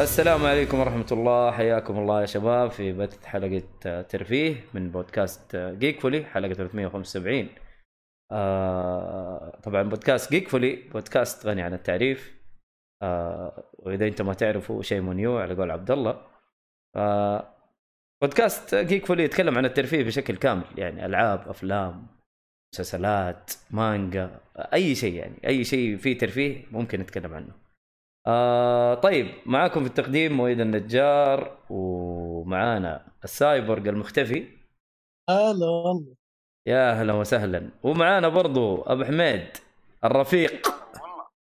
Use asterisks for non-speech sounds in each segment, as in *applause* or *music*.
السلام عليكم ورحمة الله. حياكم الله يا شباب في بث حلقة آه، ترفيه من بودكاست جيك فولي حلقة 375 آه طبعا بودكاست جيك فولي بودكاست غني عن التعريف. آه وإذا أنت ما تعرفوا شيء منيو على قول عبد الله. آه بودكاست جيك فولي يتكلم عن الترفيه بشكل كامل يعني ألعاب أفلام مسلسلات مانجا أي شيء يعني أي شيء فيه ترفيه ممكن نتكلم عنه. آه طيب معاكم في التقديم مويد النجار ومعانا السايبورغ المختفي. هلا والله. يا أهلا وسهلا. ومعانا برضو أبو حميد الرفيق.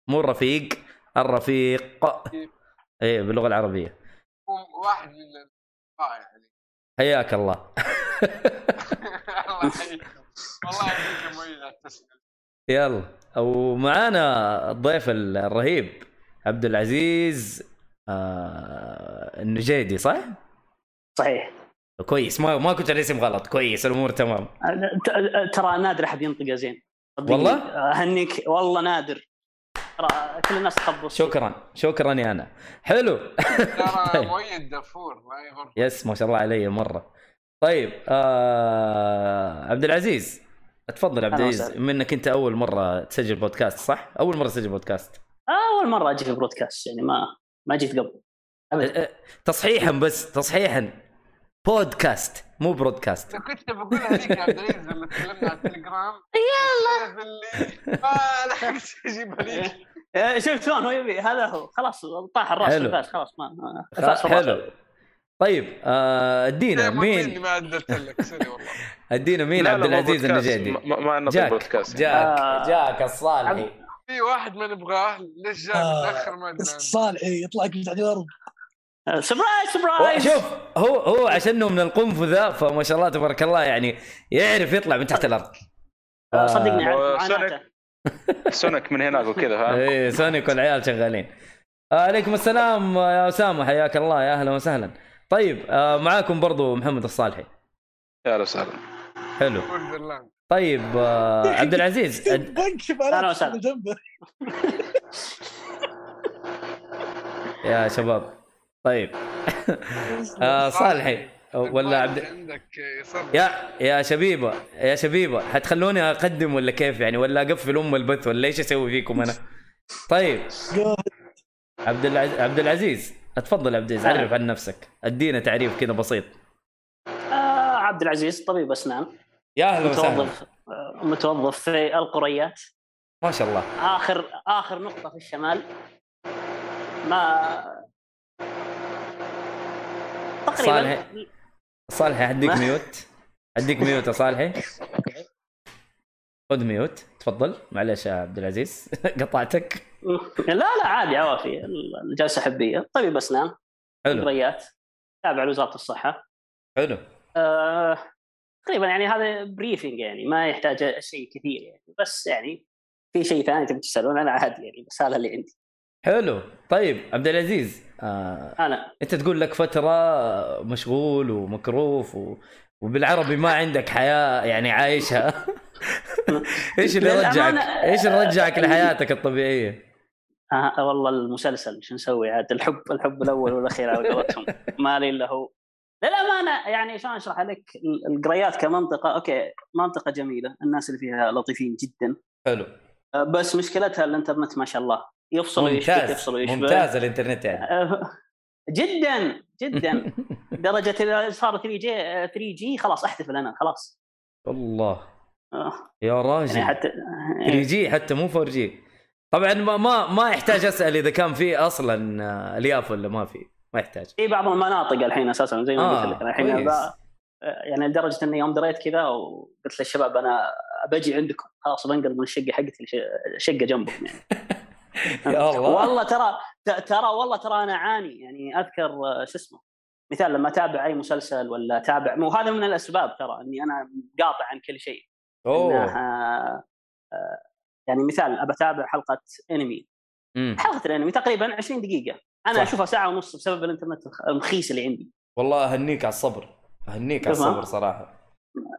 مو الرفيق الرفيق. إيه باللغة العربية. واحد من يعني حياك الله. الله يحييكم والله يلا. ومعانا الضيف الرهيب. عبد العزيز آه النجيدي صح؟ صحيح. كويس. ما ما كنت الاسم غلط. كويس الأمور تمام. ت- ترى نادر أحد ينطقه زين. والله؟ أهنيك. والله نادر. ترى كل الناس تخبص. شكرا. شكرا يا أنا. حلو. ترى *laughs* طيب. مؤيد دفور ما يغر يس ما شاء الله علي مرة. طيب آه عبد العزيز. تفضل عبد العزيز. انك أنت أول مرة تسجل بودكاست صح؟ أول مرة تسجل بودكاست. أول مرة أجي في broadcast يعني ما ما جيت قبل. ابدا أه، تصحيحا بس تصحيحا. بودكاست مو broadcast كنت بقول هذيك يا عبد العزيز لما تكلمنا على التليجرام يلا. اللي ما لحقت أجيب هذيك إيه، شوف شلون هو يبي هذا هو. خلاص طاح الراس حلو. الفاس خلاص ما ما- الفاس خ- في الراس. حلو. طيب آه ادينا إني مين؟ ما عدلت لك سوري والله. ادينا مين؟ عبد العزيز بودكاست. النجيدي. ما, ما عندنا جاك. بودكاست جاك آه. جاك الصالحي. في واحد ما نبغاه ليش جاء آه. متأخر ما أدري عنه. صالحي يطلع لك من تحت الأرض surprise surprise شوف هو هو عشانه من القنفذه فما شاء الله تبارك الله يعني يعرف يطلع من تحت الأرض. آه، صدقني آه، عارف سونيك. سونيك من هناك وكذا فاهم إيه سونيك والعيال شغالين. عليكم السلام يا أسامة حياك الله يا أهلا وسهلا. طيب معاكم برضو محمد الصالحي. يا أهلا وسهلا. حلو. طيب آه *laughs* عبد العزيز. *laughs* جنبه. *laughs* يا شباب. طيب. آه صالحي. ولا عبد يا يا شبيبة يا شبيبة حتخلوني أقدم ولا كيف يعني؟ ولا أقفل أم البث ولا إيش أسوي فيكم أنا؟ طيب. عبد العزيز عبد العزيز اتفضل عبد العزيز عرف عن نفسك. ادينا تعريف كذا بسيط. آه، عبد العزيز طبيب أسنان. يا أهلا وسهلا. متوظف متوظف في القريات. ما شاء الله. آخر آخر نقطة في الشمال. ما تقريبا صالح. صالحي اديك ميوت. اديك ميوت يا صالحي خذ ميوت. تفضل. معلش يا عبد العزيز. *laughs* قطعتك. لا لا عادي عوافي. الجلسة حبية. طبيب اسنان حلو. قريات تابع لوزارة الصحة. حلو. آه، تقريبا يعني هذا بريفنج يعني ما يحتاج شيء كثير يعني. بس يعني في شيء ثاني تبي تسألون أنا عادي يعني بس هذا اللي عندي. حلو. طيب عبد العزيز آه أنا. أنت تقول لك فترة مشغول ومكروف و... وبالعربي ما عندك حياة يعني عايشها *laughs* إيش اللي رجعك؟ إيش اللي رجعك لحياتك الطبيعية؟ آه والله المسلسل شو نسوي عاد؟ الحب الحب الأول والأخير على قولتهم. ما لي إلا هو. للأمانة يعني شلون أشرح لك ال- القريات كمنطقة okay منطقة جميلة الناس اللي فيها لطيفين جدا. حلو. آه، بس مشكلتها الإنترنت ما شاء الله. يفصل ويشبك يفصل ويشبك ممتاز الإنترنت يعني. آه، جدا جدا. *laughs* درجة اذا صار 3 G 3 G خلاص أحتفل أنا خلاص. الله. آه، يا يعني راجل حتى 3 G حتى مو 4 G. طبعا ما ما ما يحتاج أسأل إذا كان في أصلا الياف ولا ما في. ما يحتاج. في بعض المناطق الحين أساسا زي ما آه، قلت لك الحين. يعني لدرجة إني يوم دريت كذا وقلت للشباب أنا بجي عندكم. خلاص بنقل من الشقه حقتي شقة جنبكم يعني. *laughs* يا الله. والله ترى ترى والله ترى أنا أعاني. يعني أذكر شو اسمه مثال لما أتابع أي مسلسل ولا أتابع وهذا من الأسباب ترى إني أنا قاطع عن كل شيء. أوه. آه، آه، يعني مثال أبى أتابع حلقة أنمي. مم. حلقة الأنمي تقريبا 20 دقيقة. أنا صح. أشوفها ساعة ونص بسبب الإنترنت الرخيص اللي عندي. والله أهنيك على الصبر. أهنيك على. الصبر صراحة.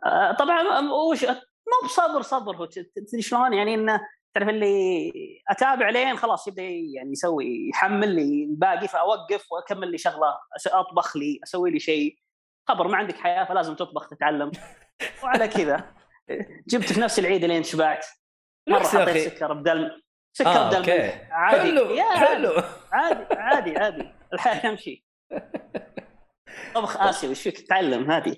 آه، طبعا وش مو بصبر صبر هو تدري شلون؟ يعني إنه تعرف اللي أتابع لين خلاص يبدأ يعني يسوي يحمل لي الباقي فأوقف وأكمل لي شغلة أطبخ لي أسوي لي شيء. خبر ما عندك حياة فلازم تطبخ تتعلم. *laughs* وعلى كذا. جبت في نفس العيد لين شبعت. مرة حطيت سكر بدل سكر آه بدل ملح. عادي. حلو حلو. عادي عادي عادي. الحياة تمشي. *laughs* طبخ آسيوي وش فيك؟ تعلم هذه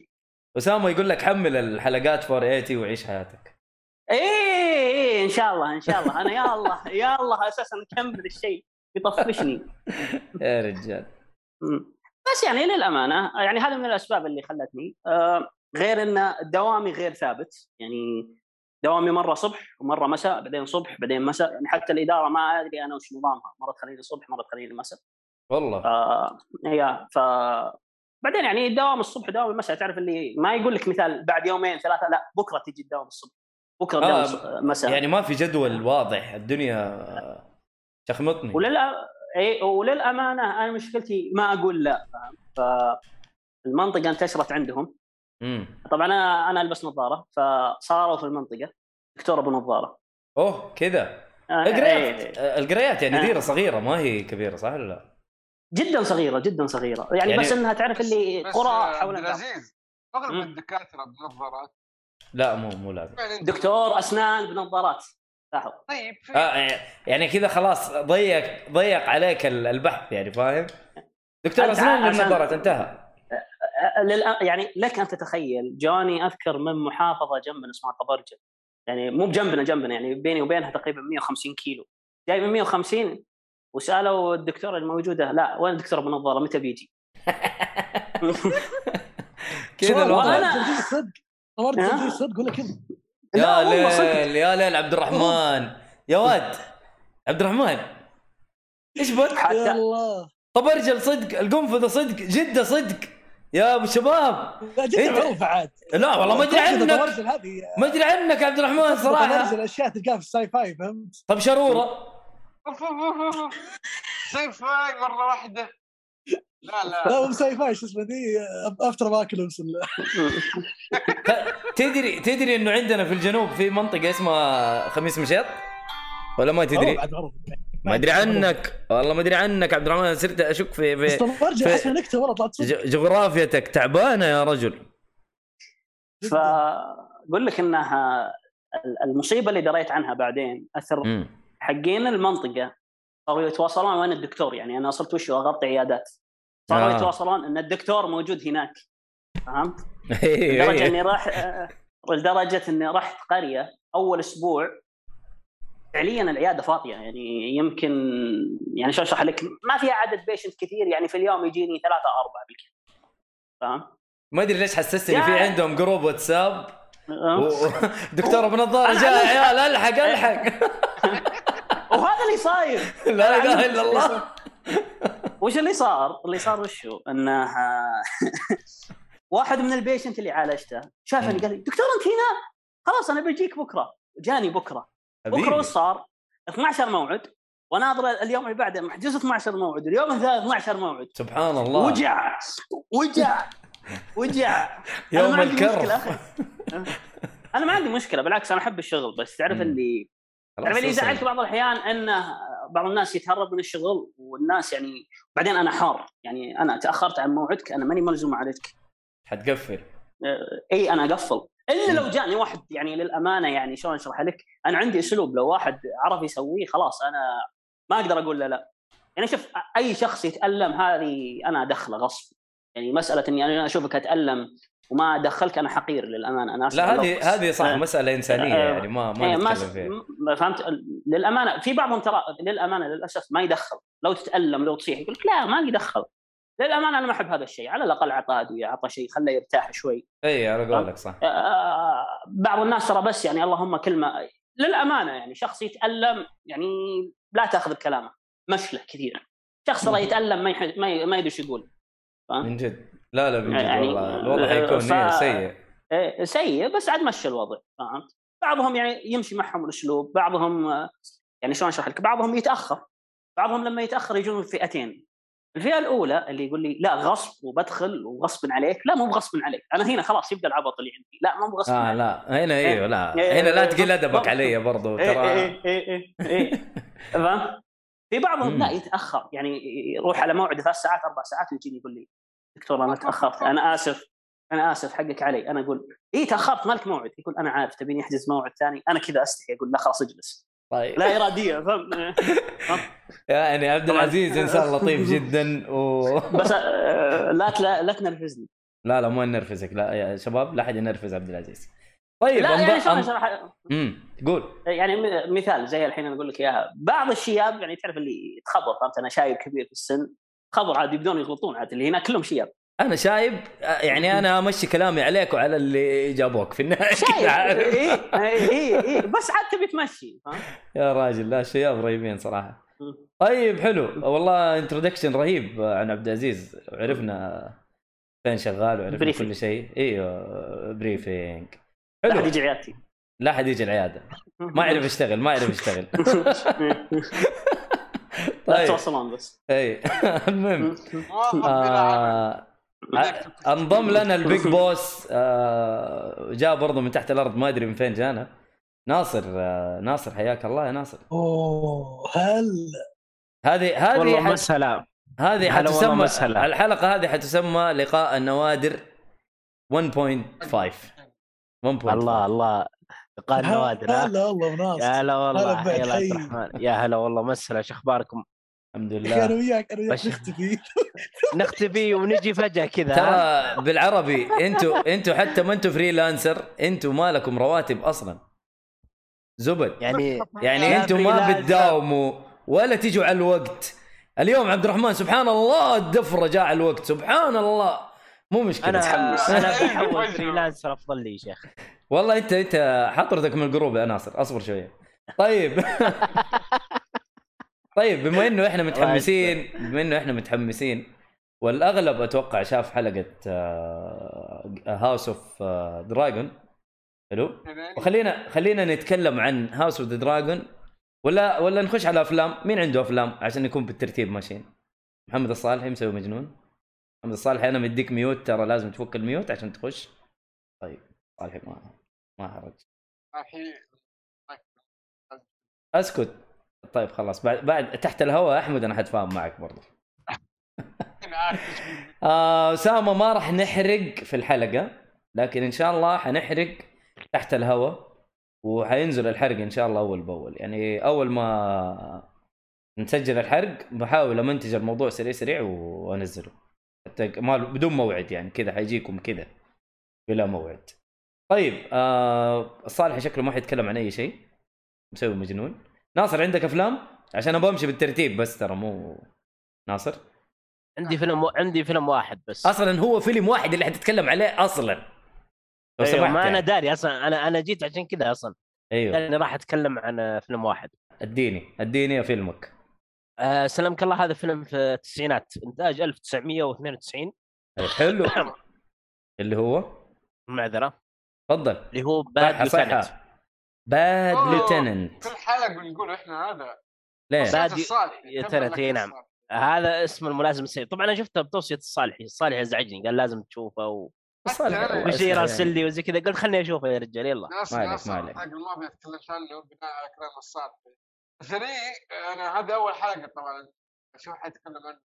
أسامة يقول لك حمل الحلقات 480 وعيش حياتك. إيه إيه إن شاء الله إن شاء الله. أنا يا الله يا الله أساسا نكمل الشيء يطفشني. *laughs* يا رجال. بس يعني للامانه يعني هذا من الأسباب اللي خلتني آه غير إن دوامي غير ثابت. يعني دوامي مرة صبح ومرة مساء بعدين صبح بعدين مساء. يعني حتى الإدارة ما أدري أنا وش نظامها. مرة تخليني الصبح مرة تخليني مساء والله. آه هي ف بعدين يعني الدوام الصبح دوام المساء. تعرف اللي ما يقول لك مثال بعد يومين ثلاثة لا بكرة تجي الدوام الصبح. بكرة الدوام آه، مساء. يعني ما في جدول واضح. الدنيا شخمطني. وللأ... اي وللأمانة أنا مشكلتي ما أقول لا. فالمنطقه انتشرت عندهم. امم طبعا أنا أنا ألبس نظارة فصاروا في المنطقة دكتور ابو نظاره أوه كذا آه، القرايات إيه. القرايات يعني آه. ديرة صغيرة ما هي كبيرة صح ولا لا؟ جدا صغيرة جدا صغيرة يعني, يعني- بس إنها تعرف اللي قرى آه، حول. العزيز أغلب. الدكاترة بنظارات لا مو مو لازم دكتور أسنان بنظارات لاحظ طيب آه يعني كذا خلاص ضيق ضيق عليك ال- البحث يعني فاهم؟ دكتور أسنان بالنظارات انتهى. يعني لك أن تتخيل جاني أذكر من محافظة جنبنا اسمها طبرجل يعني مو بجنبنا جنبنا يعني بيني وبينها تقريبا 150 كيلو. جاي من 150 وسألوا الدكتورة الموجودة لا وين الدكتور أبو نظارة؟ متى بيجي؟ *laughs* كذا الوضع؟ *laughs* صدق؟ تجي صدق ولا كذا. يا. ليل يا ليل عبد الرحمن. يا ود عبد الرحمن. إيش بك؟ حتى الله. طب ارجل صدق القنفذة صدق جدة صدق. يا أبو شباب معروفه عاد. لا والله ما أدري عنك. ما أدري عنك يا عبد الرحمن صراحة. طورجل أشياء تلقاها في الساي فاي فهمت؟ طب شرورة. سيف فاي مرة واحدة. لا لا. لا مو ساي فاي شو اسمه دي أفتر ماكل *laughs* ت- تدري تدري إنه عندنا في الجنوب في منطقة اسمها خميس مشيط؟ ولا ما تدري؟ ما أدري عنك. والله ما أدري عنك عبد الرحمن صرت أشك في بس في احس إنها نكته والله طلعت جغرافيتك تعبانة يا رجل. فأقول لك إنها المصيبة اللي دريت عنها بعدين أثر مم. حقين المنطقة. صاروا يتواصلون وين الدكتور؟ يعني أنا صرت وش أغطي عيادات. صاروا آه. يتواصلون إن الدكتور موجود هناك. فهمت؟ *laughs* إيه، لدرجة. إني راح آه، لدرجة إني رحت قرية أول أسبوع فعليا العيادة فاضية. يعني يمكن يعني شو أشرح لك ما فيها عدد patient كثير يعني في اليوم يجيني ثلاثة أربعة بالكثير. فاهم؟ ما أدري ليش حسستني في يا- عندهم group واتساب. فهمت؟ و- *laughs* دكتور بنظاره جاء عيال ألحق ألحق. *laughs* وهذا اللي صاير. *laughs* لا إله إلا الله. وش اللي صار؟ اللي صار وشو؟ إنه واحد من البيشنت اللي عالجته شافني قال لي دكتور أنت هنا؟ خلاص أنا بجيك بكرة. جاني بكرة. بكره وش صار؟ 12 موعد وناظر اليوم اللي بعده محجوز 12 موعد اليوم الثالث 12 موعد سبحان الله وجع وجع وجع *laughs* يوم ما عندي الكرف. مشكلة أخي. أنا ما عندي مشكلة بالعكس أنا أحب الشغل بس تعرف. اللي تعرف اللي. يزعلك بعض الأحيان إنه بعض الناس يتهرب من الشغل والناس يعني بعدين أنا حار يعني أنا تأخرت عن موعدك أنا ماني ملزوم عليك حتقفل آه، إي أنا أقفل إلا. لو جاني واحد يعني للأمانة يعني شلون اشرح لك أنا عندي أسلوب لو واحد عرف يسويه خلاص أنا ما أقدر أقول له لا يعني شوف أي شخص يتألم هذه أنا أدخله غصب يعني مسألة إني أنا أشوفك أتألم وما أدخلك أنا حقير للأمانة أنا لا هذه. هذه صح آه. مسألة إنسانية آه، يعني ما ما إيه، ما نتكلم فيها فهمت للأمانة في بعضهم ترى للأمانة للأسف ما يدخل لو تتألم لو تصيح يقول لك لا ما يدخل للأمانة أنا ما أحب هذا الشيء على الأقل أعطاه ادويه اعطى شيء خله يرتاح شوي. إي على قولك صح. آه، بعض الناس ترى بس يعني اللهم كلمة للأمانة يعني شخص يتألم يعني لا تأخذ بكلامه مشله كثير. شخص ترى يتألم ما يح- ما يدري إيش يقول؟ من جد. لا لا من جد يعني- والله. الوضع آه، حيكون ف- إيه سيء. إيه، سيء بس عاد مشى الوضع فهمت؟ بعضهم يعني يمشي معهم الأسلوب، بعضهم آه، يعني شلون أشرح لك؟ بعضهم يتأخر. بعضهم لما يتأخر يجون فئتين. الفئة الأولى اللي يقول لي لا غصب وبدخل وغصب عليك، لا مو بغصب عليك، أنا هنا خلاص يبدا العبط اللي عندي، لا مو بغصب آه عليك. لا هنا أيوه لا إيه، هنا لا إيه، تقل أدبك. علي برضو إيه ترى إيه إيه إيه إيه. *laughs* فهمت؟ في بعضهم لا يتأخر يعني يروح على موعد ثلاث ساعات أربع ساعات ويجيني يقول لي دكتور أنا تأخرت أنا آسف أنا آسف حقك علي أنا أقول اي تأخرت مالك موعد يقول أنا عارف تبيني أحجز موعد ثاني أنا كذا أستحي أقول لا خلاص اجلس طيب. لا إرادية فهمت؟ يعني عبد. العزيز إنسان لطيف *laughs* جدا و بس آه، لا لا, لا تنرفزني. لا لا ما نرفزك لا يا شباب لا أحد ينرفز عبد العزيز. طيب لا يعني شلون اشرح امم قول. يعني مثال زي الحين أنا أقول لك إياها. بعض الشياب يعني تعرف اللي يتخبط فهمت؟ أنا شايب كبير في السن خبر عاد يبدون يغلطون عاد اللي هناك كلهم شياب. أنا شايب يعني أنا أمشي كلامي عليك وعلى اللي جابوك في النهاية. *laughs* شايب. اي اي اي بس عاد تبي تمشي؟ يا راجل لا شياب رهيبين صراحة. طيب حلو. والله introduction رهيب عن عبد العزيز. وعرفنا فين شغال وعرفنا briefing. كل شيء. إيوه briefing لا حلو. احد يجي عيادتي. لا حد يجي العيادة. ما يعرف يشتغل ما يعرف يشتغل. *laughs* *laughs* لا طيب. توصلون بس. اي المهم. عمل آه انضم لنا ال big *laughs* boss آه جاء برضه من تحت الأرض ما أدري من فين جانا. ناصر آه ناصر حياك الله يا ناصر. أوه هل هذه هذه والله حت- مسهلا هذه حتسمى مسهلا. الحلقة هذه حتسمى لقاء النوادر 1.5 1.5 الله الله. لقاء النوادر؟ هلا والله وناس يا هلا والله حيا الله عبد حي. الرحمن. يا هلا والله مسهلا شو أخباركم؟ الحمد إنا لله وياك أنا وياك نختفي. *laughs* نختفي ونجي فجأة كذا؟ ترى بالعربي أنتوا أنتوا حتى ما أنتوا فريلانسر أنتوا ما لكم رواتب أصلا. زبد. يعني يعني أنتم ما. بتداوموا ولا تيجوا على الوقت. اليوم عبد الرحمن سبحان الله الدفره جاء على الوقت. سبحان الله. مو مشكلة. أنا تحمس. أنا بحول. freelancer *laughs* أفضل لي يا شيخ. والله انت أنت حطردك من ال group يا ناصر. أصبر شوية. طيب. *laughs* طيب بما *laughs* إنه إحنا متحمسين بما إنه إحنا متحمسين والأغلب أتوقع شاف حلقة House of Dragon حلو؟ وخلينا خلينا نتكلم عن House of Dragon ولا ولا نخش على أفلام؟ مين عنده أفلام عشان نكون بالترتيب ماشيين؟ محمد الصالحي مسوي مجنون. محمد الصالحي أنا مديك mute ترى لازم تفك ال mute عشان تخش. طيب صالحي ما ما حرج الحين أسكت. طيب خلاص بعد بعد تحت الهواء أحمد أنا حتفاهم معك برضه. *laughs* آه، أسامة ما راح نحرق في الحلقة لكن إن شاء الله حنحرق تحت الهواء وحينزل الحرق إن شاء الله أول بأول. يعني أول ما نسجل الحرق بحاول أمنتج الموضوع سريع سريع وأنزله. حتى ما بدون موعد يعني كذا حيجيكم كذا بلا موعد. طيب آه الصالح شكله ما حيتكلم عن أي شيء مسوي مجنون. ناصر عندك أفلام؟ عشان أبغى أمشي بالترتيب بس ترى مو ناصر. عندي فيلم عندي فيلم واحد بس. أصلا هو فيلم واحد اللي حتتكلم عليه أصلا. لو أيوة ما أنا يعني. داري أصلا أنا أنا جيت عشان كذا أصلا. أيوه. لاني راح أتكلم عن فيلم واحد. أديني أديني فيلمك. أه سلمك الله هذا فيلم في التسعينات. إنتاج 1992 أي حلو. *coughs* اللي هو؟ معذرة. تفضل. اللي هو باد صحة Bad أوه، Lieutenant كل حلقه بنقول إحنا هذا. ليه؟ لك تي نعم. هذا اسم الملازم السيء. طبعا أنا شفته بتوصية الصالحي الصالحي ازعجني قال لازم تشوفه و... وشي يعني- راسل لي وزي كذا. قلت خليني أشوفه يا رجال يلا. ما عليك، ما عليك. الحلقة الماضيه تكلمت عنه بناء على كلام الصالح. ترى أنا هذا أول حلقة طبعا. أشوف حيتكلم عنه.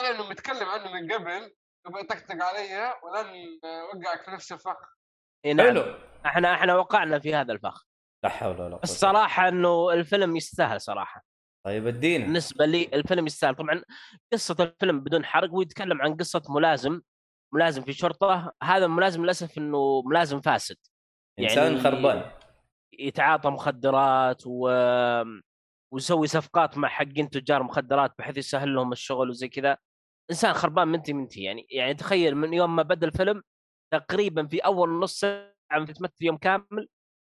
أنا إنه متكلم عنه من قبل يبغى يطقطق علي ولن وقعك في نفس الفخ. إي نعم. حلو. إحنا إحنا وقعنا في هذا الفخ. لا حول ولا قوة الصراحة إنه الفيلم يستاهل صراحة. طيب اديني بالنسبة لي الفيلم يستاهل. طبعا قصة الفيلم بدون حرق ويتكلم عن قصة ملازم ملازم في شرطة. هذا الملازم للأسف إنه ملازم فاسد. إنسان يعني- خربان. يتعاطى مخدرات و... ويسوي صفقات مع حقين تجار مخدرات بحيث يسهل لهم الشغل وزي كذا. إنسان خربان منتي منتي. يعني يعني تخيل من يوم ما بدأ الفيلم تقريبا في أول نص ساعة تمثل يوم كامل.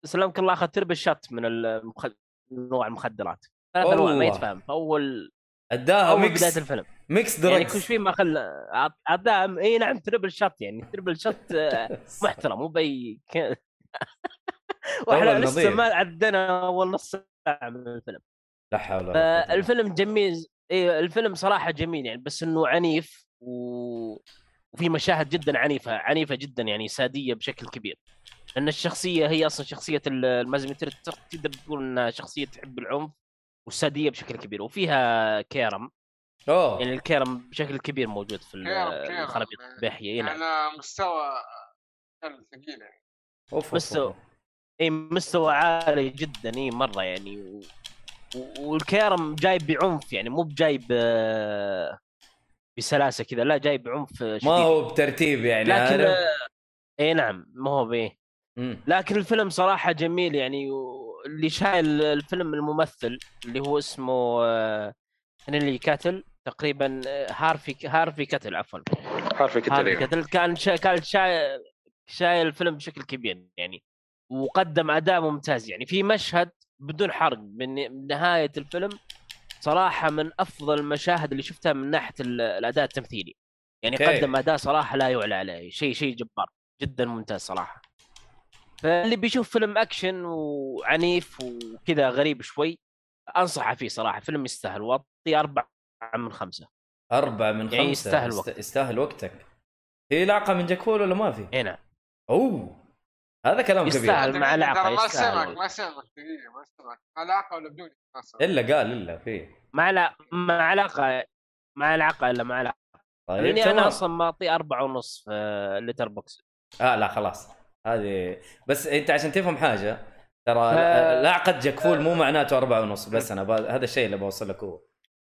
سلامك الله اخذ تربل شات من المخد... نوع المخدرات. ثلاث انواع ما. يتفهم في أول أداها ميكس بداية الفيلم. ميكس يعني دراكس كل شيء ما عط- عطاه إي نعم تربل شات يعني تربل شات آه، *laughs* محترم مو باي *laughs* وإحنا لسه. ما عدينا أول نص ساعة من الفيلم. لا حول ولا. فالفيلم جميل إيه الفيلم صراحة جميل يعني بس إنه عنيف و... وفي مشاهد جدا عنيفة عنيفة جدا يعني سادية بشكل كبير. لأن الشخصية هي أصلا شخصية ال- المازمتر تقدر تقول أنها شخصية تحب العنف والساديه بشكل كبير وفيها كيرم أوه يعني الكيرم بشكل كبير موجود في. الخرابيط الباحيه نعم. على مستوى ثقيل يعني أوف أوف. إي مستوى عالي جدا إي مرة يعني و... والكيرم جايب بعنف يعني مو بجايب آه، بسلاسة كذا لا جايب بعنف شديد ما هو بترتيب يعني لكن آه، إي نعم ما هو بايه مم. لكن الفيلم صراحة جميل يعني واللي شايل الفيلم الممثل اللي هو اسمه آه، هنلي Keitel تقريبا آه، هارفي هارفي Keitel عفوا. Harvey Keitel هارفي أيوه. Keitel كان شا... كان شايل شايل الفيلم بشكل كبير يعني وقدم أداء ممتاز يعني. في مشهد بدون حرق من نهاية الفيلم صراحة من أفضل المشاهد اللي شفتها من ناحية ال- الأداء التمثيلي. يعني okay. قدم أداء صراحة لا يعلى عليه شيء شيء جبار جدا ممتاز صراحة. فاللي بيشوف فيلم أكشن وعنيف وكذا غريب شوي أنصحه فيه صراحة فيلم يستاهل وأعطيه أربعة من خمسة أربعة من خمسة يعني يستاهل يست- وقت. يستاهل وقتك في لعقة من جاكفول ولا ما في؟ اي نعم أوه هذا كلام كبير يستاهل. مع ترى ما يستاهل سمعك. ما سمعك دقيقة ما سمعك علاقة ولا بدون؟ إلا قال إلا في مع لا مع علاقه مع العلاقه إلا مع علاقه طيب لأني أنا. أصلا معطيه أربعة ونص في Letterboxd آه لا خلاص هذه. بس انت عشان تفهم حاجة ترى ف- لعقة جاكفول مو معناته أربعة ونص بس أنا ب... هذا الشيء اللي بوصل لك هو.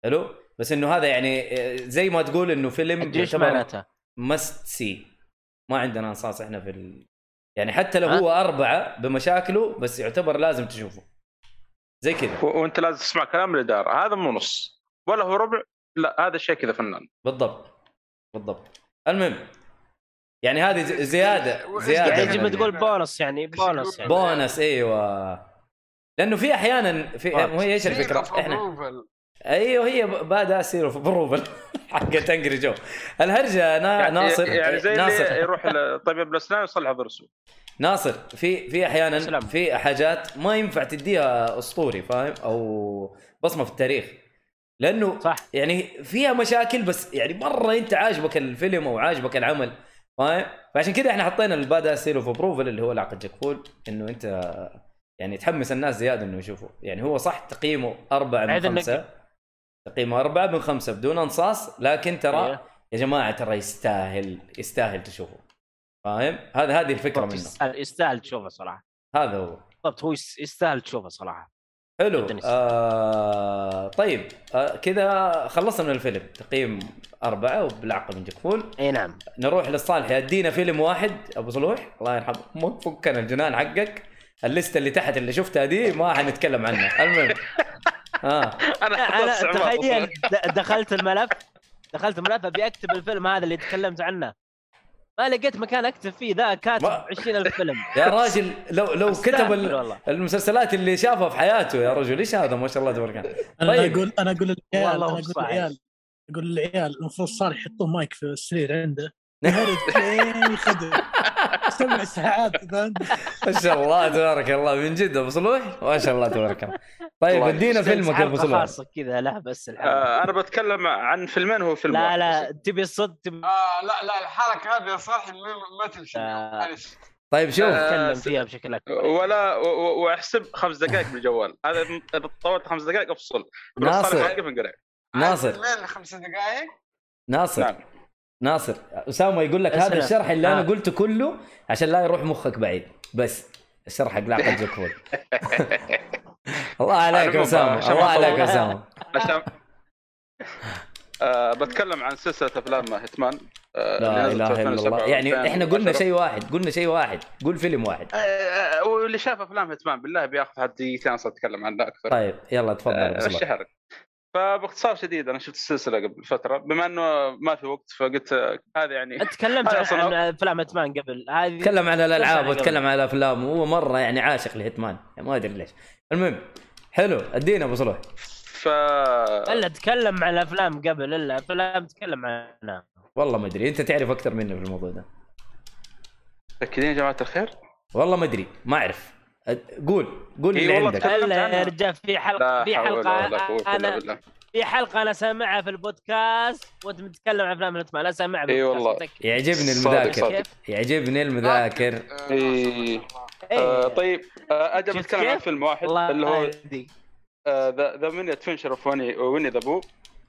حلو؟ بس إنه هذا يعني زي ما تقول إنه فيلم إيش يعتبر معناتها؟ must see ما عندنا أنصاص إحنا في ال... يعني حتى لو؟ هو أربعة بمشاكله بس يعتبر لازم تشوفه. زي كذا. و- وأنت لازم تسمع كلام الاداره هذا مو نص. ولا هو ربع لا هذا الشيء كذا فنان. بالضبط. بالضبط. المهم يعني هذه ز- زيادة *laughs* زيادة يعني. زي ما تقول بونص يعني بونص يعني. بونس إيوه. لأنه في أحيانا في بونص. هي إيش الفكرة؟ إحنا. أيوه هي badass seal of approval حق Angry Joe الهرجة نا... يعني ناصر يعني زي ناصر. اللي يروح لطبيب الاسنان يصلح ضرسه ناصر في في أحيانا سلام. في حاجات ما ينفع تديها أسطوري فاهم؟ أو بصمة في التاريخ. لأنه صح. يعني فيها مشاكل بس يعني مرة أنت عاجبك الفيلم أو عاجبك العمل فاهم فعشان كذا إحنا حطينا ال badass seal of approval اللي هو لعقة جاكفول إنه أنت يعني تحمس الناس زيادة إنه يشوفوا يعني هو صح تقييمه أربعة من. خمسة. تقييمه أربعة من خمسة بدون أنصاص لكن ترى إيه. يا جماعة ترى يستاهل يستاهل تشوفه. فاهم؟ هذا هذه الفكرة منه. يستاهل يستاهل تشوفه صراحة. هذا هو. بالضبط هو يس- يستاهل تشوفه صراحة. حلو. آه طيب. آه كذا خلصنا من الفيلم. تقييم أربعة وبالعقل من جكفول إي نعم. نروح للصالح يدينا فيلم واحد. أبو صلوح الله يرحمه. مو فكنا الجنان حقك. الليسته اللي تحت اللي شفتها دي ما حنتكلم عنها. المهم. آه. أنا. تخيل دخلت الملف. دخلت الملف أبي أكتب الفيلم هذا اللي تكلمت عنه. ما لقيت مكان أكتب فيه ذا كاتب ما- 20000 فيلم. يا راجل لو لو كتب ال- المسلسلات اللي شافها في حياته يا رجل إيش هذا؟ ما شاء الله تبارك الله. أنا طيب. أقول أنا أقول للعيال والله أنا أقول. للعيال أقول للعيال المفروض صار يحطون مايك في السرير عنده. *laughs* يخدم سبع ساعات؟ ما شاء الله تبارك الله من جد أبو صلوح؟ ما شاء الله تبارك الله. طيب ادينا فيلمك يا أبو صلوح. خاصة كذا لا بس الحلقة. آه أنا بتكلم عن فيلمين هو فيلم لا واحد لا. تبي الصدق تبي آه لا لا الحركة هذه صراحة ما ما تمشي آه. معلش طيب شوف. تتكلم س- فيها بشكل أكبر. ولا واحسب خمس دقائق بالجوال. هذا طولت خمس دقائق أفصل. ناصر. ناصر. فيلمين خمس دقائق ناصر نعم. ناصر أسامة يقول لك هذا. الشرح اللي أنا آه. قلته كله عشان لا يروح مخك بعيد. بس الشرح حق لاقة جكفول *laughs* الله عليك يا أسامة. الله عليك يا. أسامة. *laughs* عشان آه بتكلم عن سلسلة أفلام هيتمان. اللي لا إله إلا 2007 الله يعني إحنا قلنا 2010. شيء واحد قلنا شيء واحد. قول فيلم واحد. آه، آه، واللي شاف أفلام هيتمان بالله بياخذ حد دقيقتين أصلا أتكلم عنه أكثر. طيب يلا تفضل آه، الشهر فباختصار شديد أنا شفت السلسلة قبل فترة بما إنه ما في وقت فقلت هذا يعني تكلمت عن افلام اتمان قبل. هذه تكلم عن الألعاب. وتكلم عن الافلام وهو مرة يعني عاشق لهيتمان يعني ما أدري ليش. المهم حلو أدينا أبو صلوح ف إلا تكلم عن الافلام قبل إلا أفلام تكلم عنها. والله ما أدري أنت تعرف أكثر مني في الموضوع ده. متأكدين يا جماعة الخير؟ والله ما أدري ما أعرف. قول قول إي اللي والله عندك يا. رجال في حلقه في حلقة أنا في حلقة أنا سامعها في البودكاست وأنت بتتكلم عن أفلام الاتمان لا سامعها بالبودكاست، والله. يعجبني المذاكر. يعجبني المذاكر آه، إيه. إيه. آه طيب آه أجل شفت اتكلم عن؟ فيلم واحد اللي هو يهديك. The The Many Adventures of Winnie the Pooh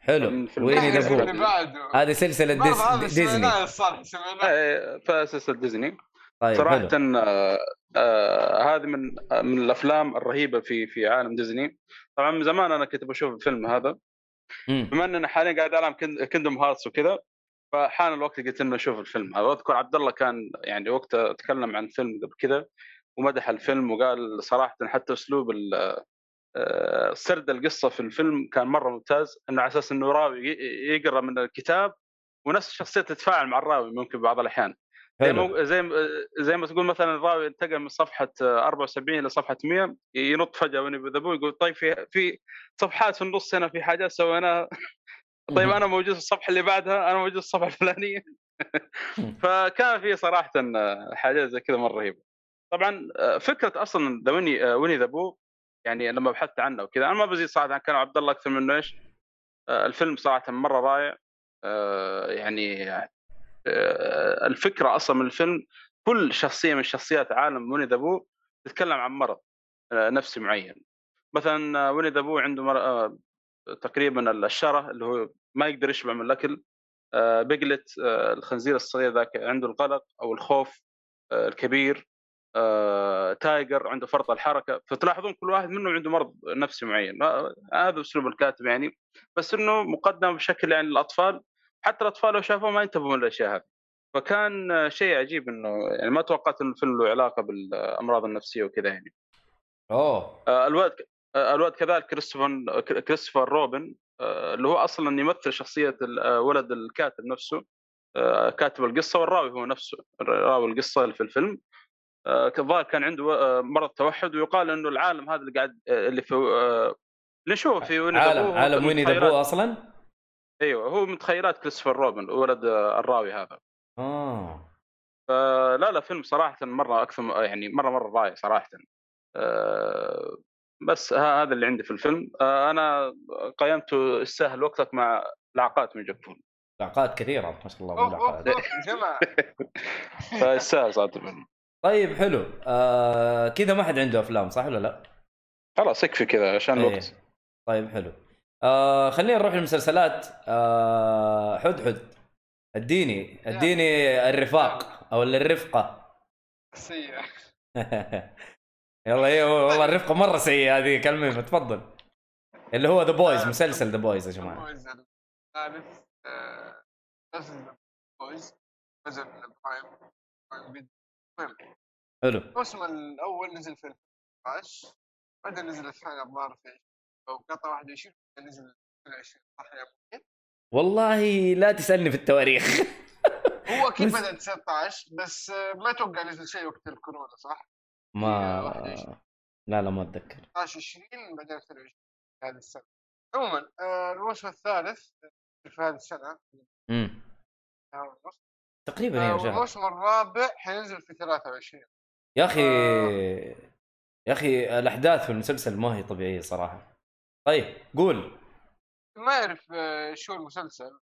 حلو Winnie the Pooh هذه سلسلة ديزني سمعناه الصراحه سمعناه فسلسلة ديزني طيب صراحة آه آه هذه من من الأفلام الرهيبة في في عالم ديزني. طبعا من زمان أنا كنت بشوف الفيلم هذا. بما اننا حاليا قاعد ألعب Kingdom Hearts وكذا فحان الوقت قلت إنه أشوف الفيلم هذا. وأذكر عبد الله كان يعني وقتها تكلم عن الفيلم قبل كذا ومدح الفيلم وقال صراحة حتى أسلوب آه، سرد القصة في الفيلم كان مرة ممتاز. إنه على أساس إنه راوي يقرأ من الكتاب ونفس الشخصية تتفاعل مع الراوي ممكن بعض الأحيان. زي ما زي ما- زي ما تقول مثلا الراوي انتقل من صفحة آه، 74 إلى صفحة 100 ينط فجأة Winnie the Pooh يقول طيب في في صفحات في النص هنا في حاجات سويناها. طيب أنا موجود في الصفحة اللي بعدها أنا موجود في الصفحة الفلانية. *laughs* فكان في صراحة حاجات زي كذا مرة رهيبة. طبعا فكرة أصلا the Winnie Winnie the Pooh يعني لما بحثت عنه وكذا أنا ما بزيد صراحة عن كلام عبد الله أكثر منه إيش. آه، الفيلم صراحة مرة رائع. آه، يعني الفكرة أصلا من الفيلم كل شخصية من شخصيات عالم Winnie the تتكلم عن مرض آه، نفسي معين. مثلا آه، Winnie the عنده مر... آه، تقريبا الشره اللي هو ما يقدر يشبع من الأكل آه، Piglet آه، الخنزير الصغير ذاك عنده القلق أو الخوف آه، الكبير آه، Tigger عنده فرط الحركة. فتلاحظون كل واحد منهم عنده مرض نفسي معين. آه، هذا أسلوب الكاتب يعني. بس إنه مقدم بشكل يعني للأطفال حتى الأطفال لو شافوه ما ينتبهوا من الاشياء هذه. فكان آه، شيء عجيب إنه يعني ما توقعت إنه الفيلم له علاقة بالأمراض النفسية وكذا يعني. أوه. آه، الولد آه، الولد كذلك كريستوفر كريستوفر روبن آه، اللي هو أصلا يمثل شخصية آه، ولد الكاتب نفسه آه، كاتب القصة والراوي هو نفسه راوي القصة في الفيلم. آه، الظاهر كان عنده آه، مرض توحد ويقال إنه العالم هذا اللي قاعد آه، اللي في آه، اللي نشوفه في ويني عالم عالم ويني ذا أصلا؟ أيوه هو من تخيلات كريستوفر روبن ولد آه، الراوي هذا. آه. فلا لا فيلم صراحة مرة أكثر يعني مرة مرة رائع صراحة. آه، بس ها- هذا اللي عندي في الفيلم. آه، أنا قيمته يستاهل وقتك مع لعقات من جبون لعقات كثيرة ما شاء الله لعقات. جماعة. *laughs* فيستاهل صراحة. الفيلم طيب حلو. آه كذا ما حد عنده أفلام صح ولا لا؟ خلاص يكفي كذا عشان إيه. الوقت. طيب حلو. آه خلينا نروح للمسلسلات. آه حد حد. اديني اديني الرفاق أو الرفقة. سيئة. *laughs* يلا إيه والله الرفقة مرة سيئة هذه. كلمه تفضل. اللي هو The Boys مسلسل The Boys يا جماعة. بويز الثالث آه، نزل Boys نزل Prime حلو. الموسم الأول نزل في 2012 بعدين نزل الثاني الظاهر في أو قطع 21 بعدين نزل في 20 صح يا؟ والله لا تسألني في التواريخ. *laughs* هو أكيد بدأ 19 بس آه، ما أتوقع نزل شيء وقت الكورونا صح؟ ما. لا لا ما أتذكر. 19 20 بعدين 22 هذه السنة. عموما آه، الموسم الثالث في هذه السنة. امم تقريبا آه، أيوه شهر والموسم الرابع حينزل في 23 يا أخي آه. يا أخي الأحداث في المسلسل ما هي طبيعية صراحة. طيب قول. ما يعرف آه، شو المسلسل.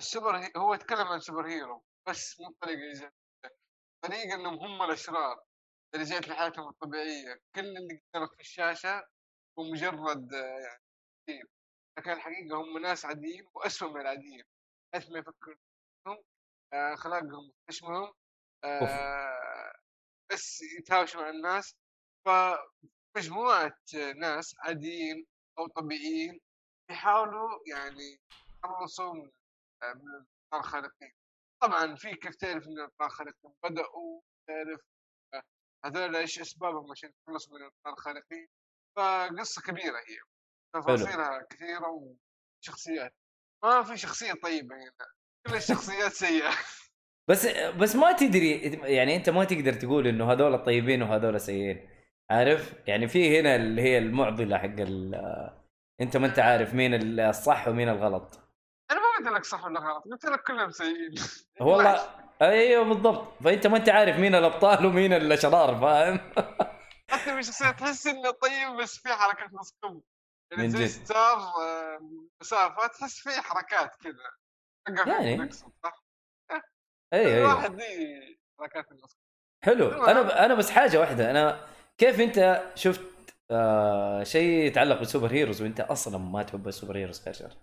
السوبر. هو يتكلم عن superhero بس مو بطريقة طريقة إنهم هم الأشرار اللي جات لحياتهم الطبيعية. كل اللي قدامك في الشاشة هو مجرد آه، يعني. لكن الحقيقة هم ناس عاديين واسوء من العاديين حيث ما يفكرون آه، أخلاقهم وخشمهم آه، بس يتهاوشوا مع الناس. فمجموعة ناس عاديين أو طبيعيين يحاولوا يعني يخلصوا من آه، من الابطال الخارقين. طبعا في كيف تعرف إن الابطال الخارقين بدأوا تعرف آه، هذول إيش أسبابهم عشان يتخلصوا من الابطال الخارقين؟ فقصة كبيرة هي تفاصيلها كثيرة شخصيات ما في شخصية طيبة هنا كل الشخصيات سيئة. *laughs* بس بس ما تدري يعني أنت ما تقدر تقول إنه هذول طيبين وهذول سيئين عارف؟ يعني في هنا اللي هي المعضلة حق ال- انت ما انت عارف مين الصح ومين الغلط. أنا ما قلت لك صح ولا غلط قلت لك كلهم سيئين. *laughs* والله أيوه بالضبط. فأنت ما انت عارف مين الأبطال ومين الأشرار فاهم؟ حتى في شخصيه تحس إنه طيب بس في حركات مسكوب يعني زي. ستار آه، مسافة تحس فيه حركات كذا. يعني. صح؟ أيوه أيوه. الواحد دي حركات المسكوب حلو. أنا أنا بس حاجة واحدة أنا كيف انت شفت آه شيء يتعلق بال super heroes وانت أصلا ما تحب ال super heroes كاشر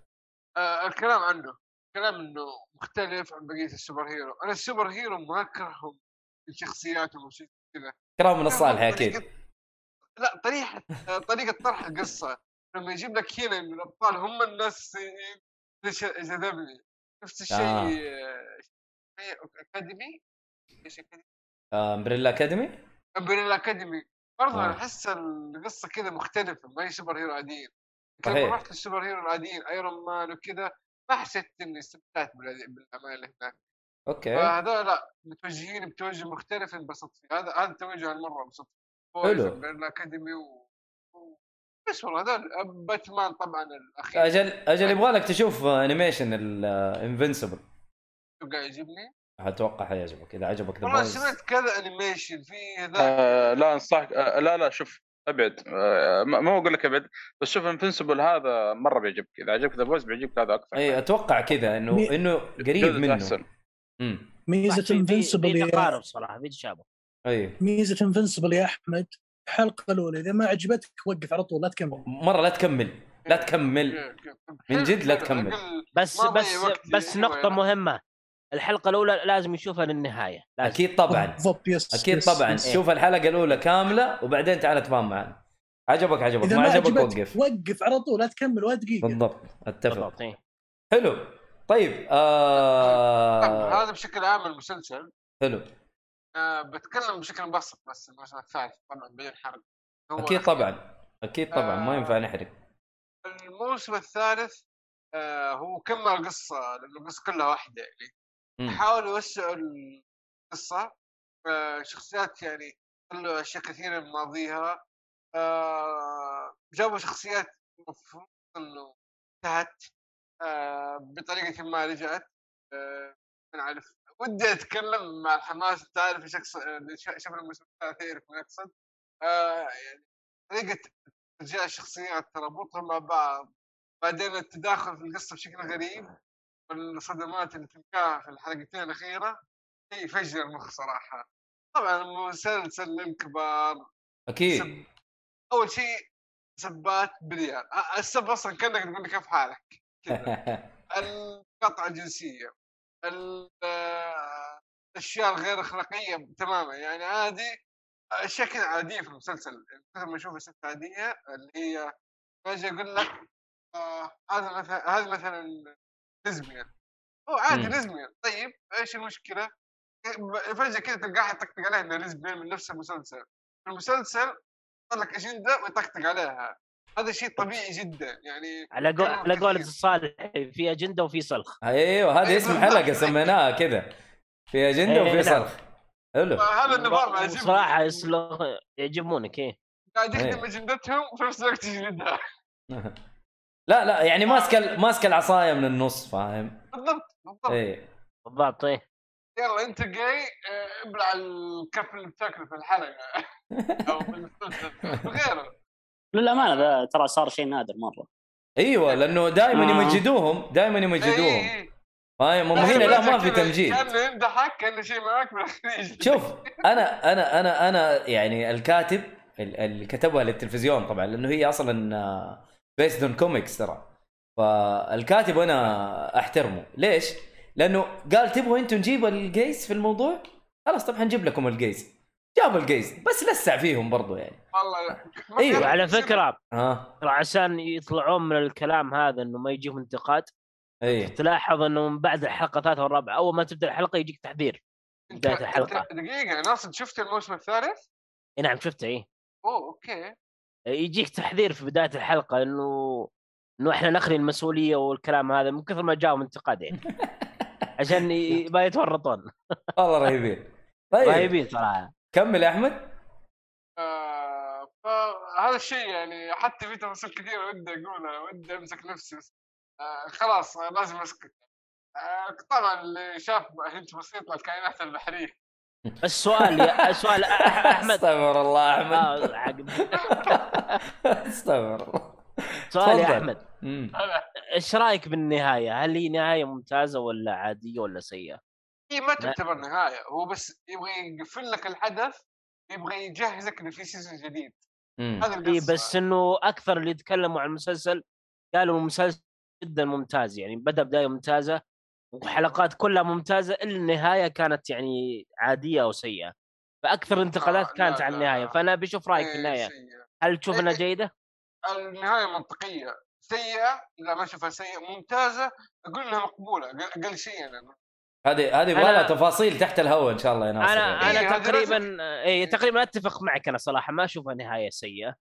آه الكلام عنه كلام انه مختلف عن بقية ال super hero. أنا ال super hero ما أكرههم شخصياتهم وشي كذا. كلام من الصالح أكيد. لا طريقة طريقة طرح القصة. لما يجيب لك هنا ان الأبطال هم الناس ليش جذبني نفس الشيء آه. آه. Academy؟ إيش Academy؟ آه، Umbrella Academy؟ Umbrella Academy. برضه آه. أنا احس القصة كذا مختلفة ما هي super hero عاديين. لما رحت لل super hero العاديين Iron Man وكذا ما حسيت اني استمتعت بالاعمال اللي هناك. أوكي. فهذول لأ متوجهين بتوجه مختلف انبسطت فيه. هذا هذا التوجه المرة انبسطت حلو. Umbrella Academy و... بس والله هذول باتمان طبعا الأخير. أجل أجل يبغى لك تشوف animation ال Invincible قاعد يعجبني؟ أتوقع حيعجبك. إذا عجبك ذا The Boys سمعت كذا animation في ذا. آه لا أنصحك آه لا لا شوف أبعد. آه ما ما أقول لك أبعد بس شوف Invincible هذا مرة بيعجبك. إذا عجبك The Boys بيعجبك هذا أكثر. اي أتوقع كذا إنه مي- إنه قريب منه. أحسن. ميزة Invincible في يا تقارب صراحة في تشابه. اي ميزة Invincible يا أحمد الحلقة الأولى إذا ما عجبتك وقف على طول لا تكمل. مرة لا تكمل لا تكمل. من جد لا تكمل. بس بس. بس نقطة. مهمة. الحلقة الأولى لازم يشوفها للنهاية لازم. أكيد طبعا. بالضبط yes أكيد yes، طبعا. yes. شوف الحلقة الأولى كاملة وبعدين تعال تفاهم معنا. عجبك عجبك. ما ما عجبك وقف. وقف على طول لا تكمل ولا دقيقة. بالضبط. أتفق. بالضبط إيه. حلو. طيب آه هذا بشكل عام المسلسل. حلو. آه بتكلم بشكل مبسط بس الموسم الثالث طبعا بدون حرق. أكيد. طبعا. أكيد طبعا. ما آه. ينفع نحرق. الموسم الثالث آه هو كمل القصة لأنه القصة كلها واحدة يعني. حاولوا يوسعوا القصة آه شخصيات يعني خلوا أشياء كثيرة من ماضيها آه جابوا شخصيات المفروض إنه انتهت آه بطريقة ما رجعت نعرف. ودي أتكلم مع الحماس تعرف شاف الموسم الثالث يعرف ما يقصد آه يعني طريقة إرجاع الشخصيات ترابطهم مع بعض. بعدين التداخل في القصة بشكل غريب. والصدمات اللي تلقاها في الحلقتين الأخيرة شيء يفجر المخ صراحة. طبعا مسلسل للكبار أكيد. سب... أول شيء سبات بريال أ- السب أصلا كأنك تقول لي كيف حالك؟ كذا. *laughs* القطعه الجنسية ال- آه، الأشياء الغير أخلاقية تماما. يعني عادي أشياء كذا عادية في المسلسل. كثر ما أشوف اشياء عادية اللي هي فجاه يقول لك آه هذا مثلا هذا مثلا لزبيان هو عادي مم. لزبيان طيب إيش المشكلة؟ فجأة كذا تلقاها يطقطق عليها انها لزبيان من نفس المسلسل المسلسل يحط لك أجندة ويطقطق عليها هذا شيء طبيعي جدا يعني على قول على قولة. الصالح في أجندة وفي سلخ أيوه هذا أيوة اسم. حلقة سميناها كذا في أجندة إيه، وفي نعم. صرخ حلو هذا النظام عجيب صراحة يعجبونك إيه قاعد يخدم إيه. أجندتهم وفي نفس الوقت يجلدها *laughs* لا لا يعني ماسك ماسك العصاية من النص فاهم؟ بالضبط بالضبط. إيه. بالضبط إيه. يلا أنت جاي آه، ابلع الكف اللي بتاكله في الحلقة. *laughs* أو وغيره للأمانة ذا ترى صار شيء نادر مرة. أيوه لأنه دائما آه. يمجدوهم دائما يمجدوهم. إيه، إيه. فاهم؟ هم هنا لا ما في تمجيد. كانه يمدحك كانه شيء معك شوف أنا أنا أنا أنا يعني الكاتب ال- اللي كتبها للتلفزيون طبعا لأنه هي أصلا based on comics ترى فالكاتب أنا أحترمه ليش؟ لأنه قال تبغوا أنتم نجيب ال gays في الموضوع؟ خلاص طب حنجيب لكم ال gays جابوا ال gays بس لسع فيهم برضو يعني والله أيوة، وعلى يسمع. فكرة ها ترى عشان يطلعون من الكلام هذا إنه ما يجيهم انتقاد اي تلاحظ إنه من بعد الحلقة الثالثه والرابعه أول ما تبدأ الحلقة يجيك تحذير الحلقة. أنت- دقيقة ناصر شفت الموسم الثالث؟ إي نعم شفته إيه أوه أوكي يجيك تحذير في بداية الحلقة إنه إنه إحنا نخلي المسؤولية والكلام هذا من كثر ما جاهم انتقاد يعني. *laughs* عشان ما يتورطون. *laughs* والله رهيبين. طيب. رهيبين صراحة. كمل يا أحمد. آه، فهذا الشيء يعني حتى في تفاصيل كثيرة ودي أقولها ودي أمسك نفسي بس. آه، خلاص آه، لازم أسكت. آه، طبعا اللي شاف هنت بسيطة الكائنات البحرية. السؤال يا السؤال أحمد استغفر الله أحمد آه، عقب. استغفر الله سؤال يا. أحمد. إيش رأيك بالنهاية؟ هل هي نهاية ممتازة ولا عادية ولا سيئة؟ هي ما تعتبر نهاية هو بس يبغى يقفل لك الحدث يبغى يجهزك إنه في سيزون جديد. هذا إي القصة بس إنه أكثر اللي يتكلموا عن المسلسل قالوا المسلسل جدا ممتاز يعني بدأ بداية ممتازة وحلقات كلها ممتازة إلا النهاية كانت يعني عادية أو سيئة. فأكثر الانتقادات آه، كانت عن. النهاية. فأنا بشوف رأيك في إيه، النهاية. هل تشوف إنها إيه. جيدة؟ النهاية منطقية. سيئة؟ لا ما أشوفها سيئة. ممتازة؟ أقول إنها مقبولة. أقل- أقل شيء أنا. هذه هذه يبغى لها تفاصيل تحت الهواء إن شاء الله يا ناصر. أنا يعني. أنا إيه، تقريبا اي تقريبا أتفق معك أنا صراحة. ما أشوفها نهاية سيئة.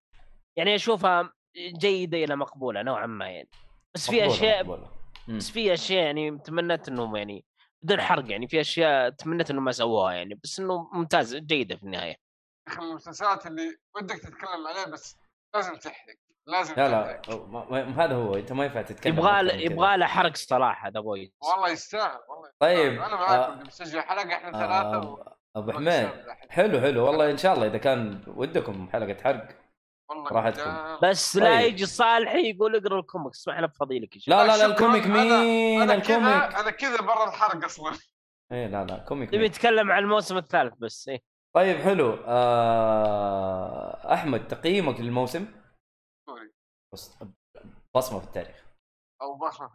يعني أشوفها جيدة إلى مقبولة نوعا ما يعني. بس في أشياء مقبولة. بس في أشياء يعني تمنيت إنهم يعني بدون حرق يعني في أشياء تمنيت إنهم ما سووها يعني بس إنه ممتاز جيدة في النهاية. يا أخي من المسلسلات اللي ودك تتكلم عليه بس لازم تحرق لازم لا لا هذا هو أنت ما ينفع تتكلم يبغى. يبغى له حرق صراحة هذا بوي والله يستاهل والله طيب،. أنا آه، معاكم بنسجل حلقة إحنا ثلاثة و... آه، ابو حميد. حلو حلو والله إن شاء الله إذا كان ودكم حلقة حرق. والله. قدام. بس لا طيب. يجي صالحي يقول اقرأ الكوميكس اسمح لنا بفضيلك لا لا لا. ال comic مين أنا ال comic أنا كذا برا الحرق أصلا إيه لا لا comic نبي. نتكلم عن الموسم الثالث بس إيه. طيب حلو آه... أحمد تقييمك للموسم sorry بص- بصمة في التاريخ أو بصمة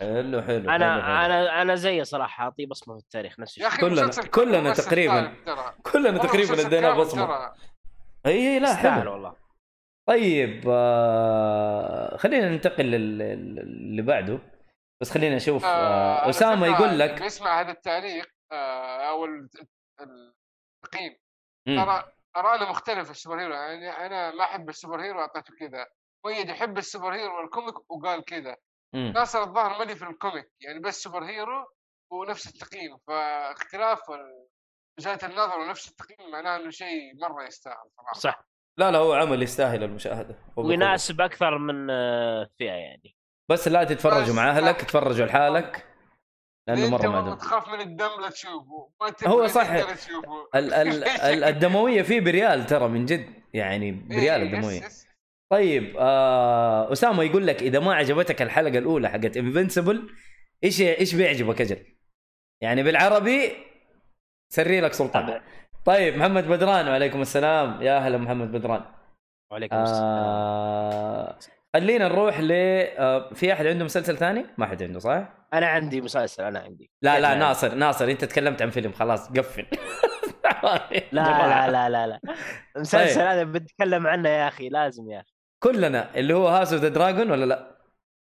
حلو حلو حلو، حلو. أنا أنا أنا زي صراحة أعطيه بصمة في التاريخ نفس الشيء كلنا- كلنا تقريباً. كلنا تقريبا ادينا بصمة. اي لا يستاهل حلو والله طيب آه... خلينا ننتقل لل- لل- اللي بعده. بس خلينا نشوف آه، آه... أسامة يقول لك بيسمع هذا التاريخ آه، أو ال- التقييم. ترى أرانا مختلف في ال super hero يعني أنا ما أحب ال super hero أعطيته كذا. مؤيد يحب ال super hero وال comic وقال كذا. ناصر الظاهر مالي في ال comic يعني بس super hero ونفس التقييم. فاختلاف وجهات النظر ونفس التقييم معناه إنه شيء مرة يستاهل صراحة. صح. لا لا هو عمل يستاهل المشاهدة. ويناسب أكثر من آه، فئه يعني بس لا تتفرجوا مع اهلك لا. تتفرجوا لحالك لأنه مرة ما تخاف من الدم لا تشوفه هو صح. ال- ال- *laughs* ال- الدموية فيه brutal ترى من جد يعني brutal إيه، يس- الدموية. طيب آه أسامة يقول لك إذا ما عجبتك الحلقة الأولى حقت انفنسبل إيش إيش بيعجبك أجل؟ يعني بالعربي سري لك سلطان. طيب محمد بدران وعليكم السلام. يا هلا محمد بدران. وعليكم السلام. آه خلينا نروح ل آه في أحد عنده مسلسل ثاني؟ ما حد عنده صح؟ أنا عندي مسلسل أنا عندي. لا لا يعني- ناصر ناصر أنت تكلمت عن فيلم خلاص قفل. *laughs* لا لا لا لا لا. المسلسل طيب. هذا بتكلم عنه يا أخي لازم يا أخي. كلنا اللي هو House of the Dragon ولا لا؟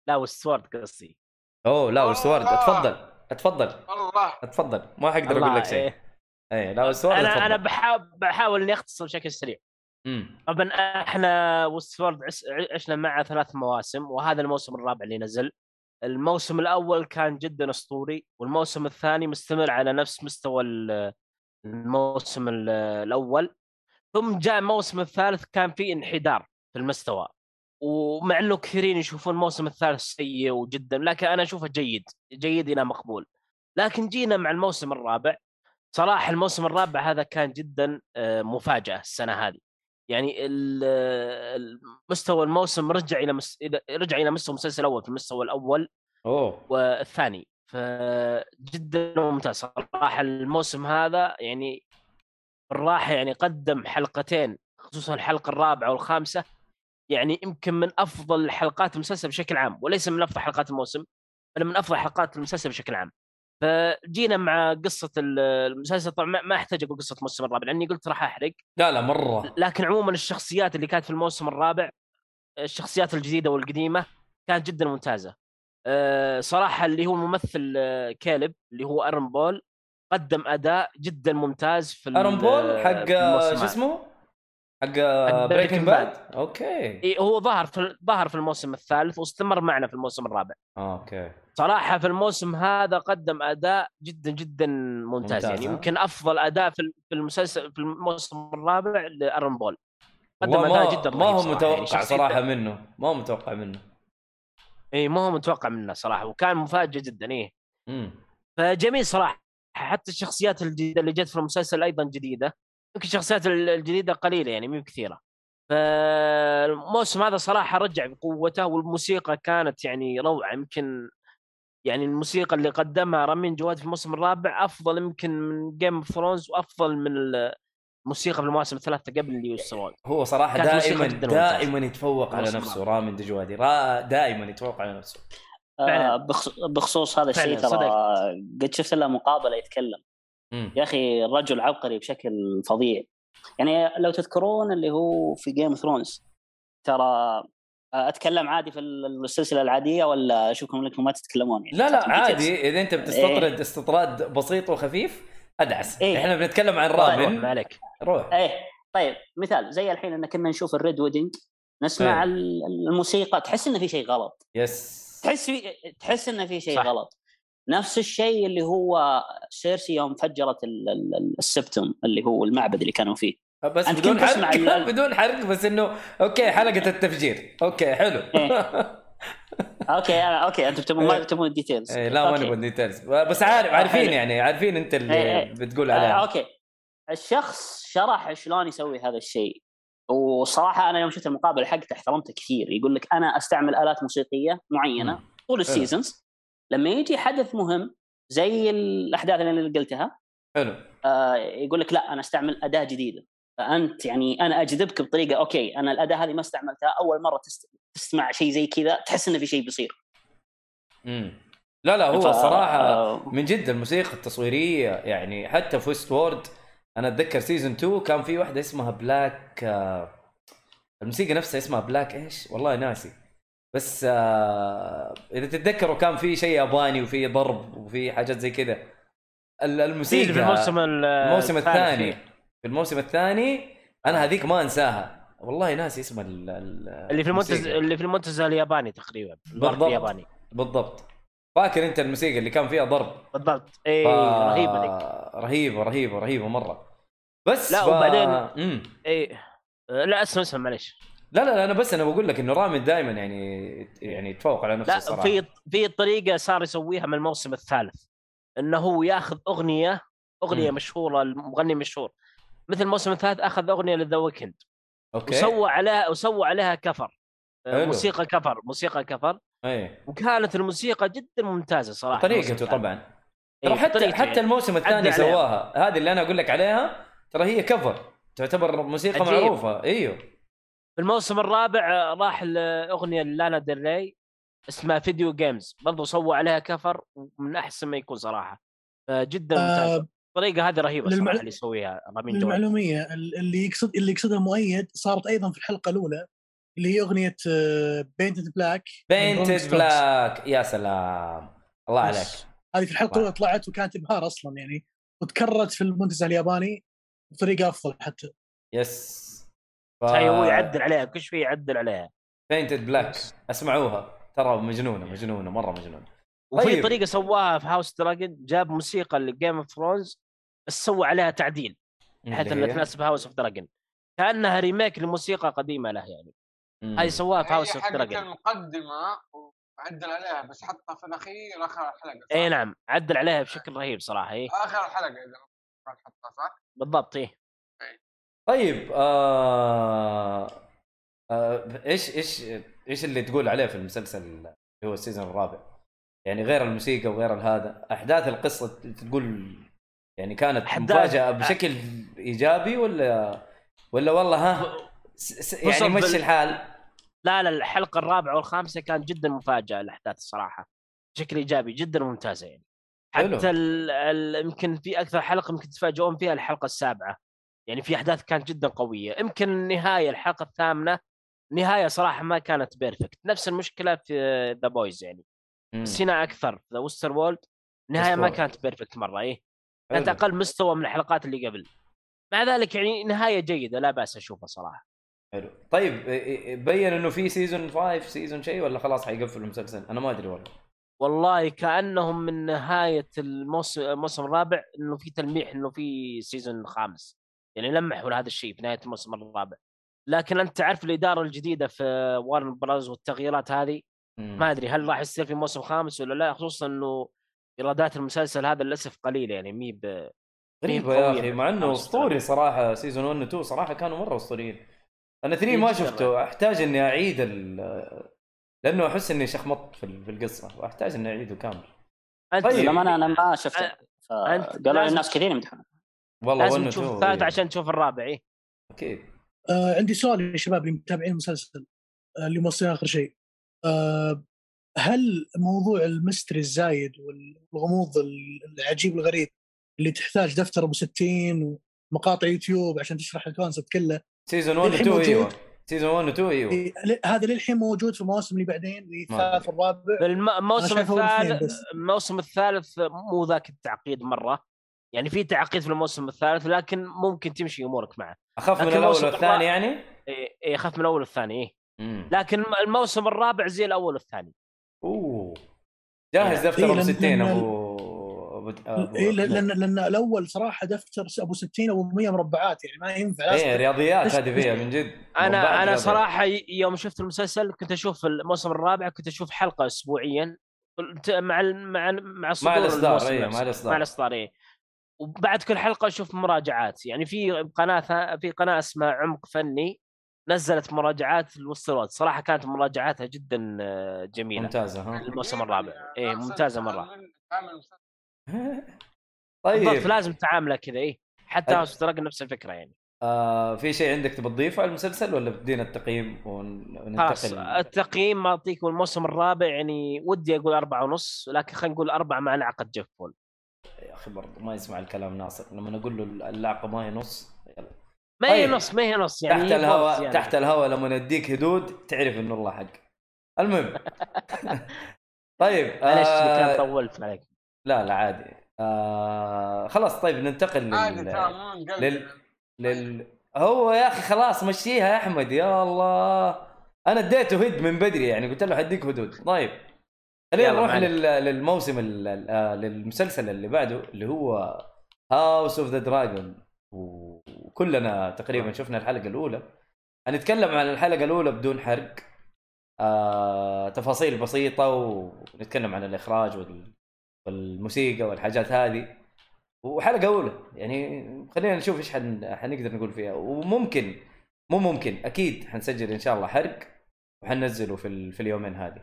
لا Westworld قصدي. أوه لا الله. اتفضل اتفضل الله! اتفضل. ما حقدر أقول لك شيء. إيه. اي لا Westworld أنا أتفضل. أنا بحاول بحاول إني أختصر بشكل سريع. مم. طبعا إحنا Westworld عشنا معه ثلاث مواسم وهذا الموسم الرابع اللي نزل. الموسم الأول كان جدا أسطوري والموسم الثاني مستمر على نفس مستوى ال- الموسم ال- الأول. ثم جاء الموسم الثالث كان فيه انحدار في المستوى. ومع إنه كثيرين يشوفون الموسم الثالث سيء وجدا لكن أنا أشوفه جيد جيد إلى مقبول. لكن جينا مع الموسم الرابع صراحة الموسم الرابع هذا كان جدا آه، مفاجأة السنة هذه. يعني ال- المستوى الموسم رجع إلى مس... رجع إلى مستوى المسلسل الأول في المستوى الأول أوه. والثاني. فجدا ممتاز صراحة الموسم هذا. يعني بالراحه يعني قدم حلقتين خصوصا الحلقة الرابعة والخامسة. يعني يمكن من أفضل حلقات المسلسل بشكل عام وليس من أفضل حلقات الموسم بل من أفضل حلقات المسلسل بشكل عام. فجينا مع قصة ال- المسلسل طبعا ما- أحتاج أقول قصة الموسم الرابع لأني قلت راح أحرق لا لا مرة لكن عموما الشخصيات اللي كانت في الموسم الرابع الشخصيات الجديدة والقديمة كانت جدا ممتازة أه، صراحة اللي هو الممثل أه، كالب اللي هو أرن بول قدم أداء جدا ممتاز في ارون بول حق show. اسمه؟ حق Breaking. Bad أوكي. إيه هو ظهر في ظهر في الموسم الثالث واستمر معنا في الموسم الرابع. أوكي. صراحة في الموسم هذا قدم أداء جدا جدا ممتاز, ممتاز، يعني؟ يمكن أفضل أداء في في المسلسل في الموسم الرابع لارون بول. قدم أداء جدا ما هو صراحة، متوقع يعني صراحة منه. ما هو متوقع منه. إي ما هو متوقع منه صراحة وكان مفاجئ جدا إيه امم فجميل صراحة حتى الشخصيات الجديدة اللي جت في المسلسل أيضا جديدة. يمكن الشخصيات ال- الجديدة قليلة يعني مو كثيرة. فالموسم هذا صراحة رجع بقوته والموسيقى كانت يعني روعة. يمكن يعني الموسيقى اللي قدمها رامين جوادي في الموسم الرابع أفضل يمكن من Game of Thrones وأفضل من الموسيقى في المواسم الثلاثة قبل اللي يوصلون هو صراحة دائما. دائما يتفوق على نفسه. رامين دجوادي را دائما يتفوق على نفسه. فعلاً. آه بخص- بخصوص هذا الشيء ترى قد شفت له مقابلة يتكلم. يا أخي الرجل عبقري بشكل فظيع. يعني لو تذكرون اللي هو في Game of Thrones ترى آه، أتكلم عادي في السلسلة العادية ولا أشوفكم لكم ما تتكلمون؟ يعني لا لا. عادي. إذا أنت بتستطرد استطراد بسيط وخفيف أدعس. إيه. إحنا بنتكلم عن طيب. رامين ما عليك. روح. إيه. طيب مثال. زي الحين إن كنا نشوف ال Red Wedding نسمع إيه. ال- الموسيقى تحس انه في شيء غلط. yes. تحس في تحس انه في شيء صح. غلط. نفس الشيء اللي هو سيرسي يوم فجرت ال- ال- ال- ال Sept اللي هو المعبد اللي كانوا فيه. بس أنت بدون حرق *laughs* بدون حرق بس إنه okay حلقة *laughs* التفجير. okay حلو. *laughs* okay أنا okay أنتم تبون إيه. ما تبون ال details إيه لا ما. نبغى details بس عارف عارفين حلو. يعني عارفين أنت اللي إيه، إيه. بتقول آه، عليها okay. الشخص شرح شلون يسوي هذا الشيء. وصراحة أنا يوم شفت المقابلة حقته احترمته كثير. يقول لك أنا أستعمل آلات موسيقية معينة. طول ال seasons لما يجي حدث مهم زي الأحداث اللي قلتها حلو. آه، يقول لك لا أنا أستعمل أداة جديدة. فأنت يعني أنا أجذبك بطريقة okay أنا الأداة هذه ما استعملتها أول مرة تست... تسمع شيء زي كذا تحس إنه في شيء بيصير. مم. لا لا هو ف- صراحة آه، من جد الموسيقى التصويرية يعني حتى في Westworld أنا أتذكر season 2 كان في واحدة اسمها Black آه، الموسيقى نفسها اسمها بلاك إيش؟ والله ناسي. بس آه، إذا تتذكروا كان في شيء ياباني وفي ضرب وفي حاجات زي كذا. ال- الموسيقى في الموسم ال- الموسم الثاني. في الموسم الثاني أنا هذيك ما أنساها. والله ناسي اسم ال- ال- اللي في المنتزه. اللي في المنتزه الياباني تقريبا. بالضبط. الياباني. بالضبط. فاكر أنت الموسيقى اللي كان فيها ضرب؟ بالضبط. اي ف- رهيبة ذيك رهيبة رهيبة رهيبة مرة. بس لا، ف... وبعدين-. اي لا اسمع اسمع معلش لا لا أنا بس أنا بقول لك إنه رامين دائما يعني يعني يتفوق على نفسه لا الصراحة في في طريقة صار يسويها من الموسم الثالث إنه هو ياخذ أغنية أغنية مم. مشهورة المغني مشهور مثل الموسم الثالث أخذ أغنية ل The Weeknd okay وسوى عليها وسوى عليها cover حلو. موسيقى cover موسيقى cover أي وكانت الموسيقى جدا ممتازة صراحة طريقته. طبعا إيه، ترى حتى حتى يعني. الموسم الثاني. سواها هذه اللي أنا أقول لك عليها ترى هي cover تعتبر موسيقى عجيب. معروفة إيوه في الموسم الرابع آه، راح لاغنيه Lana Del Rey اسمها Video Games. برضو سوى عليها cover ومن أحسن ما يكون صراحة. جدا آه الطريقة هذه رهيبة للمع- صراحة اللي يسويها رامين جوادي للمعلومية ال- اللي يقصد اللي يقصدها مؤيد صارت أيضا في الحلقة الأولى اللي هي أغنية Paint It Black Paint It Black يا سلام. الله عليك. هذه في الحلقة الأولى طلعت وكانت إبهار أصلا يعني وتكررت في المنتزه الياباني بطريقة أفضل حتى. yes ف... هي هو يعدل عليها كل شوي يعدل عليها. Paint It Black أسمعوها. ترى مجنونة مجنونة مرة مجنونة. وفي طيب. طريقة سواها في House Dragon جاب موسيقى ل Game of Thrones بس سوى عليها تعديل بحيث اللي انها؟ تناسب House of Dragon كأنها remake لموسيقى قديمة له يعني. هاي سواها في House of Dragon المقدمة وعدل عليها بس حطها في الأخير آخر الحلقة صح؟ اي نعم عدل عليها بشكل رهيب صراحة اي آخر الحلقة إذا ما حطها صح؟ بالضبط إيه. طيب آه... آه... إيش إيش إيش اللي تقول عليه في المسلسل اللي هو ال season الرابع؟ يعني غير الموسيقى وغير هذا أحداث القصة تقول يعني كانت مفاجأة بشكل إيجابي ولا ولا والله ها. يعني مشي الحال لا لا الحلقة الرابعة والخامسة كانت جدا مفاجأة الأحداث الصراحة بشكل إيجابي جدا ممتازة يعني. حتى يمكن في أكثر حلقة يمكن تتفاجئون فيها الحلقة السابعة يعني في أحداث كانت جدا قوية. يمكن النهاية الحلقة الثامنة نهاية صراحة ما كانت perfect نفس المشكلة في The Boys يعني. بس هنا أكثر The Westworld نهاية ما. كانت perfect مرة إيه. كانت. أقل مستوى من الحلقات اللي قبل. مع ذلك يعني نهاية جيدة لا بأس أشوفها صراحة. حلو. طيب بين إنه في season 5 season شيء ولا خلاص حيقفل المسلسل؟ أنا ما أدري والله. والله كأنهم من نهاية الموسم الرابع إنه في تلميح إنه في season خامس. يعني لمحوا لهذا الشيء في نهاية الموسم الرابع. لكن أنت تعرف الإدارة الجديدة في Warner Bros والتغييرات هذه. ما أدري هل راح يصير في موسم خامس ولا لا؟ خصوصا إنه إيرادات المسلسل هذا للأسف قليلة يعني مي بغريبة مي يا أخي من مع إنه أسطوري. صراحة season 1 و 2 صراحة كانوا مرة أسطوريين. أنا 3 إيه ما شفته أحتاج إني أعيد ال... لأنه أحس إني شخمطت في ال- في القصة. واحتاج إني أعيده كامل. أنت طيب. للأمانة أنا ما شفته. قالوا الناس كثير يمدحونه. والله 1 لازم تشوف 2 الثالث إيه. عشان تشوف الرابع إيه. أكيد آه عندي سؤال يا شباب اللي متابعين المسلسل آه اللي موصلين آخر شيء آه هل موضوع ال mystery الزايد والغموض العجيب الغريب اللي تحتاج دفتر أبو 60 ومقاطع يوتيوب عشان تشرح ال concept كله season 1 و الحين 2 أيوه. season 1 و 2 أيوه إيه، هذا للحين موجود في المواسم اللي بعدين اللي الثالث والرابع الموسم الثالث. الموسم الثالث مو ذاك التعقيد مرة يعني في تعقيد في الموسم الثالث لكن ممكن تمشي أمورك معه أخف من الأول والثاني يعني؟ إيه، إيه، يخاف من الأول والثاني إيه. امم لكن الموسم الرابع زي الأول والثاني أوه جاهز دفتر إيه، أبو لأن- 60 لأن أبو أبو أبو- إيه لأن لأن الأول صراحة دفتر أبو 60 أبو 100 مربعات يعني ما ينفع إيه لازم- رياضيات هذه فيها من جد *laughs* أنا أنا. صراحة يوم شفت المسلسل كنت أشوف الموسم الرابع كنت أشوف حلقة اسبوعيا مع ال- مع ال- مع صدور الإصدار، الموسم إيه، نفسه. مع الإصدار. مع الإصدار إيه. وبعد كل حلقة أشوف مراجعات. يعني في قناة في قناة اسمها عمق فني نزلت مراجعات للوستروت صراحة كانت مراجعاتها جدا آه، جميلة. ممتازة ها؟ الموسم الرابع. إيه، ممتازة مرة. كامل. مسلسل. بالضبط طيب لازم تعامله كذا إيه. حتى أد- هاوس نفس الفكرة يعني. آه في شيء عندك تبي تضيفه على المسلسل ولا بدينا التقييم وننتقل التقييم ما أعطيكم الموسم الرابع يعني ودي أقول أربعة ونص لكن خلينا نقول أربعة مع نعقد جيف بول. يا أخي برضه ما يسمع الكلام ناصر. لما نقول له اللعقه ما هي نص يلا. ما هي طيب. نص ما هي نص يعني تحت الهواء يعني. تحت الهواء لما نديك هدود تعرف انه الله حق. المهم. *laughs* طيب معلش آه كان طولت عليك. لا لا عادي. آه خلاص طيب ننتقل لل... لل... لل... هو يا أخي خلاص مشيها يا أحمد يا الله. أنا اديته هد من بدري يعني قلت له حديك هدود. طيب. خلينا نروح. للموسم. آه للمسلسل اللي بعده اللي هو House of the Dragon وكلنا تقريبا شفنا الحلقة الأولى. هنتكلم عن الحلقة الأولى بدون حرق. آه... تفاصيل بسيطة ونتكلم عن الإخراج وال... والموسيقى والحاجات هذه. وحلقة أولى يعني خلينا نشوف إيش حن... حنقدر نقول فيها. وممكن مو ممكن أكيد حنسجل إن شاء الله حرق وحننزله في ال... في اليومين هذه.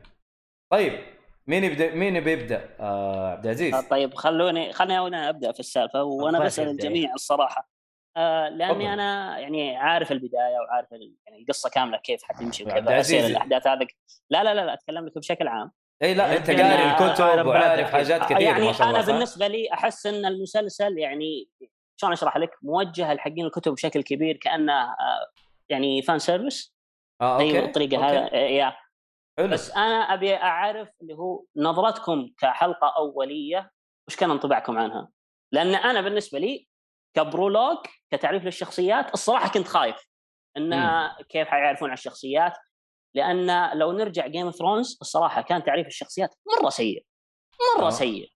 طيب مين يبدا مين بيبدا آه عبد العزيز آه، طيب خلوني خليني أنا أبدأ في السالفة وأنا بسأل. الجميع الصراحة آه لأني تفضل. أنا يعني عارف البداية وعارف يعني القصة كاملة كيف حتمشي وكيف. تصير الأحداث هذه لا لا لا لا أتكلم لك بشكل عام إي لا أنت يعني قاري الكتب وعارف. حاجات كثير يعني ما شاء الله أنا؟ بالنسبة لي أحس إن المسلسل يعني شلون أشرح لك موجه لحقين الكتب بشكل كبير كأنه آه، يعني fan service آه زي okay الطريقة okay. هذا يا حلو بس أنا أبي أعرف اللي هو نظرتكم كحلقة أولية وش كان انطباعكم عنها؟ لأن أنا بالنسبة لي ك prologue كتعريف للشخصيات الصراحة كنت خايف إن كيف حيعرفون على الشخصيات لأن لو نرجع جيم اوف ثرونز الصراحة كان تعريف الشخصيات مرة سيء مرة آه. آه. سيء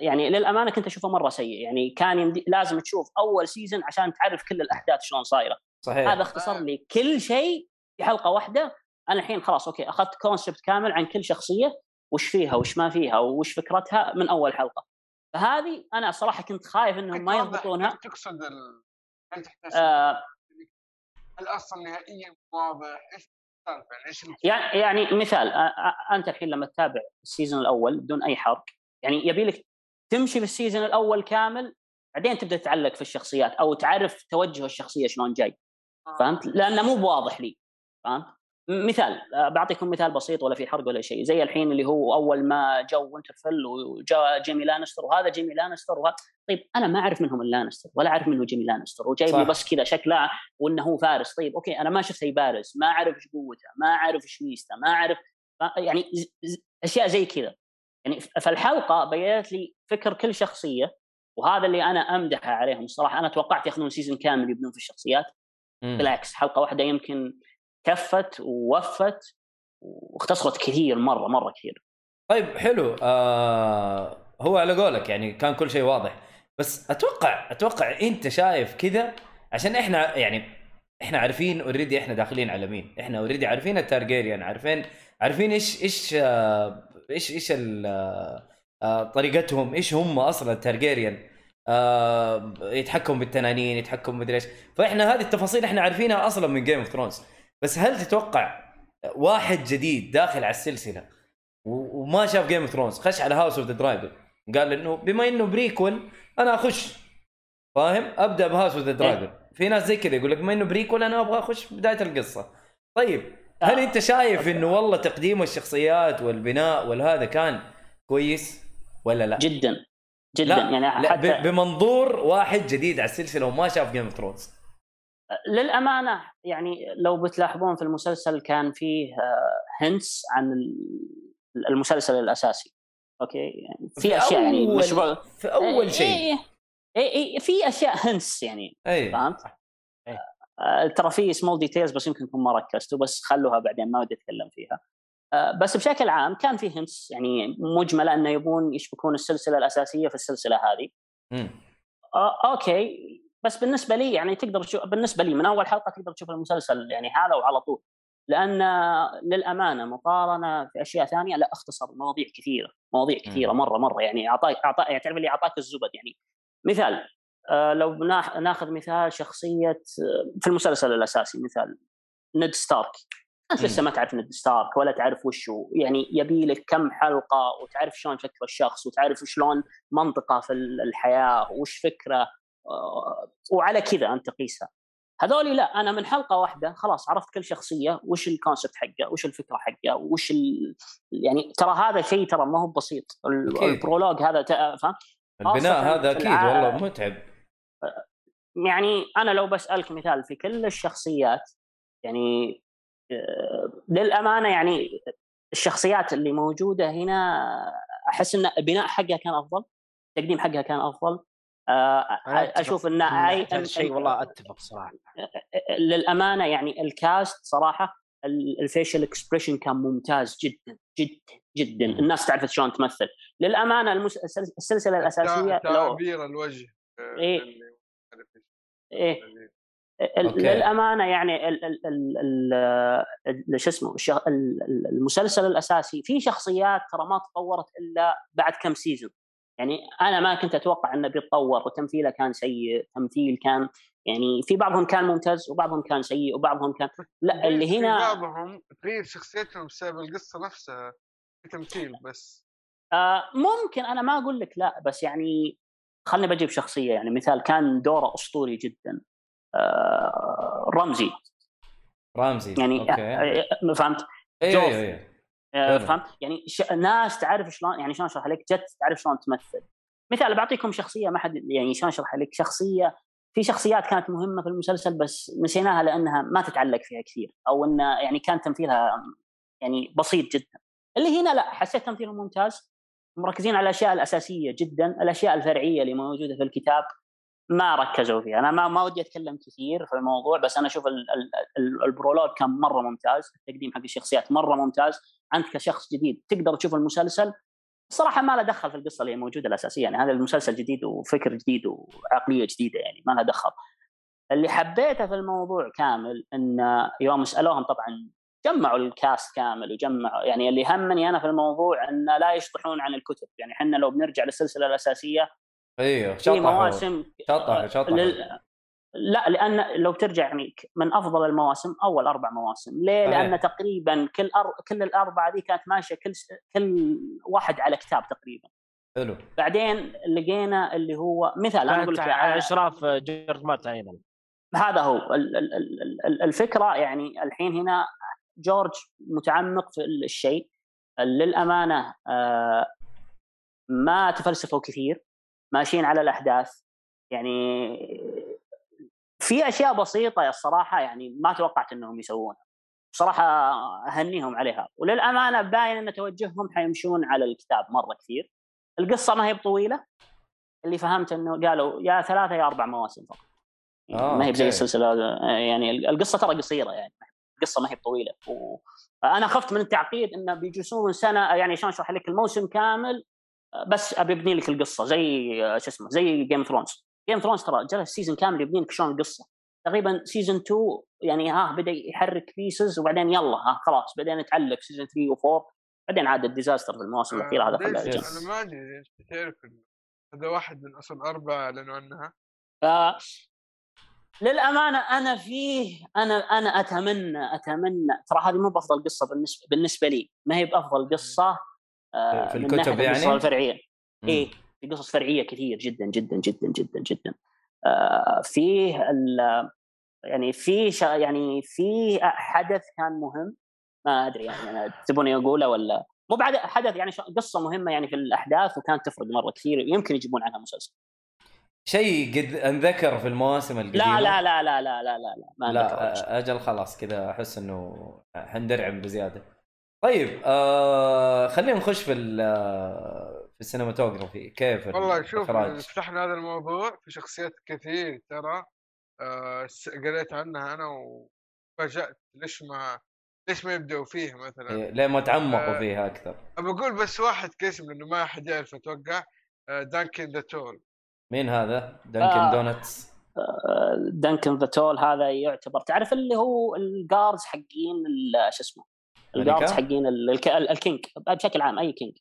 يعني للأمانة كنت أشوفه مرة سيء يعني كان يمدي لازم تشوف أول season عشان تعرف كل الأحداث شلون صايرة صحيح هذا اختصر لي كل شيء في حلقة واحدة أنا الحين خلاص okay أخذت concept كامل عن كل شخصية وش فيها وش ما فيها وش فكرتها من أول حلقة. فهذه أنا صراحة كنت خايف إنهم ما يضبطونها. تقصد ال... هل تحتاج آه. هل أصلا نهائيا واضح؟ إيش يعني يعني مثال آه، آه، أنت الحين لما تتابع ال season الأول بدون أي حرق يعني يبي لك تمشي في ال season الأول كامل بعدين تبدأ تتعلق في الشخصيات أو تعرف توجه الشخصية شلون جاي. فهمت؟ لأنه مو بواضح لي. فهمت؟ مثال آه، بعطيكم مثال بسيط ولا في حرق ولا شيء. زي الحين اللي هو أول ما جو وينترفيل وجاء جيمي لانستر وهذا جيمي لانستر وهذا. طيب أنا ما أعرف منهم اللانستر ولا أعرف منه جيمي لانستر وجايب لي. بس كذا شكله وإنه هو فارس. طيب okay أنا ما شفته يبارز ما أعرف إيش قوته ما أعرف إيش ميزته ما أعرف. يعني أشياء زي كذا. يعني فالحلقة بينت لي فكر كل شخصية وهذا اللي أنا أمدحه عليهم الصراحة. أنا توقعت ياخذون season كامل يبنون في الشخصيات. بالعكس حلقة واحدة يمكن كفت ووفت واختصرت كثير مرة مرة كثير. طيب حلو. آه هو على قولك يعني كان كل شيء واضح. بس أتوقع أتوقع أنت شايف كذا عشان إحنا يعني إحنا عارفين already إحنا داخلين على مين. إحنا already عارفين التارجيريان عارفين عارفين إيش إيش آه إيش إيش آه آه طريقتهم إيش هم أصلا التارجيريان. يتحكم بالتنانين يتحكم مدري إيش. فإحنا هذه التفاصيل إحنا عارفينها أصلا من جيم اوف ثرونز بس هل تتوقع واحد جديد داخل على السلسلة وما شاف جيم اوف ثرونز خش على هاوس اوف ذا دراجون قال إنه بما إنه prequel أنا أخش. فاهم؟ أبدأ بهاوس اوف ذا دراجون في ناس زي كذا يقول لك بما إنه prequel أنا أبغى أخش بداية القصة. طيب هل. أنت شايف إنه والله تقديم الشخصيات والبناء والهذا كان كويس ولا لا؟ جدا. جدا. لا. يعني لا حتى ب- بمنظور واحد جديد على السلسلة وما شاف جيم اوف ثرونز للأمانة يعني لو بتلاحظون في المسلسل كان فيه hints عن ال- المسلسل الأساسي. okay؟ يعني في أشياء يعني مش ب- في أول إيه، شيء. إيه إيه إيه في أشياء hints يعني اي فهمت؟ إيه. آه، ترى في small details بس يمكن ما ركزتوا بس خلوها بعدين ما ودي أتكلم فيها. آه، بس بشكل عام كان في hints يعني مجملة إنه يبون يشبكون السلسلة الأساسية في السلسلة هذه. آه، okay. بس بالنسبة لي يعني تقدر تشوف بالنسبة لي من أول حلقة تقدر تشوف المسلسل يعني هذا وعلى طول. لأن للأمانة مقارنة في أشياء ثانية لا أختصر مواضيع كثيرة مواضيع كثيرة مرة مرة يعني أعطاك أعطاك يعني تعرف اللي أعطاك الزبد يعني. مثال آه، لو ناخذ مثال شخصية آه، في المسلسل الأساسي مثال نيد ستارك. انت. لسه ما تعرف نيد ستارك ولا تعرف وش هو. يعني يبي لك كم حلقة وتعرف شلون فكر الشخص وتعرف شلون منطقه في ال- الحياة وش فكره. وعلى كذا انت قيسها هذولي لا أنا من حلقة واحدة خلاص عرفت كل شخصية وش ال concept حقه وش الفكرة حقه وش ال... يعني ترى هذا شيء ترى ما هو بسيط. ال prologue هذا فاهم البناء هذا أكيد الع- والله متعب. يعني أنا لو بسألك مثال في كل الشخصيات يعني آه، للأمانة يعني الشخصيات اللي موجودة هنا أحس إن البناء حقها كان أفضل التقديم حقها كان أفضل. أشوف إن أي الشيء والله أتفق صراحة. للأمانة يعني ال cast صراحة ال facial expression كان ممتاز جدا جدا جدا. الناس تعرف شلون تمثل. للأمانة المس... السلسلة الأساسية تع- لو تعابير الوجه آه، إيه. إيه. okay. للأمانة يعني ال ال ال ال ال- شو اسمه الش- ال- ال- المسلسل الأساسي. في شخصيات ترى ما تطورت إلا بعد كم سيزون يعني أنا ما كنت أتوقع أنه بيتطور وتمثيله كان سيء تمثيل كان يعني في بعضهم كان ممتاز وبعضهم كان سيء وبعضهم كان لا اللي في هنا بعضهم تغير شخصيتهم بسبب القصة نفسها في تمثيل بس. آه ممكن أنا ما أقول لك لا بس يعني خلني بجيب شخصية يعني مثال كان دوره أسطوري جدا. آه رمزي. رامزي يعني أوكي. آه، فهمت؟ أيوه جوف. آه،. فهمت؟ يعني ش... ناس تعرف شلون يعني شلون أشرح لك؟ جت تعرف شلون تمثل. مثال بعطيكم شخصية ما حد يعني شلون أشرح لك؟ شخصية في شخصيات كانت مهمة في المسلسل بس نسيناها لأنها ما تتعلق فيها كثير أو إنه يعني كان تمثيلها يعني بسيط جدا. اللي هنا لا حسيت تمثيلهم ممتاز مركزين على الأشياء الأساسية جدا الأشياء الفرعية اللي موجودة في الكتاب. ما ركزوا فيها. أنا ما ما ودي أتكلم كثير في الموضوع بس أنا أشوف ال- ال- ال- البرولوج كان مرة ممتاز التقديم حق الشخصيات مرة ممتاز. أنت كشخص جديد تقدر تشوف المسلسل. صراحة ما له دخل في القصة اللي موجودة الاساسيه يعني هذا المسلسل جديد وفكر جديد وعقلية جديدة يعني ما لها دخل. اللي حبيته في الموضوع كامل إن يوم سألوهم طبعا جمعوا الكاست كامل وجمعوا يعني اللي همني أنا في الموضوع إن لا يشطحون عن الكتب. يعني إحنا لو بنرجع للسلسلة الأساسية إيوه في مواسم شطحوا شطحوا لل... لا لأن لو ترجع يعني من أفضل المواسم أول أربع مواسم، ليه؟ صحيح. لأن تقريبا كل أر... كل الأربعة دي كانت ماشية كل س... كل واحد على كتاب تقريبا، حلو. بعدين لقينا اللي هو مثال أنا أقول لك على أشراف جورج مارتن أيضا. هذا هو. ال- ال- ال- ال- الفكرة يعني الحين هنا جورج متعمق في الشيء. للأمانة آه، ما تفلسفوا كثير. ماشيين على الأحداث. يعني في أشياء بسيطة الصراحة يعني ما توقعت إنهم يسوونها. بصراحه أهنيهم عليها. وللأمانة باين إن توجههم حيمشون على الكتاب مرة كثير. القصة ما هي بطويلة. اللي فهمت إنه قالوا يا ثلاثة يا أربع مواسم فقط. آه، ما هي زي. السلسلة. يعني القصة ترى قصيرة يعني. القصة ما هي طويله وأنا خفت من التعقيد انه بيجلسون سنة. يعني شلون أشرح لك؟ الموسم كامل بس أبي أبني لك القصة زي آه، شو اسمه زي جيم ثرونز جيم ثرونز ترى جلس season كامل يبني لك شلون القصة. تقريبا season 2 يعني ها بدأ يحرك pieces وبعدين يلا ها خلاص بدينا نتعلق season 3 و4 بعدين عاد ال disaster في المواسم الاخيره هذا؟ خلاه. أنا ما أدري تعرف هذا واحد من أصل أربعة أعلنوا عنها. ف للأمانة أنا فيه أنا أنا أتمنى أتمنى ترى هذه مو بأفضل قصة بالنسبة بالنسبة لي ما هي بأفضل قصة. آه، في من الكتب يعني؟ القصة الفرعية. إيه في قصص فرعية كثير جدا جدا جدا جدا جدا. آه، فيه ال- يعني في شا يعني في حدث كان مهم. ما أدري يعني أنا تبوني أقوله ولا؟ مو بعد حدث يعني قصة مهمة يعني في الأحداث وكانت تفرق مرة كثير. يمكن يجيبون عنها مسلسل. شيء قد أنذكر في المواسم القديمة؟ لا لا لا لا لا لا لا لا ما. لا أجل خلاص كذا أحس إنه حندرعم بزيادة. طيب آه خلينا نخش في ال- آه، في السينماتوجرافي. كيف والله شوف؟ فتحنا هذا الموضوع في شخصيات كثير ترى. آه س- قريت عنها أنا وفاجأت ليش ما ليش ما يبدأوا فيه مثلا؟ إيه، ليه ما تعمقوا آه. فيها أكثر؟ أبى أقول بس واحد كاسم لأنه ما حد يعرف أتوقع. آه دانكن ذا تول. مين هذا؟ دانكن آه. دونتس. دانكن ذا تول هذا يعتبر تعرف اللي هو ال guards حقين ال- شو اسمه؟ ال guards ملكة؟ حقين ال- الك- ال- ال king بشكل عام أي king.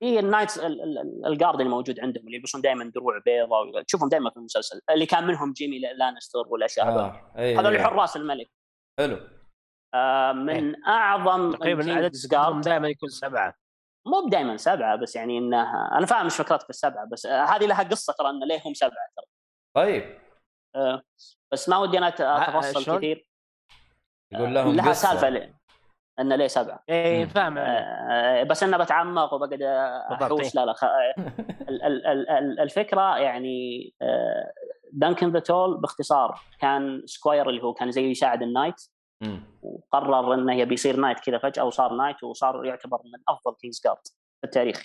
في ال knights ال- ال- ال- ال guard اللي موجود عندهم اللي يلبسون دائما دروع بيضاء تشوفهم دائما في المسلسل اللي كان منهم جيمي لانستر والأشياء هذول آه. أي هذول أي. حراس الملك حلو آه، من أعظم تقريبا جارد دائما يكون سبعة مو بدائما سبعة بس يعني انها أنا فاهم إيش فكرتك بالسبعه بس آه، هذه لها قصة ترى إنه ليه هم سبعة ترى طيب آه، بس ما ودي أنا أت- أتفصل شلون؟ كثير يقول لهم لها قصة. سالفة ليه إنه ليه سبعة إيه مم. فاهم عليك. آه، بس أنا بتعمق وبقعد احوس لا لا خ... ال- ال- ال- ال- الفكرة يعني Duncan the Tall باختصار كان squire اللي هو كان زي يساعد ال knight. وقرر إنه يبي يصير knight كذا فجأة وصار knight وصار يعتبر من أفضل Kingsguard في التاريخ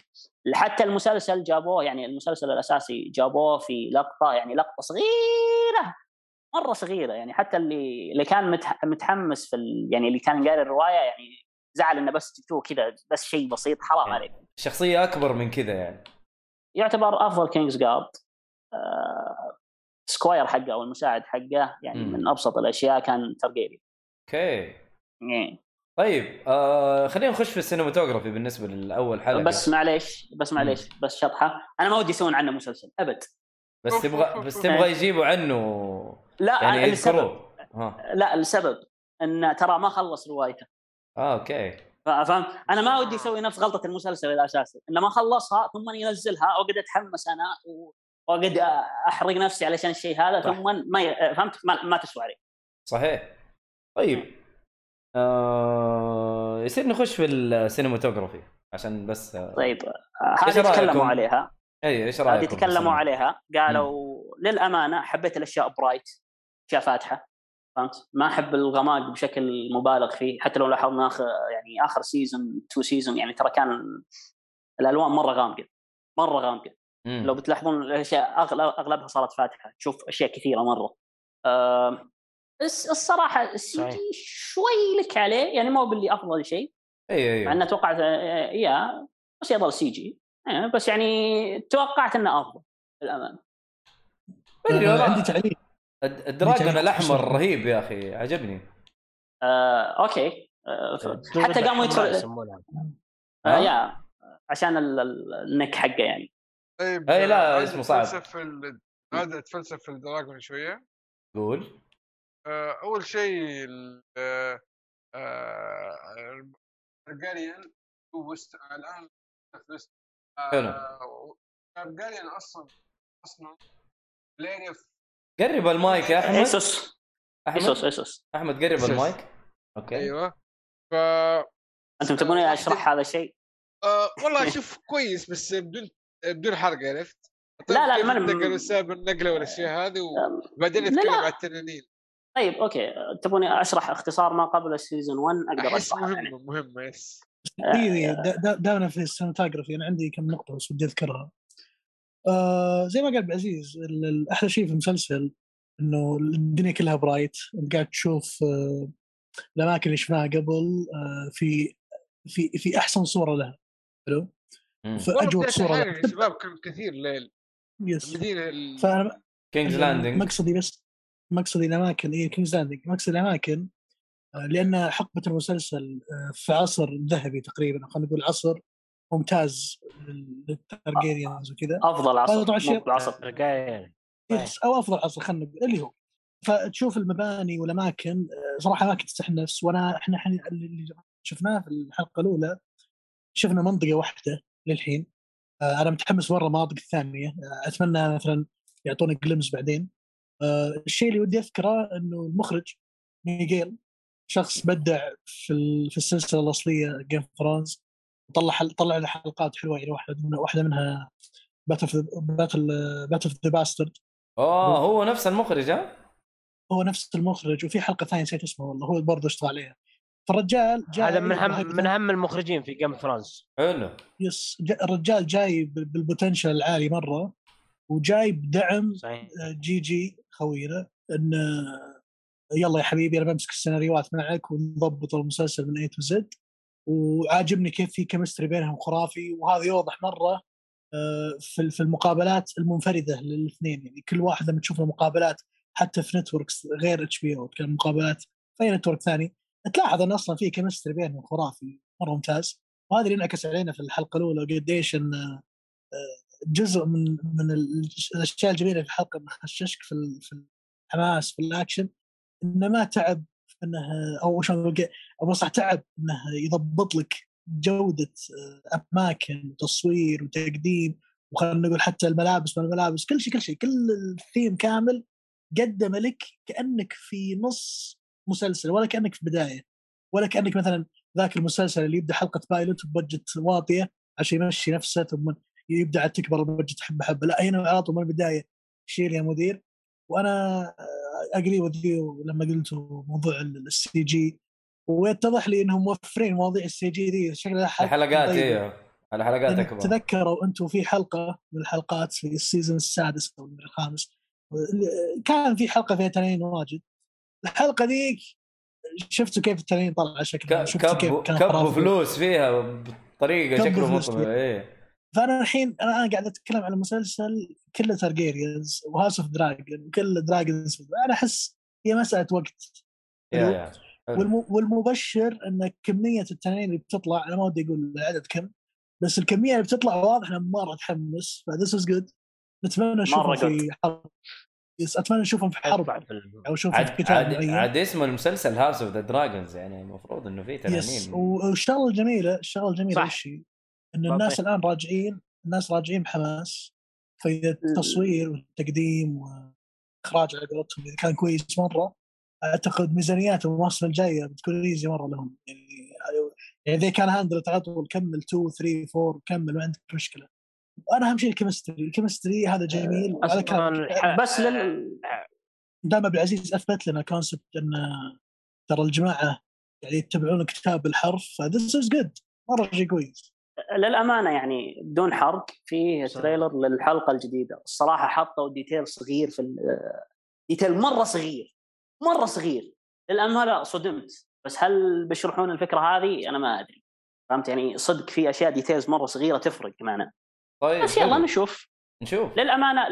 حتى المسلسل جابوه يعني المسلسل الأساسي جابوه في لقطة يعني لقطة صغيرة مرة صغيرة يعني حتى اللي اللي كان متح- متحمس في ال... يعني اللي كان قاري الرواية يعني زعل إنه بس جبتوه كذا بس شيء بسيط حرام عليك. شخصية أكبر من كذا يعني. يعتبر أفضل Kingsguard آه squire حقه أو المساعد حقه يعني مم. من أبسط الأشياء كان ترجيري okay. يعني طيب آه خلينا نخش في ال cinematography بالنسبة لاول حلقة. بس معليش بس معليش بس شطحة. أنا ما ودي يسوون عنه مسلسل أبد. بس *laughs* تبغى بس تبغى يجيبوا عنه لا يعني ها. لا السبب إن ترى ما خلص روايته. آه okay. فاهم؟ أنا ما ودي أسوي نفس غلطة المسلسل الاساسي إنه ما خلصها ثم ينزلها وأقعد أتحمس أنا وأقعد أحرق نفسي علشان الشيء هذا صح. ثم ما ي- فهمت؟ ما, ما تسوى علي صحيح. طيب. آه يصير نخش في ال cinematography عشان بس طيب آه، هذه؟ تكلموا عليها. اي إيش رأيكم هذه تكلموا؟ عليها. قالوا للأمانة حبيت الأشياء bright. اشياء فاتحة فهمت؟ ما أحب الغماق بشكل مبالغ فيه حتى لو لاحظنا آخر يعني آخر season two season يعني ترى كان الألوان مرة غامقة مرة غامقة. لو بتلاحظون الأشياء أغلبها صارت فاتحة تشوف أشياء كثيرة مرة. بس الصراحة ال CG شوي لك عليه يعني مو باللي أفضل شيء. إي إي مع إنه توقعت آه، يا بس يظل CG. آه، بس يعني توقعت إنه أفضل للأمانة. ما أدري أنا والله. عندي تعليق. ال dragon الأحمر رهيب يا أخي عجبني. آه، okay. آه، حتى قاموا يدخلوا آه، آه؟ آه، يا عشان ال neck حقه يعني. طيب اي لا آه، اسمه صعب. هذا تفلسف في ال dragon شوية. قول. آه، أول شيء ال جاريان وست الان حلو. آه، جاريان أصلا أصلا بلاير قرب المايك يا احمد ايسوس ايسوس احمد ايسوس احمد قرب إيسوس. المايك أوكي أيوه ف أنتم تبوني اشرح هذا الشيء؟ آه والله شوف كويس بس بدون بدون حرق عرفت؟ لا، لا، ما- انتقلوا سبب النقله والاشياء هذه وبعدين نتكلم. عن التنانين طيب أوكي تبوني اشرح اختصار ما قبل ال season 1 أقدر احس اشرحه يعني مهمه مهمه yes دقيقة دا- دا- دامنا في ال cinematography أنا عندي كم نقطة بس ودي اذكرها. آه زي ما قال عبد العزيز ال- ال- أحلى شيء في المسلسل إنه الدنيا كلها bright. أنت قاعد تشوف آه الأماكن اللي شفناها قبل آه في في في أحسن صورة لها حلو؟ مم. في والله أجود بداية صورة لها. شباب كان كثير ليل. yes. المدينة ال- فأنا King's Landing مقصدي بس مقصدي الاماكن اي King's Landing مقصدي الأماكن لأن حقبة المسلسل في عصر ذهبي تقريبا خلينا نقول عصر ممتاز لل Targaryens وكذا. أفضل عصر طبعاً شيء- رجال yes أو أفضل عصر خلينا نقول اللي هو. فتشوف المباني والأماكن آه، صراحة اماكن تستحق النفس وأنا إحنا اللي شفناه في الحلقة الأولى شفنا منطقة واحدة للحين آه، أنا متحمس مره المناطق الثانية آه، أتمنى مثلا يعطونا glimpse بعدين. الشيء اللي ودي أذكره إنه المخرج ميغيل شخص بدع في في السلسلة الأصلية Game Thrones طلع حل- طلع لنا حلقات حلوة يعني واحدة من واحدة منها battle battle Battle the Bastard اوه هو نفس المخرج ها؟ هو نفس المخرج وفي حلقة ثانية نسيت اسمه والله هو برضه اشتغل عليها. فالرجال جاي هذا من اهم من اهم المخرجين في Game Thrones حلو. yes جا- الرجال جاي بال- بال potential العالي مرة وجاي بدعم صحيح. جي جي خوينا إن يلا يا حبيبي أنا بمسك السيناريوهات معك ونضبط المسلسل من A to Z وعاجبني كيف في chemistry بينهم خرافي وهذا يوضح مرة آه، في في المقابلات المنفردة للاثنين. يعني كل واحد لما تشوف المقابلات حتى في networks غير HBO مقابلات في أي network ثاني تلاحظ إن أصلا في chemistry بينهم خرافي مرة ممتاز. وهذا اللي انعكس علينا في الحلقة الأولى قديش إن آه، جزء من من ال- الأشياء الجميلة في الحلقة انه خششك في في الحماس في الاكشن إنه ما تعب إنه أو شلون أو صح تعب إنه يضبط لك جودة آه، أماكن وتصوير وتقديم وخلينا نقول حتى الملابس ما الملابس كل شيء كل شيء كل الثيم كامل قدم لك كأنك في نص مسلسل ولا كأنك في بداية ولا كأنك مثلا ذاك المسلسل اللي يبدأ حلقة pilot ب budget واطية عشان يمشي نفسه ثم يبدأ تكبر ال budget حبة حبة. لا هنا على طول من البداية شيل يا مدير. وأنا اجري وذ لما قلتوا موضوع ال CG ويتضح لي إنهم موفرين مواضيع ال CG دي شكلها الحلقات. أيوه الحلقات أكبر تذكروا أنتم في حلقة من الحلقات في ال season السادس أو الخامس كان في حلقة فيها تنين واجد الحلقة ذيك شفتوا كيف التنين طلع شكلها ك- شفتوا كيف كان كبوا. فلوس فيها بطريقة شكله فيها. إيه فأنا الحين أنا قاعد أتكلم عن مسلسل كله Targaryens و House of Dragon وكل dragons أنا أحس هي مساله وقت. والمبشر إن كمية التنانين اللي بتطلع أنا ما ودي أقول العدد كم بس الكمية اللي بتطلع واضح إنها مرة تحمس ف this is good نتمنى نشوفهم في حرب. yes أتمنى نشوفهم في حرب. في أو نشوفهم في عاد قتال عاد, معين. عاد اسم المسلسل House of the Dragons يعني المفروض إنه yes تنانين. والشغلة الجميلة الشغلة الجميلة صح. إن. الناس الآن راجعين الناس راجعين بحماس فاذا التصوير والتقديم وإخراج على قولتهم إذا كان كويس مرة. أعتقد ميزانيات المواسم الجاية بتكون easy مرة لهم. يعني يعني إذا كان handle على طول كمل 2 3 4 كمل ما عندك مشكلة. أنا أهم شيء ال chemistry ال chemistry هذا جميل. وهذا أصلاً كان بس لل... دام عبد العزيز أثبت لنا concept إن ترى الجماعة يعني يتبعون الكتاب بالحرف ف this is good مرة شيء كويس. للأمانة يعني بدون حرق في. trailer للحلقة الجديدة. الصراحة حطوا detail صغير في detail مرة صغير مرة صغير. للامانه صدمت. بس هل بيشرحون الفكرة هذه؟ أنا ما أدري. فهمت؟ يعني صدق في أشياء details مرة صغيرة تفرق معنا طيب بس يلا. نشوف. نشوف. للأمانة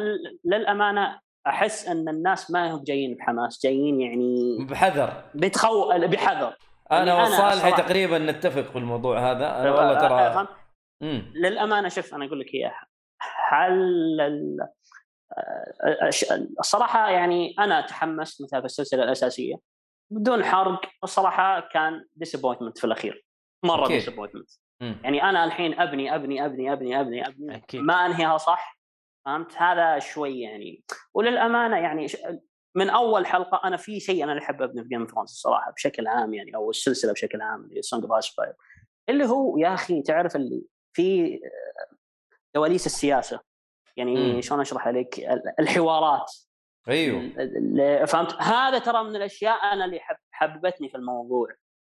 للأمانة أحس أن الناس ما هم جايين بحماس. جايين يعني بحذر. بيدخلون بحذر. أنا يعني وصالحي تقريبا نتفق بالموضوع هذا. أنا والله ترى؟ مم. للأمانة شوف أنا أقول لك إياها هل ال- آه، الصراحة يعني أنا تحمست مثلا السلسلة الأساسية بدون حرق الصراحة كان ديسابوينتمنت في الأخير مرة. ديسابوينتمنت. يعني أنا الحين أبني أبني أبني أبني أبني أبني أكيد. ما أنهيها صح فهمت هذا شوي يعني وللأمانة يعني من أول حلقة أنا في شيء أنا أحب أبني في جيم اوف الصراحة بشكل عام يعني أو السلسلة بشكل عام اللي سونج اوف اللي هو يا أخي تعرف اللي في كواليس السياسة. يعني. شلون أشرح عليك ال- الحوارات. أيوه. فهمت؟ هذا ترى من الأشياء أنا اللي حب حببتني في الموضوع.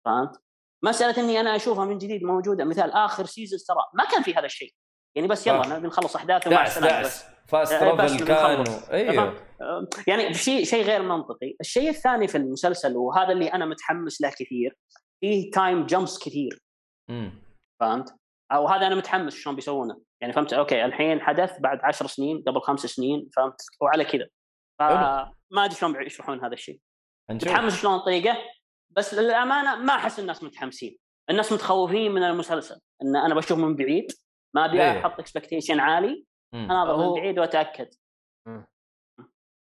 فهمت؟ مسألة إني أنا أشوفها من جديد موجودة. مثال آخر season ترى ما كان في هذا الشيء. يعني بس يلا آه. نبي نخلص احداث ومع السلامه بس. fast travel بنخلص. كان و- أيوه. يعني شيء شيء غير منطقي، الشيء الثاني في المسلسل وهذا اللي أنا متحمس له كثير فيه time jumps كثير. مم. فهمت؟ أو هذا أنا متحمس شلون بيسوونه. يعني فهمت؟ أوكي الحين حدث بعد عشر سنين قبل خمس سنين فهمت؟ وعلى كذا. فما أدري شلون بيشرحون هذا الشيء. متحمس شلون طريقة؟ بس للأمانة ما أحس الناس متحمسين. الناس متخوفين من المسلسل. إن أنا بشوف من بعيد ما أبي أيوه. أحط expectation عالي. اناظر هو- من بعيد وأتأكد. مم.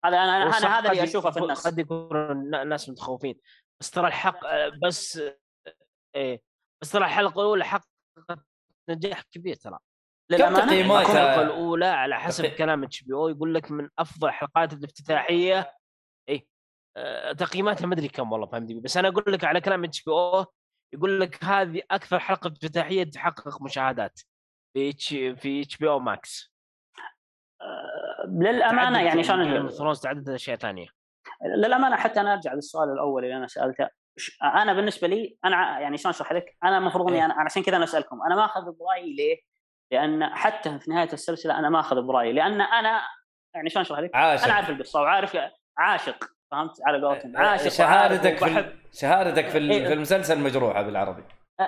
هذا أنا أنا هذا اللي أشوفه في الناس. قد يكون النا- الناس متخوفين. بس ترى الحق آه، بس آه، إيه. بس ترى الحلقة الأولى حققت نجاح كبير ترى. للأمانة؟ الحلقة الأولى على حسب كلام HBO يقول لك من أفضل الحلقات الافتتاحية. إيه آه، تقييماتها ما أدري كم والله فهمت بس أنا أقول لك على كلام HBO يقول لك هذه أكثر حلقة افتتاحية تحقق مشاهدات في اتش في HBO Max للأمانة يعني شلون ثرونز تعدد أشياء ثانية. للأمانة حتى أنا أرجع للسؤال الأول اللي أنا سألته. أنا بالنسبة لي أنا يعني شلون أشرح لك؟ أنا المفروض إني إيه. أنا عشان كذا أنا أسألكم أنا ما أخذ برأيي ليه؟ لأن حتى في نهاية السلسلة أنا ما أخذ برأيي لأن أنا يعني شلون أشرح لك؟ عاشق أنا عارف القصة وعارف عاشق فهمت على قولتهم عاشق شهادتك في شهادتك في إيه. في المسلسل مجروحة بالعربي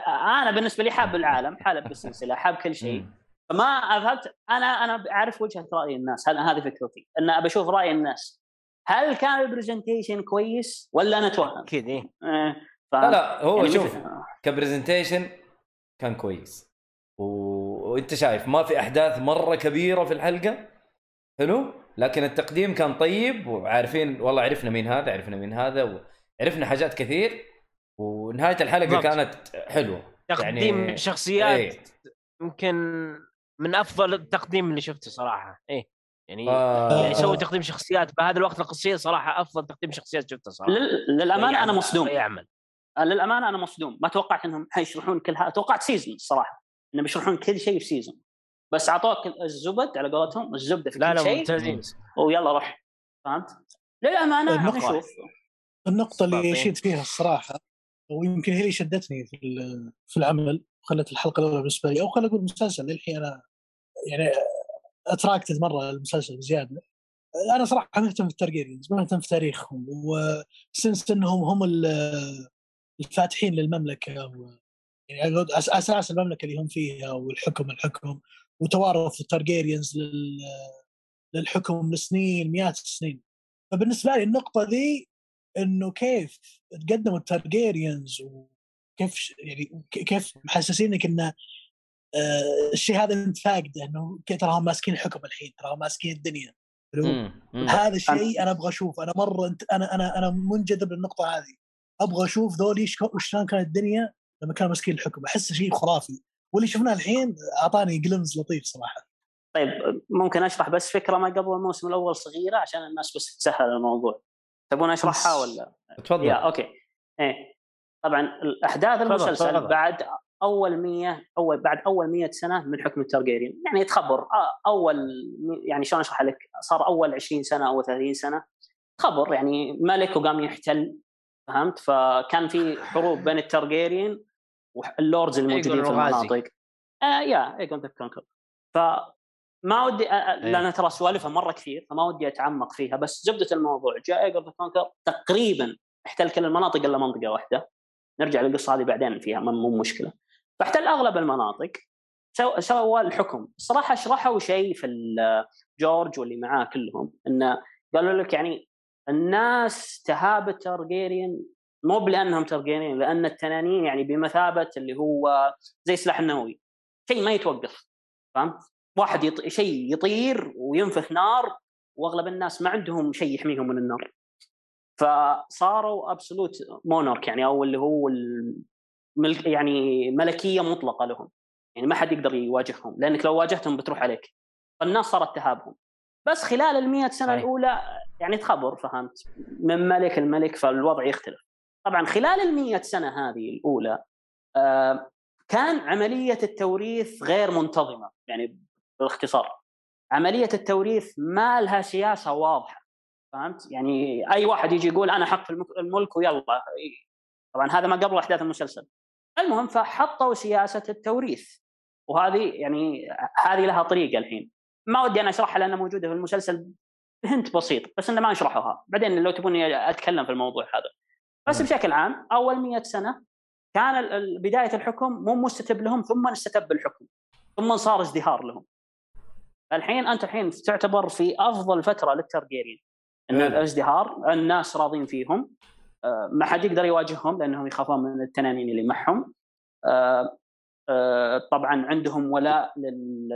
أنا بالنسبة لي حاب العالم حاب السلسلة حاب كل شيء. فما أذهبت أنا أنا أعرف وجهة رأي الناس هذه فكرتي إن ابى أشوف رأي الناس هل كان ال presentation كويس ولا أنا اتوهم؟ أكيد إيه آه، لا فهمت؟ لا هو يعني شوف ك presentation كان كويس و... وأنت شايف ما في أحداث مرة كبيرة في الحلقة حلو لكن التقديم كان طيب وعارفين والله عرفنا مين هذا عرفنا مين هذا وعرفنا حاجات كثير ونهاية الحلقة بالضبط. كانت حلوة تقديم يعني- شخصيات إيه. يمكن من أفضل التقديم اللي شفته صراحة إيه يعني آه. يعني سووا تقديم شخصيات بهذا الوقت القصير صراحة أفضل تقديم شخصيات شفته صراحة. لل- للأمانة أنا يعمل- مصدوم يعمل. للأمانة أنا مصدوم. ما توقعت إنهم حيشرحون كل هذا توقعت season الصراحه إنهم بيشرحون كل شيء في season بس أعطوك الزبدة على قولتهم الزبدة في لا كل لا شيء. ممتازين. ويلا روح. فهمت؟ للأمانة النقطة- نشوف النقطة اللي. يشيد فيها الصراحة ويمكن هي اللي شدتني في ال- في العمل وخلت الحلقة الأولى بالنسبة لي أو خلينا نقول المسلسل للحين أنا يعني attracted مرة المسلسل بزيادة. أنا صراحة مهتم في ال Targaryens مهتم في تاريخهم و since أنهم هم ال- الفاتحين للمملكة و يعني أساس المملكة اللي هم فيها والحكم الحكم وتوارث ال Targaryens لل للحكم لسنين مئات السنين. فبالنسبة لي النقطة ذي إنه كيف تقدموا ال Targaryens وكيف يعني كيف محسسينك انه الشيء هذا انت فاقده انه تراهم ماسكين الحكم الحين تراهم ماسكين الدنيا. هذا الشيء أنا أبغى أشوف أنا مرة انت أنا أنا أنا منجذب للنقطة هذه. أبغى أشوف ذولي شلون كانت الدنيا لما كانوا ماسكين الحكم. أحس شيء خرافي. واللي شفناه الحين أعطاني glimpse لطيف صراحة. طيب ممكن أشرح بس فكرة ما قبل الموسم الأول صغيرة عشان الناس بس تسهل الموضوع. تبون أشرحها ولا؟ تفضل. يا أوكي. إيه. طبعا الأحداث المسلسل. بعد أول 100 أول بعد أول 100 سنة من حكم ال Targaryen يعني تخبر آه، أول يعني شلون أشرح لك؟ صار أول 20 سنة أو 30 سنة. خبر يعني ملك وقام يحتل فهمت؟ فكان في حروب بين ال Targaryen وال lords الموجودين في. المناطق. آه يا إيجون the Conqueror. فما ودي آه، آه، إيه. لأن ترى سوالفها مرة كثير فما ودي أتعمق فيها. بس زبده الموضوع جاء إيجون the Conqueror تقريبا احتل كل المناطق إلا منطقة واحدة. نرجع للقصة هذه بعدين فيها مو مو مشكلة. فاحتل أغلب المناطق. سو- سوى الحكم. الصراحه شرحوا شيء في جورج واللي معاه كلهم انه قالوا لك يعني الناس تهاب التارجيريان مو بلأنهم تارجيريان لأن التنانين يعني بمثابة اللي هو زي السلاح النووي. شيء ما يتوقف فهمت؟ واحد يط... شيء يطير وينفث نار وأغلب الناس ما عندهم شيء يحميهم من النار. فصاروا ابسولوت مونارك يعني أو اللي هو الملك يعني ملكية مطلقة لهم. يعني ما حد يقدر يواجههم لأنك لو واجهتهم بتروح عليك. فالناس صارت تهابهم. بس خلال ال سنة صحيح. الأولى يعني تخبر فهمت؟ من ملك الملك فالوضع يختلف. طبعا خلال ال سنة هذه الأولى آه كان عملية التوريث غير منتظمة يعني باختصار. عملية التوريث ما لها سياسة واضحة فهمت؟ يعني أي واحد يجي يقول أنا حق في الملك ويلا طبعا هذا ما قبل أحداث المسلسل. المهم فحطوا سياسة التوريث. وهذه يعني هذه لها طريقة الحين. ما ودي أنا أشرحها لأنها موجودة في المسلسل هنت بسيط بس إنه ما نشرحوها. بعدين لو تبوني أتكلم في الموضوع هذا. بس مم. بشكل عام أول 100 سنة كان بداية الحكم مو مستتب لهم ثم استتب الحكم. ثم صار ازدهار لهم. الحين أنت الحين تعتبر في أفضل فترة للترجيريين إن حلو. الازدهار الناس راضين فيهم. ما حد يقدر يواجههم لأنهم يخافون من التنانين اللي معهم. آه، آه، طبعا عندهم ولاء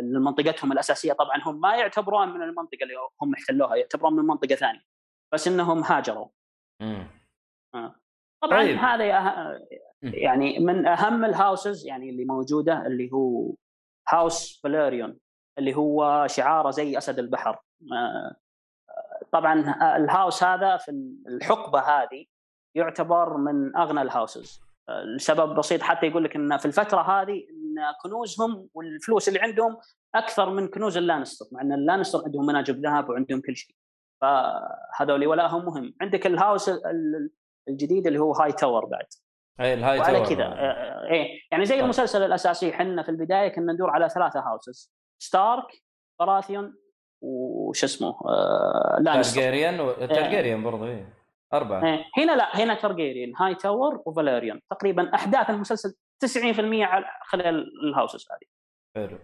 لمنطقتهم الأساسية. طبعا هم ما يعتبرون من المنطقة اللي هم احتلوها يعتبرون من منطقة ثانية بس إنهم هاجروا. طبعا طيب. هذا يعني من أهم ال houses يعني اللي موجودة اللي هو house فاليريون اللي هو شعاره زي أسد البحر. آه، طبعا ال house هذا في الحقبة هذه يعتبر من أغنى ال houses. آه، لسبب بسيط حتى يقول لك إن في الفترة هذه إن كنوزهم والفلوس اللي عندهم أكثر من كنوز اللانستر مع إن اللانستر عندهم مناجم ذهب وعندهم كل شيء. فهذول ولاهم مهم. عندك ال house ال- الجديد اللي هو هاي تاور بعد. اي الهاي وعلى تاور. كذا. آه، إيه. يعني زي طيب. المسلسل الأساسي إحنا في البداية كنا ندور على ثلاثة houses ستارك براثيون وش اسمه؟ آه لانستر تارجيريان و... تارجيريان برضه اي أربعة إيه. هنا لا هنا ترجيريان هاي تاور وفاليريون تقريبا أحداث المسلسل 90% على خلال ال houses هذه حلو.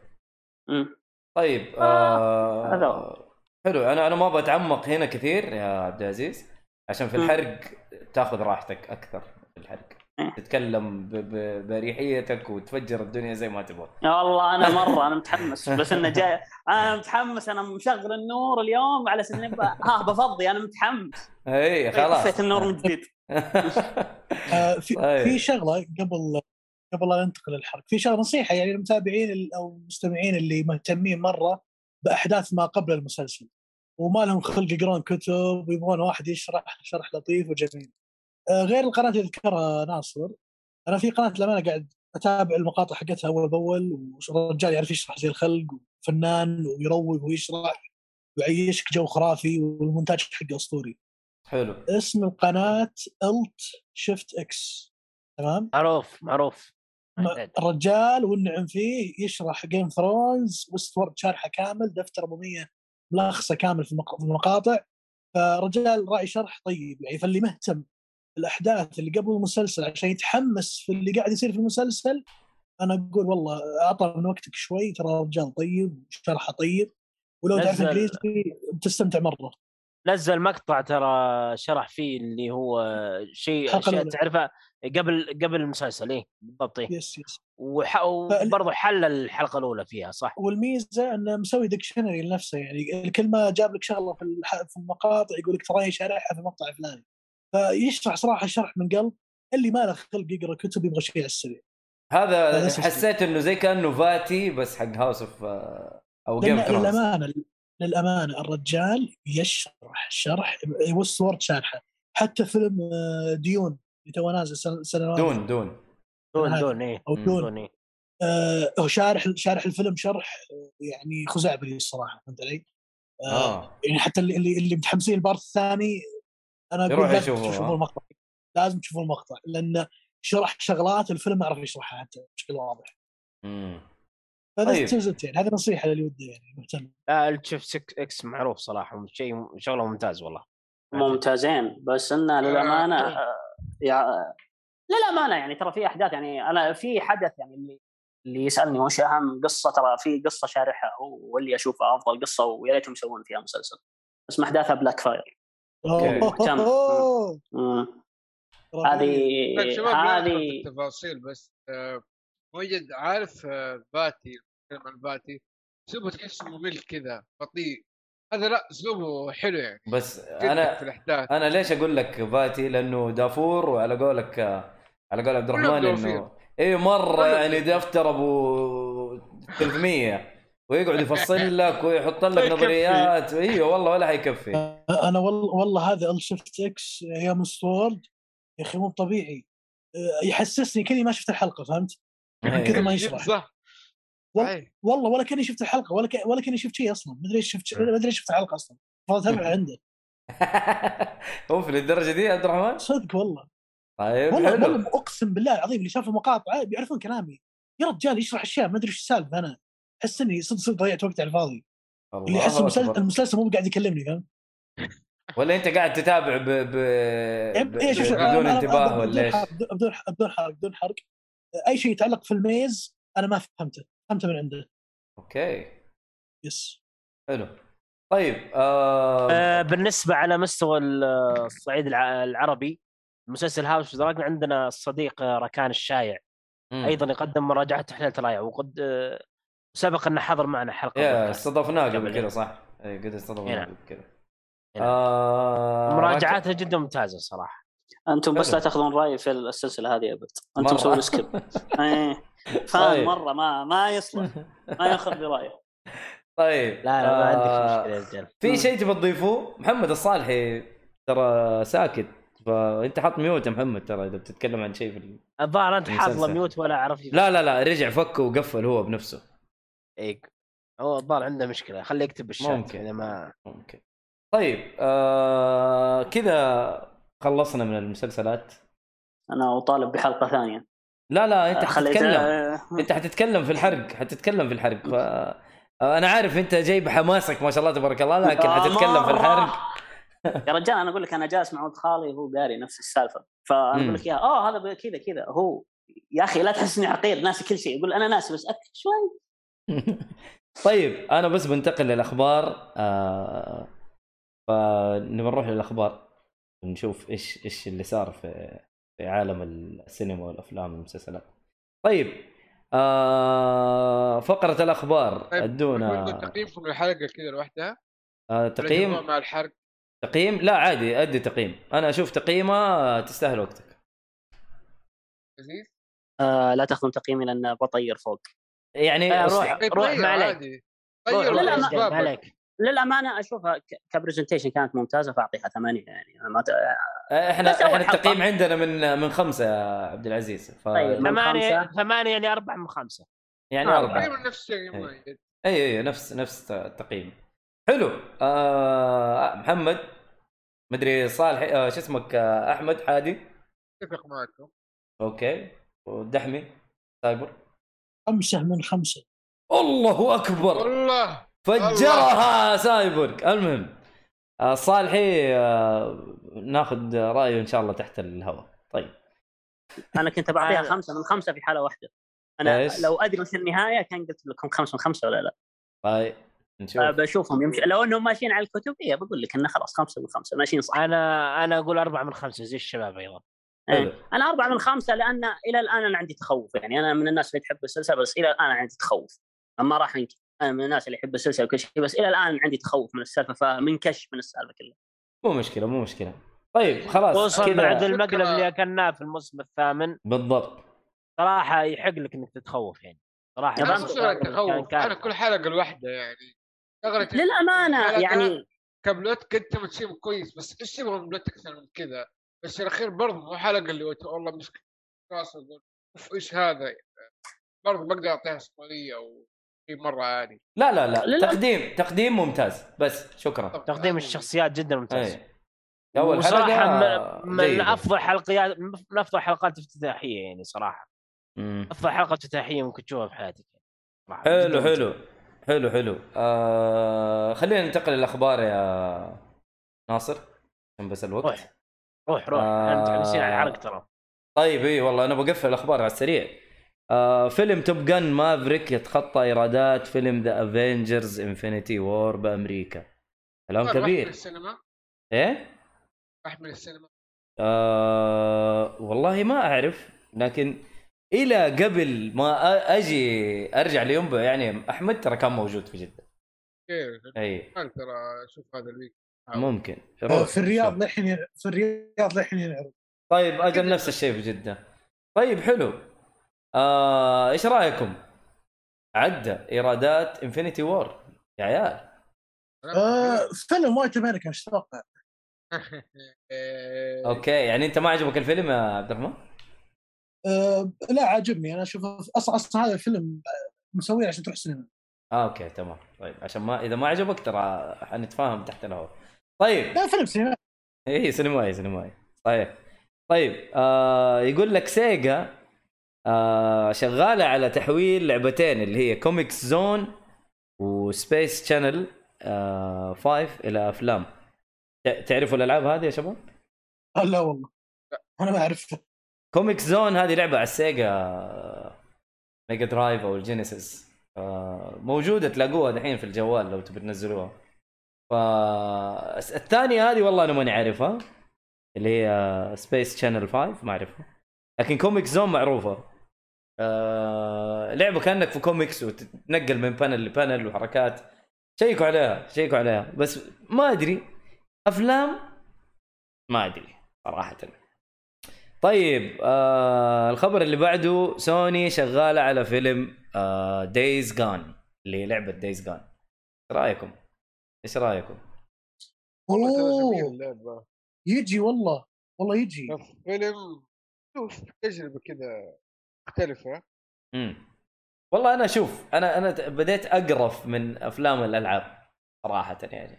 طيب آه، آه... حلو أنا أنا ما بتعمق هنا كثير يا عبد العزيز عشان في. الحرق تاخذ راحتك أكثر في الحرق. تتكلم ب... ب... بريحيتك وتفجر الدنيا زي ما تبغى. والله أنا *laughs* مرة أنا متحمس بس إنه جاي أنا متحمس أنا مشغل النور اليوم على أساس إني ب- ها بفضي أنا متحمس. اي خلاص. طفيت النور من جديد. آه، في *laughs* طيب. في شغلة قبل قبل لا ننتقل للحرق في شغلة نصيحة يعني للمتابعين أو المستمعين اللي مهتمين مرة بأحداث ما قبل المسلسل. وما لهم خلق يقرون كتب ويبغون واحد يشرح شرح لطيف وجميل. آه، غير القناة اللي ذكرها ناصر أنا في قناة الامانه قاعد أتابع المقاطع حقتها أول بأول والرجال يعرف يشرح زي الخلق وفنان ويروق ويشرح ويعيشك جو خرافي والمونتاج حقه أسطوري. حلو اسم القناة Alt Shift X تمام؟ معروف معروف. الرجال والنعم فيه يشرح Game Thrones و Westworld شارحه كامل دفتر أبو 100 ملخصة كامل في المقاطع فرجال راعي شرح طيب يعني فاللي مهتم بالاحداث اللي قبل المسلسل عشان يتحمس في اللي قاعد يصير في المسلسل أنا أقول والله أعطى من وقتك شوي ترى رجال طيب وشرحه طيب ولو تعرف إنجليزي بتستمتع مرة. نزل مقطع ترى شرح فيه اللي هو شيء أشياء. تعرفها قبل قبل المسلسل إيه بالضبط إيه. yes yes. وح... وبرضه حل الحلقة الأولى فيها صح؟ والميزة إنه مسوي dictionary لنفسه يعني كل ما جاب لك شغلة في المقاطع يقول لك تراني شارحها في المقطع الفلاني. فيشرح صراحة شرح من قلب اللي ما له خلق يقرأ كتب يبغى شيء على السريع. هذا حسيت إنه زي كأنه فاتي بس حق House of أو Game للأمانة للأمانة الرجال يشرح شرح والصور شارحة. حتى فيلم آه، Dune اللي تو نازل سنه سنة دون Dune. Dune هذا. Dune إيه. أو. Dune. Dune إيه. آه هو شارح شارح الفيلم شرح آه، يعني خزعبلي الصراحة فهمت علي؟ آه آه. يعني حتى اللي اللي, اللي متحمسين ال part الثاني أنا أقول لازم تشوفون ها؟ المقطع لازم تشوفون المقطع لأن شرح شغلات الفيلم ما يعرف يشرحها حتى بشكل واضح مم. فهذا طيب. طيب. يعني هذه نصيحة للي وده يعني مهتم لا 6 إكس معروف صراحة شيء شغلة ممتاز والله ممتازين بس انه للأمانة آه، يع- للأمانة يعني ترى في أحداث يعني أنا في حدث يعني اللي اللي يسألني وش أهم قصة ترى في قصة شارحها واللي أشوفها أفضل قصة ويا ريتهم يسوون فيها مسلسل اسمه أحداثها بلاك فاير أوه. هذه هذه التفاصيل بس آه، موجد عارف آه، باتي نتكلم عن باتي اسلوبه تحسه ممل كذا بطيء. هذا لا اسلوبه حلو يعني بس جدك في أنا الأحداث. أنا ليش أقول لك فاتي لأنه دافور وعلى قولك على قول عبد الرحمن إنه اي مرة يعني. دفتر أبو 300 ويقعد يفصل لك ويحط لك. *laughs* نظريات. إيوه والله ولا حيكفي. أنا والله والله هذا ال Shift X أيام Westworld يا أخي مو طبيعي. يحسسني كأني ما شفت الحلقة فهمت؟ من كذا ما يشرح. صح. صحيح. والله ولا كأني شفت الحلقة ولا ك... ولا كأني شفت شيء أصلا. ما أدري إيش شفت ما أدري إيش شفت الحلقة أصلا. فضلت اتابع *laughs* عنده اوف للدرجة دي يا عبد الرحمن؟ صدق والله. طيب والله حلو. والله أقسم بالله العظيم اللي شاف المقاطع بيعرفون كلامي. يا رجال يشرح أشياء ما أدري إيش السالفة أنا. أحس إني صدق صدق ضيعت وقت على الفاضي اللي يحس المسلسل. المسلسل مو قاعد يكلمني فاهم؟ *laughs* ولا أنت قاعد تتابع ب... ب... ب... إيه، شوف- شوف، بدون انتباه ولا إيش؟ حرق- بدون حرق بدون حرق بدون حرق أي شيء يتعلق في ال maze أنا ما فهمته فهمته من عنده okay yes حلو طيب آه... آه، بالنسبة على مستوى ال- الصعيد الع- العربي مسلسل House Dragon عندنا الصديق آه، ركان الشايع. أيضا يقدم مراجعة تحليل رائع وقد آه، سبق إنه حضر معنا حلقة. استضفناه قبل. كذا صح؟ اي قد استضفناه نعم. قبل كذا نعم. آه... مراجعاته جدا ممتازة صراحة أنتم بس. لا تاخذون رأيي في السلسلة هذه أبد أنتم. مسوين skip *laughs* إيه فان طيب. مرة ما ما يصلح ما ياخذ برأيه *laughs* طيب لا لا ما عندك آه، مشكلة يا رجال في شيء تبي تضيفوه؟ محمد الصالحي ترى ساكت فأنت حط ميوت يا محمد ترى إذا بتتكلم عن شيء في ال... الظاهر أنت حاط. ميوت ولا أعرف لا لا لا رجع فك وقفل هو بنفسه إيه. هو الظاهر عنده مشكلة خليه يكتب بالشات ممكن. إذا ما ممكن طيب آه كذا خلصنا من المسلسلات أنا أطالب بحلقة ثانية لا لا أنت خليت- حتتكلم آه، أنت حتتكلم في الحرق حتتكلم في الحرق ف أنا عارف أنت جاي بحماسك ما شاء الله تبارك الله لكن آه، حتتكلم في. الحرق يا رجال أنا أقول لك أنا جالس مع ولد خالي وهو قاري نفس السالفة فأنا. أقول لك إياها آه هذا كذا كذا هو يا أخي لا تحس إني حقير ناسي كل شيء يقول أنا ناسي بس اكد شوي *laughs* طيب أنا بس بنتقل للأخبار آه فنبي نروح للأخبار. نشوف إيش إيش اللي صار في في عالم السينما والأفلام والمسلسلات. طيب آه فقرة الأخبار. طيب، ادونا تقييمكم للحلقه كذا لوحدها؟ آه تقييم؟ مع الحرق؟ تقييم؟ لا عادي أدي تقييم. أنا أشوف تقييمة تستاهل وقتك. لذيذ آه لا تاخذون تقييمي لأن بطير فوق. يعني آه، روح طيب روح طيب ما عليك. روح طيب لا، لا، روح ما- عليك. للأمانة أشوفها ك- كبرزنتيشن كانت ممتازة فأعطيها ثمانية يعني. أنا ما ت... إحنا أول إحنا حلقة. التقييم عندنا من من خمسة يا عبد العزيز ف... طيب، خمسة. ثمانية يعني أربعة من خمسة. يعني آه، أربعة. تقريبا نفس الشيء أي. مؤيد اي اي نفس نفس التقييم. حلو. آه محمد مدري صالح آه شو اسمك؟ آه أحمد حادي. اتفق معكم. okay. والدحمي سايبر. خمسة من خمسة. الله أكبر. والله. فجرها سايبر المهم آه صالحي آه ناخذ رأيه إن شاء الله تحت الهواء. طيب. أنا كنت بعطيها *laughs* خمسة من خمسة في حالة واحدة. أنا إيش؟ لو أدري وش النهاية كان قلت لكم خمسة من خمسة ولا لا. طيب نشوف. بشوفهم يمشي. لو إنهم ماشيين على الكتب إيه بقول لك انه خلاص خمسة من خمسة. ماشيين صح. أنا أنا أقول أربعة من خمسة زي الشباب أيضا. إيه. أنا أربعة من خمسة لأن إلى الآن أنا عندي تخوف. يعني أنا من الناس اللي تحب السلسلة بس إلى الآن عندي تخوف. ما راح انكر أنا من الناس اللي يحب السلسلة وكل شيء بس إلى الآن عندي تخوف من السالفة فمنكش من السالفة كلها. مو مشكلة مو مشكلة. طيب خلاص خصوصا بعد كذا المقلب. اللي أكلناه في الموسم الثامن. بالضبط. صراحة يحق لك إنك تتخوف يعني. صراحة يا أنا تخوف؟ أنا. كل حلقه الواحده يعني. للامانه يعني ك plot كنت متشيم كويس بس إيش تبغى من plot أكثر من كذا؟ بس الاخير برضه مو حلقه اللي قلت والله مش راسه أقول اوف إيش هذا؟ برضه بقدر أعطيها صومالية أو شيء مرة عادي. لا لا لا لا، لا. تقديم تقديم ممتاز بس شكرا. تقديم يعني الشخصيات جدا ممتاز. اول وصراحة حلقه من, من. أفضل حلقيات من أفضل حلقات افتتاحية يعني صراحة. مم. أفضل حلقة افتتاحية ممكن تشوفها في حياتك صراحة. حلو حلو. حلو حلو. آه خلينا ننتقل للأخبار يا ناصر عشان بس الوقت. روح. روح روح. آه. إحنا متحمسين على الحلقة ترى. طيب اي والله أنا بقفل الأخبار على السريع. آه فيلم Top Gun Maverick يتخطى إيرادات فيلم The Avengers Infinity War بأمريكا. كلام راح من كبير السينما؟ إيه؟ راح من السينما. آه والله ما أعرف. لكن إلى قبل ما أ- أجي أرجع ليومبا يعني أحمد ترى كان موجود في جدة. كيف اي كان ترى شوف هذا ال week ممكن. آه، في الرياض. للحين ين- في الرياض للحين ينعرض. طيب أجل نفس الشيء في جدة. طيب حلو. آه إيش رأيكم؟ عدى إيرادات Infinity War. يا عيال. آه فيلم وايت أمريكان إيش تتوقع؟ *laughs* أوكي يعني أنت ما عجبك الفيلم يا عبد الرحمن؟ آه لا عاجبني. أنا اشوفه أصلا أصلا هذا الفيلم مسويه عشان تروح سينما آه أوكي تمام. طيب عشان ما إذا ما عجبك ترى حنتفاهم تحت الهواء. طيب. لا فيلم سينما اي سينمائي سينمائي. صحيح طيب آه يقول لك Sega آه شغالة على تحويل لعبتين اللي هي Comix Zone و Space Channel آه 5 إلى أفلام. تع- تعرفوا الألعاب هذه يا شباب؟ آه، لا والله. أنا ما أعرف. Comix Zone هذه لعبة على ال Sega Mega Drive أو ال Genesis آه، موجودة تلاقوها دحين في الجوال لو تبي تنزلوها. فالثانيه هذه والله أنا ماني عارفها اللي هي Space Channel 5 ما أعرفها. لكن Comix Zone معروفة. آه، لعبة كأنك في كوميكس وتتنقل من panel ل panel وحركات. شيكوا عليها شيكوا عليها. بس ما أدري. أفلام؟ ما أدري صراحة. طيب آه الخبر اللي بعده سوني شغالة على فيلم آه Days Gone اللي هي لعبة دايز جان رأيكم؟ إيش رأيكم؟ والله ترى أوه. جميل اللعبه يجي والله والله يجي فيلم شوف تجربة كذا مختلفة امم والله أنا شوف أنا أنا بديت أقرف من أفلام الألعاب صراحة يعني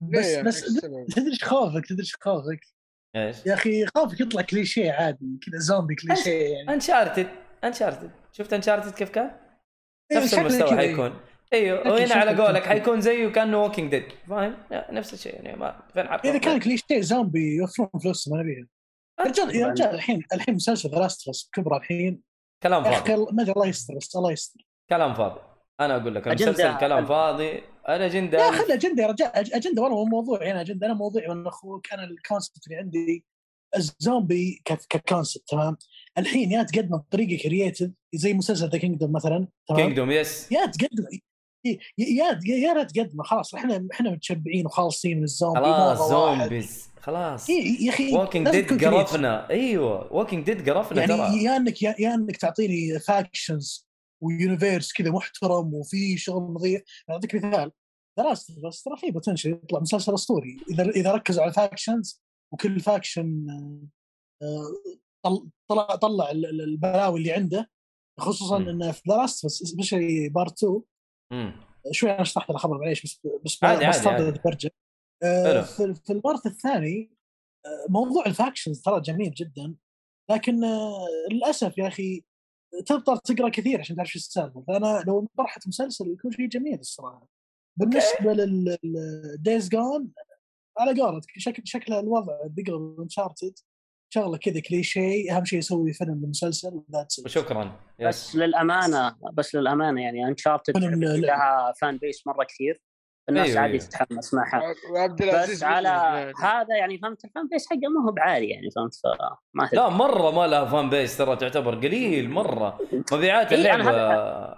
بس يعني؟ بس؟ تدري إيش خوفك تدري إيش خوفك إيش؟ يا أخي خوفك يطلع كليشيه عادي كذا زومبي كليشيه يعني أنشارتد Uncharted شفت Uncharted كيف كان؟ إيه، نفس المستوى كذا. حيكون أيوه وهنا على قولك. حيكون زيه كأنه Walking Dead فاهم؟ نفس الشيء يعني ما فين إذا كان كليشيه زومبي يوفرون فلوسهم أنا بيها يا رجال يا رجال الحين الحين مسلسل The Last كبره الحين. كلام يا أخي فاضي ما أدري الله يستر بس الله يستر. كلام فاضي. أنا أقول لك المسلسل كلام فاضي. الاجنده لا خلي أجندة يا رجال. أجندة والله مو موضوع أنا أجندة. أنا موضوعي من أخوك أنا ال concept اللي عندي الزومبي ك- ك concept تمام؟ الحين يا تقدمه بطريقه creative زي مسلسل The Kingdom مثلا تمام؟ Kingdom yes يا تقدم يا يا يا لا تقدمه خلاص إحنا إحنا متشبعين وخالصين من الزومبي خلاص. zombies خلاص إيه، يا أخي Walking Dead. قرفنا أيوه Walking Dead قرفنا يعني ترى يا انك يا, إنك تعطيني factions و universe كذا محترم وفي شغل نظيف أعطيك مثال دراسة بس ترى في potential يطلع مسلسل أسطوري اذا إذا ركزوا على factions وكل faction طلع طلع ال- البلاوي اللي عنده خصوصا. إنه في Last especially part 2 مم. شوي أنا شرحت الخبر معليش بس بس عادي، بس عادي، تفضل برجع آه،. في في ال part الثاني آه، موضوع ال factions ترى جميل جدا لكن آه، للأسف يا أخي تضطر تقرأ كثير عشان تعرف شو السالفة. فأنا لو طرحت مسلسل يكون شيء جميل الصراحة. بالنسبة لل Days Gone على قولتك شكل شكل الوضع بيقرب Uncharted شغله كذا كليشيه أهم شيء يسوي فيلم و that's وشكرا. بس للأمانة بس للأمانة يعني Uncharted لها fan base مرة كثير. الناس أيوه، عادي أيوه. تتحمس معها. بس على. هذا يعني فهمت ال fan base حقه ما هو بعالي يعني فهمت؟ فما. لا مرة ما لها fan base ترى تعتبر قليل مرة. مبيعات إيه، اللعبة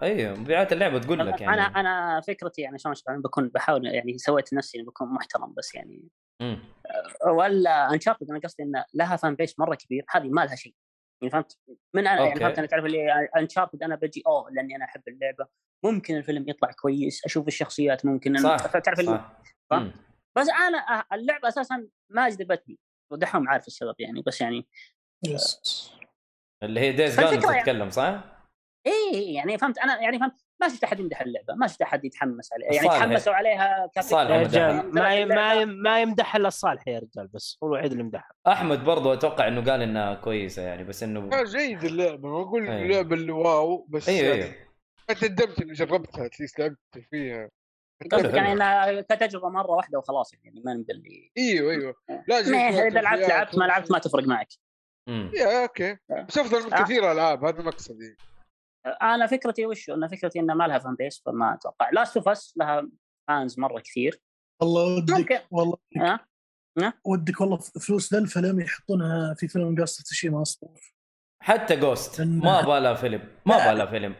أيوه مبيعات اللعبة تقول لك يعني. أنا أنا فكرتي يعني شلون بكون بحاول يعني سويت نفسي إني بكون محترم بس يعني. مم. ولا Uncharted أنا قصدي إن لها fan base مرة كبير هذه ما لها شيء يعني فهمت من أنا يعني أوكي. فهمت أنا تعرف اللي Uncharted أنا بجي أوه لأني أنا أحب اللعبة ممكن الفيلم يطلع كويس أشوف الشخصيات ممكن صح تعرف اللي صح. بس أنا اللعبة أساسا ما جذبتني ودحوم عارف السبب يعني بس يعني yes اللي هي Days فالفكرة يعني- تتكلم صح؟ إيه يعني فهمت أنا يعني فهمت ما شفت أحد يمدح اللعبة ما شفت أحد يتحمس عليها يعني. تحمسوا عليها. صالح يا. رجال ما ما ما يمدح إلا الصالح يا رجال بس هو الوحيد اللي يمدحها أحمد برضو أتوقع إنه قال إنها كويسة يعني بس إنه جيد اللعبة ما أقول أيوه. اللعبة اللي wow بس أيوه يعني أيوه تندمت إني جربتها at least لعبت فيها قصدك يعني. إنها كتجربة مرة واحدة وخلاص يعني ما نقول لي أيوه أيوه لا إذا لعبت لعبت ما لعبت ما تفرق معك مم. يا أوكي بس أفضل من آه. كثير ألعاب هذا مقصدي أنا فكرتي وش أنا فكرتي انها ما لها fan base فما أتوقع Last of Us لها fans مرة كثير والله ودك ممكن. والله ها ودك والله فلوس ذا الفيلم يحطونها في فيلم Ghost Tsushima أصلا حتى Ghost ما يبالها فيلم ما. يبالها فيلم.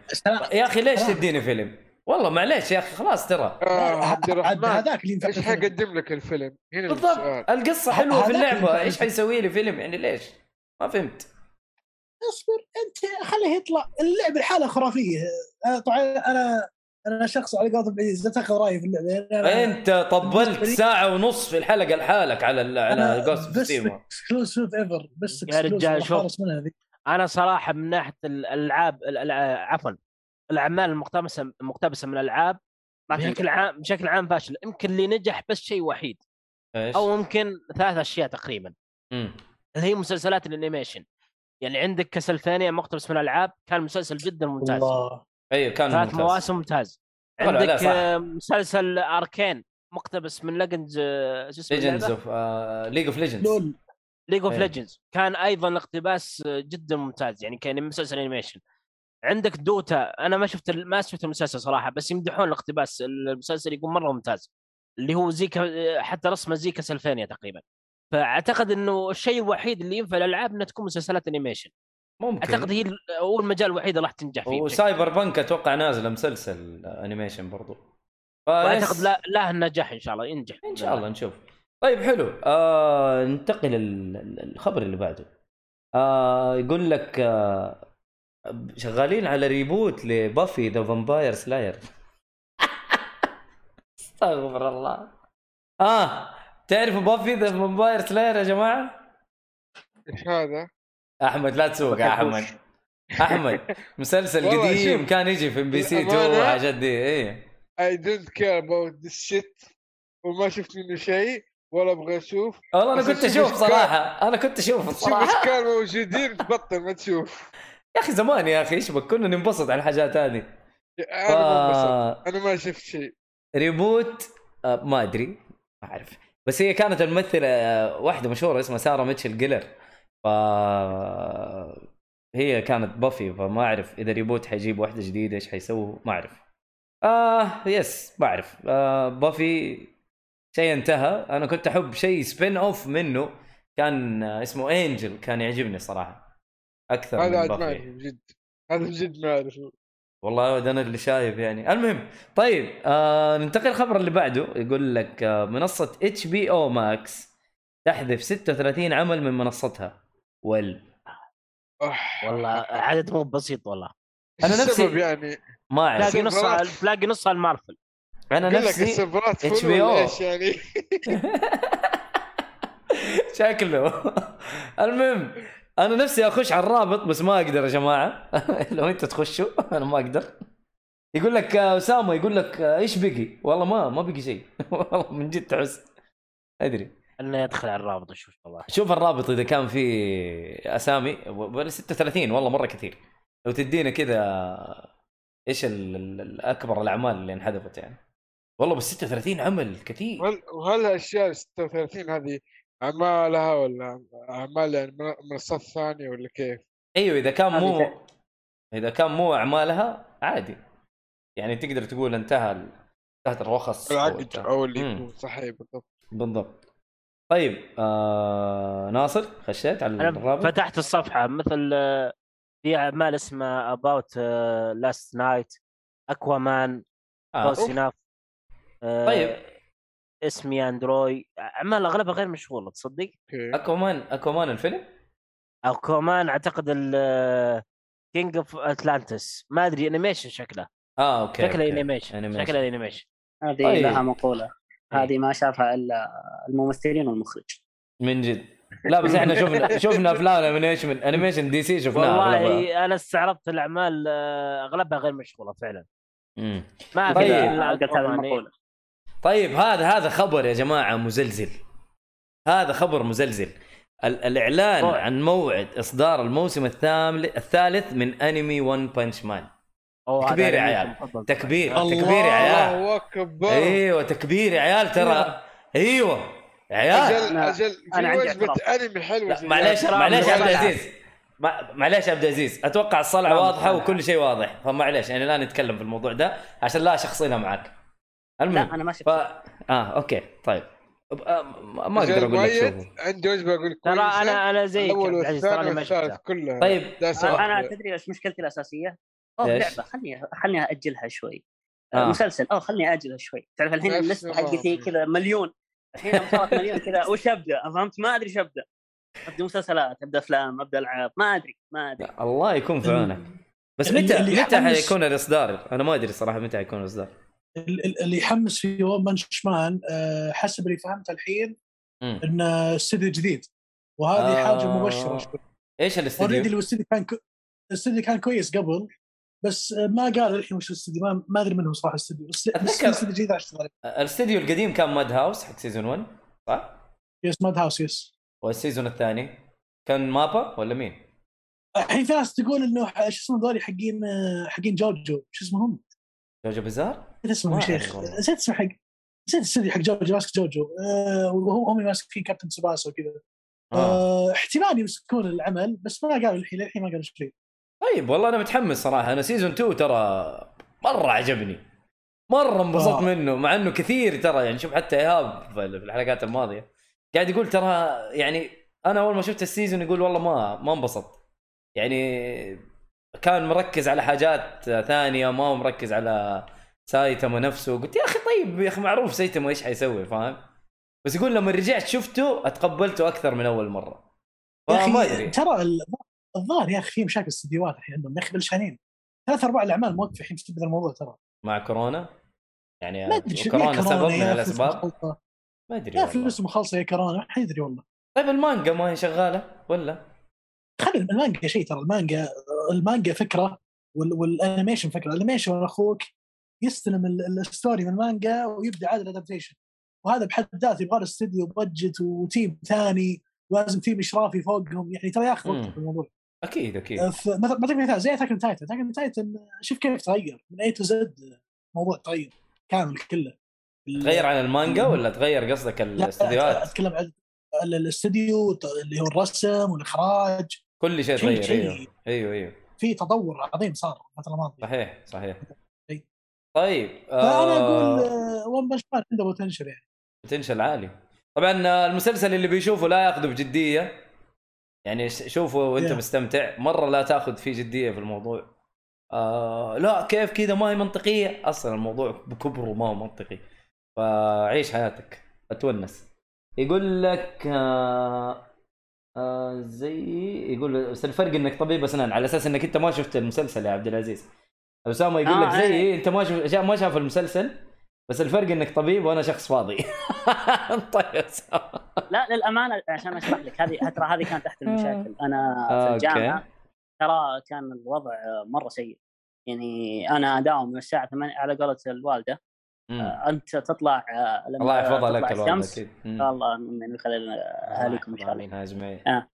يا أخي ليش. تديني فيلم؟ والله معليش يا أخي خلاص ترى آه عبد الرحمن هذاك اللي إيش. حيقدم لك الفيلم؟ هنا بالضبط القصة حلوة في اللعبة إيش. حيسوي لي فيلم يعني ليش؟ ما فهمت اصبر انت خليه يطلع. اللعبه الحالة خرافية. أنا طبعا أنا أنا شخص على قولة العزيز لا تاخذ رأيي في اللعبه يعني أنا أنت طبلت ساعة ونص في الحلقة لحالك على ال- على Ghost بس exclusive ever بس يا رجال شوف. أنا صراحة من ناحية الألعاب عفوا الأعمال المقتبسه مقتبسة من الألعاب بشكل. عام بشكل عام فاشل. يمكن اللي نجح بس شيء وحيد. إيش؟ أو يمكن ثلاث أشياء تقريبا. مم. اللي هي مسلسلات ال animation. يعني عندك Castlevania مقتبس من الألعاب كان مسلسل جدا ممتاز. الله. أيوه كان ثلاث ممتاز. مواسم ممتاز. عندك. آه، مسلسل Arcane مقتبس من Legends شو اسمه Legends of League of Legends League of. Legends كان أيضا اقتباس آه، جدا ممتاز يعني كان مسلسل animation عندك Dota أنا ما شفت ما شفت المسلسل صراحة بس يمدحون الاقتباس. المسلسل يقول مرة ممتاز. اللي هو زي كا- آه، حتى رسمه زي Castlevania تقريبا. فأعتقد إنه الشيء الوحيد اللي ينفع الألعاب إنها تكون مسلسلات animation ممكن. أعتقد هي هو المجال الوحيد اللي راح تنجح فيه و Cyberpunk أتوقع نازل مسلسل animation برضو. وأعتقد فيس- لا لا النجاح إن شاء الله ينجح. إن شاء الله نشوف. طيب حلو. آه ننتقل الخبر اللي بعده. آه يقول لك آه شغالين على reboot ل Buffy the Vampire Slayer استغفر الله. آه تعرفوا Buffy the Vampire Slayer يا جماعة؟ إيش هذا؟ أحمد لا تسوق يا أحمد. أحمد. *laughs* مسلسل قديم شوف، كان يجي في MBC 2 للأمانة- وحاجات دي إيه. I don't care about this shit. وما شفت منه شيء ولا أبغى أشوف. والله أنا كنت شوف أشوف صراحة أنا كنت أشوف شوف الصراحه كان موجودين تبطل ما تشوف. *laughs* يا أخي زمان يا أخي إيش بك؟ كنا ننبسط على الحاجات هذه. أنا ف... أنا ما شفت شيء. reboot آه، ما أدري ما أعرف. بس هي كانت الممثلة واحدة مشهورة اسمها Sarah Michelle Gellar. ف هي كانت Buffy فما أعرف إذا reboot حيجيب واحدة جديدة إيش حيسووا؟ ما أعرف. آه yes ما أعرف. آه Buffy شيء انتهى. أنا كنت أحب شيء spin off منه. كان اسمه Angel كان يعجبني صراحة. أكثر هذا من Buffy. بجد هذا بجد ما اعرف والله ده أنا اللي شايف يعني. المهم طيب آه ننتقل الخبر اللي بعده. يقول لك آه منصة HBO Max تحذف 36 عمل من منصتها. وال. والله عدد مو بسيط والله. إيش نفسي- السبب يعني ما أعرف. تلاقي. نصها تلاقي نصها المارفل. أنا نفسي السيرفرات HBO. ولا إيش يعني؟ *laughs* شكله. المهم أنا نفسي أخش على الرابط بس ما أقدر يا جماعة. *laughs* لو انت تخشوا أنا ما أقدر. يقول لك آه، أسامة يقول لك آه، إيش بقي؟ والله ما ما بقي شيء. *laughs* والله من جد تحس. أدري. انه يدخل على الرابط أشوف والله. شوف الرابط إذا كان في أسامي. ولا 36 والله مرة كثير. لو تدينا كذا إيش ال- ال- الاكبر الأعمال اللي انحذفت يعني. والله بس 36 عمل كثير. وهل وهل الاشياء 36 هذه اعمالها ولا أعمال يعني من- منصات ثانية ولا كيف؟ أيوه إذا كان مو إذا كان مو أعمالها عادي يعني تقدر تقول انتهى انتهت الرخص العقد. أو اللي. يكون صحيح بالضبط بالضبط طيب آه ناصر خشيت على الرابط فتحت الصفحة مثل آه، في أعمال اسمها اباوت لاست نايت اكوامان آه. اناف طيب اسمي اندروي اعمال اغلبها غير مشغوله تصدق؟ أوكي. أكوامان أكوامان الفيلم؟ أكوامان أعتقد كينج اوف اتلانتس ما أدري انيميشن شكله. آه أوكي شكله. انيميشن. شكله انيميشن هذه طيب. لها مقولة. هذه ما شافها إلا الممثلين والمخرج. من جد. لا بس إحنا شفنا *laughs* شفنا أفلام animation animation DC شفناها أغلبها. والله أنا استغربت الأعمال آه، أغلبها غير مشغوله فعلا. مم. ما طيب. في طيب هذا هذا خبر يا جماعة مزلزل هذا خبر مزلزل ال- الإعلان روح. عن موعد إصدار الموسم الثامل الثالث من أنمي One Punch Man تكبير يا عيال. تكبير. تكبير يا عيال الله أكبر أيوه تكبير يا عيال ترى أيوه يا عيال أجل أجل في وجبة. أنمي حلوة معليش. معليش يا عبد. العزيز معليش يا عبد العزيز أتوقع الصلعه واضحة. وكل شيء واضح فمعليش يعني لا نتكلم في الموضوع ده عشان لا شخصنها معك المهم لا أنا ما شفت ف... آه أوكي طيب. آه، ما أقدر أقول لك شوفه. عندي وجبه أقول ترى أنا أنا زيك الأول ترى والثاني والثالث شفتها. كلها طيب أنا. تدري إيش مشكلتي الأساسية؟ أوه؟ لعبة خلني خلني اجلها شوي. آه. مسلسل أوه خلني اجلها شوي. تعرف الحين اللسته. حقتي كذا مليون. الحين صارت مليون كذا. وش أبدأ؟ فهمت ما أدري إيش أبدأ. أبدأ مسلسلات أبدأ أفلام أبدأ ألعاب ما أدري ما أدري. الله يكون في عونك. بس متى متى حيكون الإصدار؟ أنا ما أدري صراحة متى حيكون الإصدار. ال- ال- اللي يحمس في One Punch Man آه، حسب اللي فهمته الحين. انه استوديو جديد وهذه آه. حاجة مبشرة شوي إيش already الاستديو؟ الاستوديو كان كو... الاستوديو كان كويس قبل بس آه، ما قال الحين وش الاستوديو ما, أدري منهم صراحة الاستوديو الاستوديو جديد اشتغل الاستديو القديم كان Madhouse حق season 1 صح؟ yes Madhouse yes وال season الثاني كان MAPPA ولا مين؟ الحين في ناس تقول إنه شو اسمه ذولي حقين حقين JoJo شو اسمهم؟ JoJo Bizarre؟ نسيت اسمه شيخ. نسيت اسمه حق نسيت الاستوديو حق JoJo ماسك JoJo آه وهو هم ماسك فيه Captain Tsubasa وكذا آه. آه احتمال يمسكون العمل بس ما قالوا الحين للحين ما قالوا شيء طيب والله أنا متحمس صراحة أنا season 2 ترى مرة عجبني مرة انبسطت آه. منه مع إنه كثير ترى يعني شوف حتى إيهاب في الحلقات الماضية قاعد يقول ترى يعني أنا أول ما شفت ال season يقول والله ما ما انبسط يعني كان مركز على حاجات ثانية ما هو مركز على سايتاما نفسه. قلت يا أخي طيب يا أخي معروف سايتاما إيش حيسوي فاهم؟ بس يقول لما رجعت شفته أتقبلته أكثر من أول مرة. يا أخي أدري. ترى ال- الظاهر يا أخي في مشاكل استديوهات الحين عندهم يا أخي بالشانين ثلاث أرباع الأعمال موقفه الحين بسبب الموضوع ترى. مع كورونا؟ يعني ما أدري كورونا سبب من الأسباب. ما أدري يا. فلوس مخلصه يا كورونا ما حد يدري والله. طيب المانجا ما هي شغالة ولا؟ خلي المانجا شيء ترى المانجا المانجا فكرة وال- وال animation فكرة. ال animation أخوك يستلم ال- ال story من المانجا ويبدأ عاد ال adaptation وهذا بحد ذاته يبغى له استديو budget و team ثاني ولازم team إشرافي فوقهم. يعني ترى ياخذ وقت. في الموضوع. أكيد أكيد. مثلا بعطيك مثال زي Attack on Titan Attack on Titan شوف كيف تغير. من A to Z الموضوع تغير كامل كله. تغير عن المانجا ولا تغير قصدك لا، لا، الاستديوهات؟ أتكلم عن ال- الاستديو اللي هو الرسم والإخراج. كل شيء تغير. أيوه. أيوه أيوه. في تطور عظيم صار الفترة الماضيه صحيح صحيح. أي. طيب فأنا أقول آه... ون بنش مان عنده بوتنشل يعني. بوتنشل عالي. طبعا آه، المسلسل اللي بيشوفه لا ياخذه بجدية. يعني شوفه وأنت Yeah. مستمتع. مرة لا تاخذ فيه جدية في الموضوع. آه لا كيف كذا ما هي منطقية. أصلا الموضوع بكبره ما هو منطقي. فعيش حياتك. أتونس. يقول لك آه آه زي يقول بس الفرق إنك طبيب اسنان على أساس إنك أنت ما شفت المسلسل يا عبد العزيز. أسامة يقول آه، لك زي إيه. أنت ما شف... ما شاف المسلسل بس الفرق إنك طبيب وأنا شخص فاضي. *laughs* طيب أسامة. لا للأمانة عشان أشرح لك هذه ترى هذه كانت أحد المشاكل. أنا آه، في الجامعة. ترى كان الوضع مرة سيء. يعني أنا أداوم من الساعة 8 على قولة الوالدة. أنت تطلع آه، لما الله يحفظها لك الشمس. الله من خلال اهاليكم إن شاء الله. يا جميع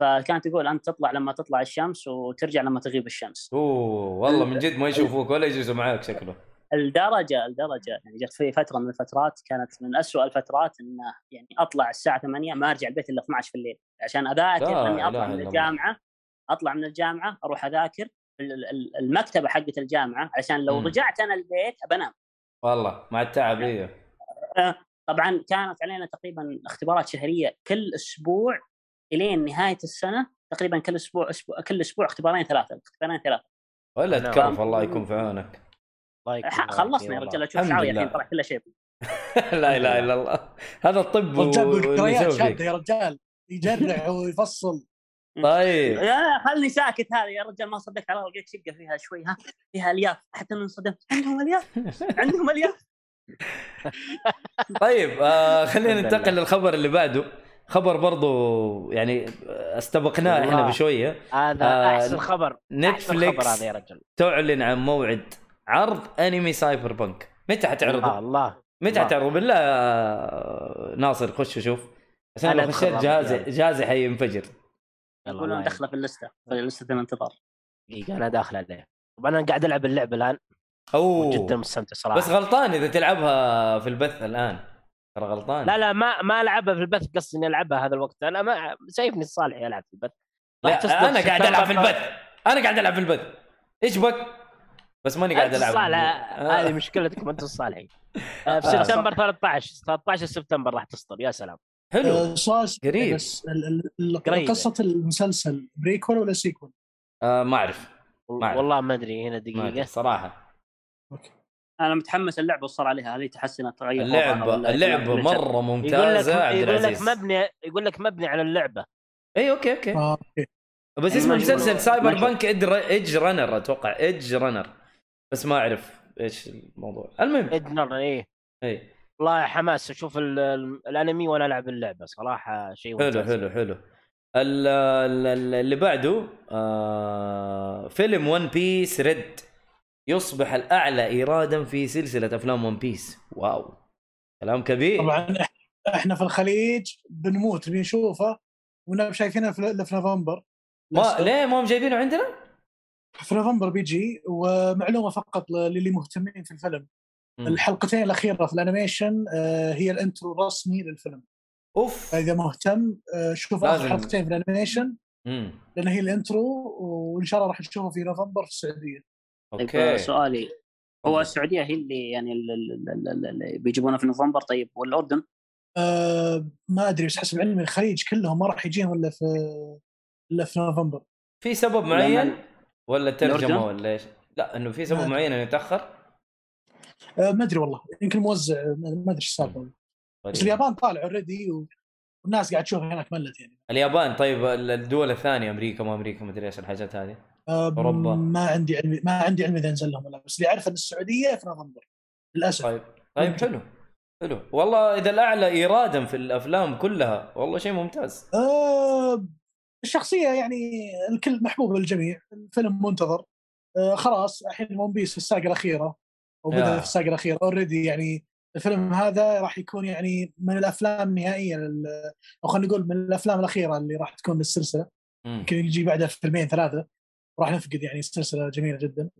فكانت تقول أنت تطلع لما تطلع الشمس وترجع لما تغيب الشمس. أوه والله من جد ما يشوفوك ولا يجلسوا معاك شكله. الدرجة الدرجة. يعني جت في فترة من الفترات كانت من أسوأ الفترات انه يعني أطلع الساعة 8 ما أرجع البيت إلا 12 في الليل. عشان أذاكر اني أطلع من. الجامعة أطلع من الجامعة أروح أذاكر ال- ال- المكتبة حقت الجامعة عشان لو مم. رجعت أنا البيت بنام والله مع التعب أيوه طبعا كانت علينا تقريبا اختبارات شهرية كل أسبوع إلين نهاية السنة تقريبا كل أسبوع أسبوع كل أسبوع اختبارين ثلاثة اختبارين ثلاثة. ولا. تكرف الله يكون في عونك. خلصنا يا. رجال أشوف شعري. الحين طلع كله شيء. *laughs* لا إله إلا الله. هذا الطب شاده يا رجال يجرع ويفصل. طيب. يا خلني ساكت هذا يا رجال ما صدقت على لقيت شقه فيها شوي ها؟ فيها الياف. حتى اني انصدمت عندهم الياف؟ عندهم الياف؟ *laughs* طيب آه خلينا ننتقل. للخبر اللي بعده. خبر برضو يعني استبقناه إحنا. بشوية. هذا آه، أحسن خبر. Netflix هذا يا رجل. تعلن عن موعد عرض أنمي Cyberpunk متى حتعرضه؟ الله متى الله. حتعرضه؟ بالله آه، ناصر خش وشوف عشان لو خشيت جهازي. جهازي حينفجر. يقولون دخله في اللسته في لسته الانتظار دقيقة أنا داخل عليه. طبعا أنا قاعد ألعب اللعبة الآن. أوه. جدا مستمتع صراحة. بس غلطان إذا تلعبها في البث الآن. ترى غلطان. لا لا ما ما ألعبها في البث قصدي إني ألعبها هذا الوقت. أنا ما شايفني الصالح العب في البث. لا أنا قاعد ألعب في البث. أنا قاعد ألعب في البث. إيش بك؟ بس ماني قاعد ألعب. الصالح آه. هذه مشكلتكم أنتم الصالحين. آه، في آه. سبتمبر 13 13 سبتمبر راح تصدر. يا سلام. حلو. آه، سؤال قريب. بس قريب. قصة المسلسل prequel ولا sequel؟ آه ما أعرف. والله ما أدري هنا دقيقة. صراحة. أنا متحمس اللعبة وصل عليها هل هي تحسنت تغير اللعبه اللعبة مرة يقول لك ممتازة عبد يقول لك مبني يقول لك مبني على اللعبة. اي okay okay. okay. بس اسم ما المسلسل يقولوا- Cyber. punk Edgerunner أتوقع. Edgerunner بس ما أعرف إيش الموضوع. المهم. ادنر إيه. اي والله حماس أشوف ال- ال- الأنمي وأنا ألعب اللعبة صراحة شيء حلو ممتاز. حلو حلو ال- ال- ال- اللي بعده آه فيلم One Piece Red يصبح الأعلى إيرادا في سلسلة أفلام One Piece واو كلام كبير طبعا إحنا في الخليج بنموت نبي نشوفه ونبي شايفينه في, في نوفمبر ما. ليه ما هم جايبينه عندنا؟ في نوفمبر بيجي ومعلومة فقط للي مهتمين في الفيلم. الحلقتين الأخيرة في ال animation آه، هي ال intro الرسمي للفيلم أوف فإذا مهتم آه، شوف. آخر حلقتين في ال animation. لأن هي ال intro وإن شاء الله راح نشوفه في نوفمبر في السعودية طيب okay سؤالي هو. السعودية هي اللي يعني ال- ال- ال- ال- اللي بيجيبونه في نوفمبر طيب والأردن آه، ما أدري بس حسب علمي الخليج كلهم ما راح يجيهم إلا في إلا في نوفمبر في سبب معين ولا ترجمة؟ ولا إيش؟ لا إنه في سبب. معين إنه يتأخر آه، ما أدري والله. يمكن موزع ما أدري إيش السالفه بس اليابان طالع اوريدي والناس قاعد تشوف هناك ملت يعني. اليابان طيب الدول الثانية أمريكا ما أمريكا ما ادري إيش الحاجات هذه. آه، أوروبا. ما عندي علم ما عندي علم إذا نزل لهم ولا بس اللي اعرف إن السعودية في نوفمبر للأسف. طيب طيب حلو حلو. والله إذا الأعلى إيرادا في الأفلام كلها والله شيء ممتاز. آه الشخصية يعني الكل محبوب للجميع الفيلم منتظر. آه خلاص الحين One Piece في ال saga الأخيرة. oh yeah. بدا في ال saga الاخيره already يعني الفيلم هذا راح يكون يعني من الأفلام النهائيه لل- أو خلينا نقول من الأفلام الأخيرة اللي راح تكون للسلسله. يمكن يجي بعدها فيلمين ثلاثة راح نفقد يعني سلسلة جميلة جدا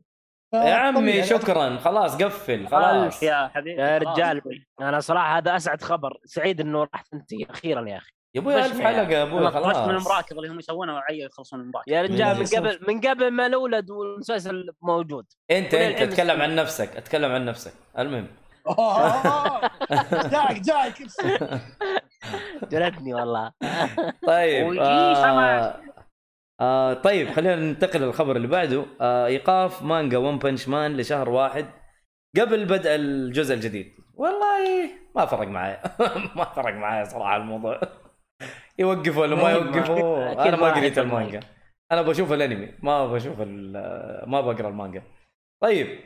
يا عمي طبيعي. شكرا خلاص قفل خلاص يا حبيبي يا. رجال أنا صراحة هذا أسعد خبر سعيد إنه راح تنتهي أخيرا يا أخي يا أبوي بس ألف يعني. حلقه يا أبوي طفشت من خلاص. المراكب اللي هم يسوونها وعيوا يخلصون من المراكب يا رجال من. قبل من قبل ما نولد والمسلسل موجود. انت أنت أتكلم؟ عن نفسك أتكلم عن نفسك. المهم. جاك جاك جلدني والله. *laughs* طيب آه آه طيب خلينا ننتقل للخبر اللي بعده. آه إيقاف مانجا ون بنش مان لشهر واحد قبل بدء الجزء الجديد. والله ما فرق معايا. *laughs* ما فرق معايا صراحة الموضوع. يوقفوا ولا ما أكيد أنا ما قريت المانجا. أنا بشوف الأنمي ما بشوف ما بقرأ المانجا. طيب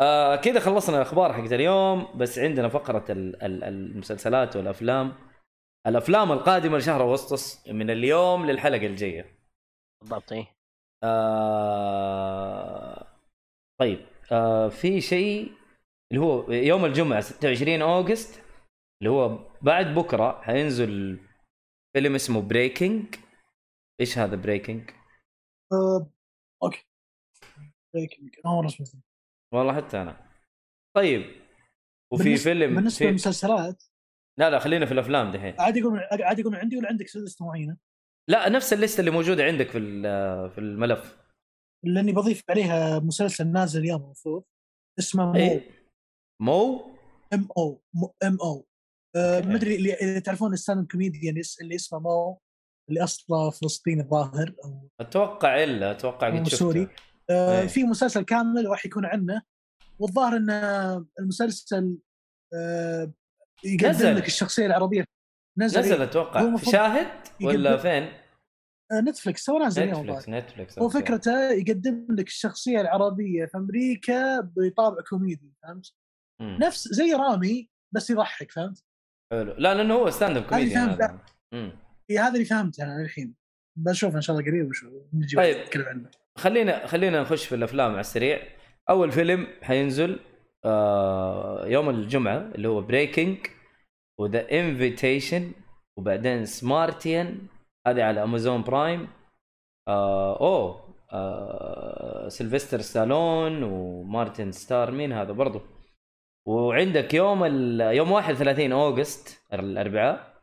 آه كذا خلصنا الأخبار حقت اليوم بس عندنا فقرة ال- ال- المسلسلات والأفلام. الأفلام القادمة لشهر أغسطس من اليوم للحلقة الجاية. بالضبط إيه. آه طيب آه في شيء اللي هو يوم الجمعة 26 August اللي هو بعد بكرة حينزل فيلم اسمه Breaking إيش هذا Breaking؟ آه، okay. Breaking اسمه والله حتى أنا. طيب. وفي بالنسبة- فيلم بالنسبة في... للمسلسلات لا لا خلينا في الأفلام دحين. عادي يقول عادي يقول عندي ولا عندك لسته معينة؟ لا نفس الليسته اللي موجودة عندك في في الملف. لأني بضيف عليها مسلسل نازل اليوم المفروض اسمه Mo. إيه Mo M O M O. ما ادري اللي تعرفون ال stand comedian اللي اسمه Mo اللي أصله فلسطيني الظاهر أو أتوقع إلا أتوقع قد سوري. آه، إيه. في مسلسل كامل راح يكون عنه والظاهر إن المسلسل آه، يقدم نزل. لك الشخصية العربية نزل, نزل إيه. أتوقع شاهد ولا فين؟ آه، Netflix هو نازل Netflix. Netflix هو. فكرته يقدم لك الشخصية العربية في أمريكا بطابع كوميدي فهمت؟ مم. نفس زي رامي بس يضحك فهمت؟ حلو. لا لأنه هو stand up comedian فهمت. هذا. إيه اللي فهمته أنا الحين. بشوف إن شاء الله قريب نجي طيب. نتكلم عنه. خلينا خلينا نخش في الأفلام على السريع. أول فيلم حينزل آه يوم الجمعة اللي هو Breaking و The Invitation وبعدين Samaritan هذه على Amazon Prime آه أوه آه سيلفستر ستالون ومارتن ستار مين هذا؟ برضو. وعندك يوم ال... يوم 31 August الأربعاء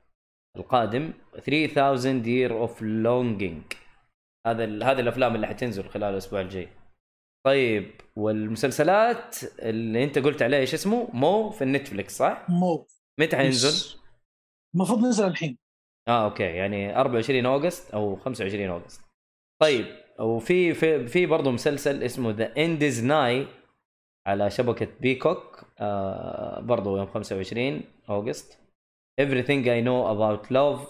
القادم 3000 year of longing هذا ال... هذه الأفلام اللي حتنزل خلال الأسبوع الجاي. طيب والمسلسلات اللي أنت قلت عليه إيش اسمه؟ Mo في ال Netflix صح؟ Mo. متى حينزل. المفروض نزل الحين. آه okay يعني 24 August أو 25 August. طيب وفي في في برضه مسلسل اسمه The End is Nye على شبكة Peacock آه برضه يوم 25 August. Everything I know about love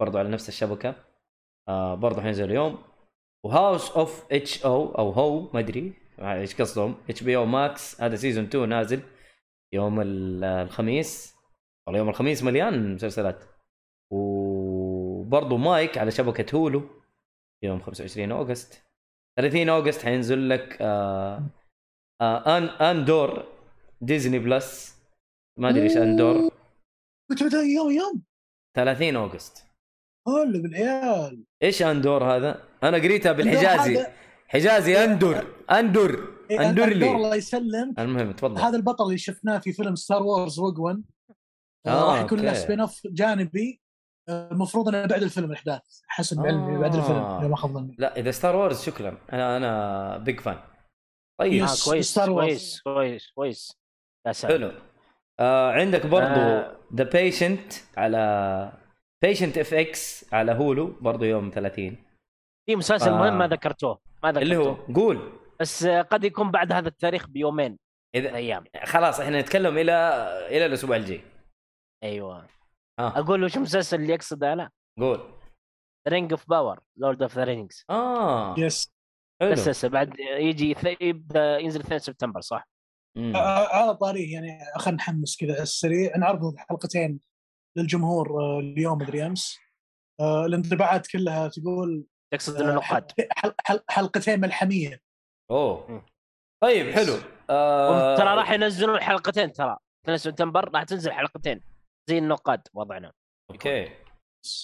برضه على نفس الشبكة آه برضه حينزل اليوم. و House of H O أو هو ما أدري إيش قصدهم. HBO Max هذا season 2 نازل يوم ال- الخميس. والله يوم الخميس مليان مسلسلات. وبرضه مايك على شبكة Hulu يوم 25 August. 30 August حينزل لك آه آه ان Andor Disney Plus. ما أدري إيش أندور. متى متى يوم يوم؟ 30 أوغست. هلا بالعيال. إيش أندور هذا؟ أنا قريتها بالحجازي. حجازي اندر اندر إيه، اندر أندور لي. الله يسلم. المهم تفضل. هذا البطل اللي شفناه في فيلم ستار وورز روج 1 آه، راح يكون له. سبين اوف جانبي. آه، المفروض انه بعد الفيلم الأحداث. حسب علمي بعد الفيلم آه. إذا ما خاب ظني. لا إذا ستار وورز شكرا. أنا أنا بيج فان طيب يس. آه كويس. كويس كويس كويس. يا سلام. حلو. آه عندك برضو آه. ذا بيشنت على بيشنت اف إكس على هولو برضو يوم 30 في مسلسل آه. مهم ما ذكرتوه ما ذكرتوه. اللي هو قول. بس آه، قد يكون بعد هذا التاريخ بيومين إذا أيام خلاص إحنا نتكلم إلى إلى الأسبوع الجاي. أيوه. آه. أقول وش المسلسل اللي يقصده أنا؟ قول. رينج اوف باور لورد اوف ذا رينجز آه. يس بس هسه بعد يجي يبدأ ينزل 2 سبتمبر صح؟ مم. آه، على طاريه يعني خلينا نحمس كذا على السريع. نعرض حلقتين للجمهور آه، اليوم مدري أمس. آه، الانطباعات كلها تقول تقصد إنه آه، نقاد. حل- حل- حلقتين ملحميه أوه. طيب حلو. آه ترى راح ينزلون حلقتين ترى. 2 سبتمبر راح تنزل حلقتين. زي النقاد وضعنا. أوكي. *laughs*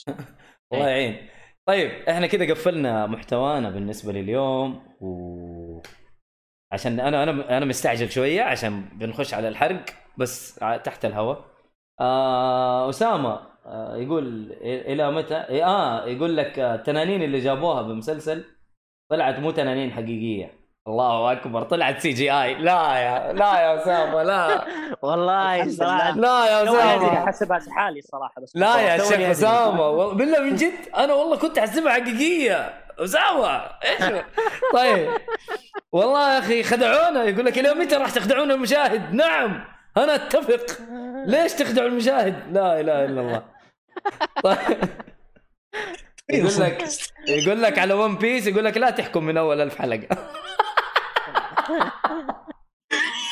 *laughs* الله يعين. طيب إحنا كذا قفلنا محتوانا بالنسبة لليوم و عشان أنا أنا أنا مستعجل شوية عشان بنخش على الحرق بس تحت الهواء. آه أسامة آه يقول إلى متى؟ آه يقول لك آه، التنانين اللي جابوها بمسلسل طلعت مو تنانين حقيقية. الله أكبر طلعت CGI. لا يا لا يا أسامة لا. *laughs* والله لله. صراحة. لا يا أسامة. أحسبها حالي صراحة بس لا يا شيخ. أسامة. *laughs* بالله من جد أنا والله كنت أحسبها حقيقية. أسامة إيش؟ *laughs* طيب. والله يا أخي خدعونا يقول لك إلى متى راح تخدعون المشاهد؟ نعم أنا أتفق. ليش تخدعوا المشاهد؟ لا إله إلا الله. طيب. يقول لك يقول لك على ون بيس يقول لك لا تحكم من أول ألف حلقة.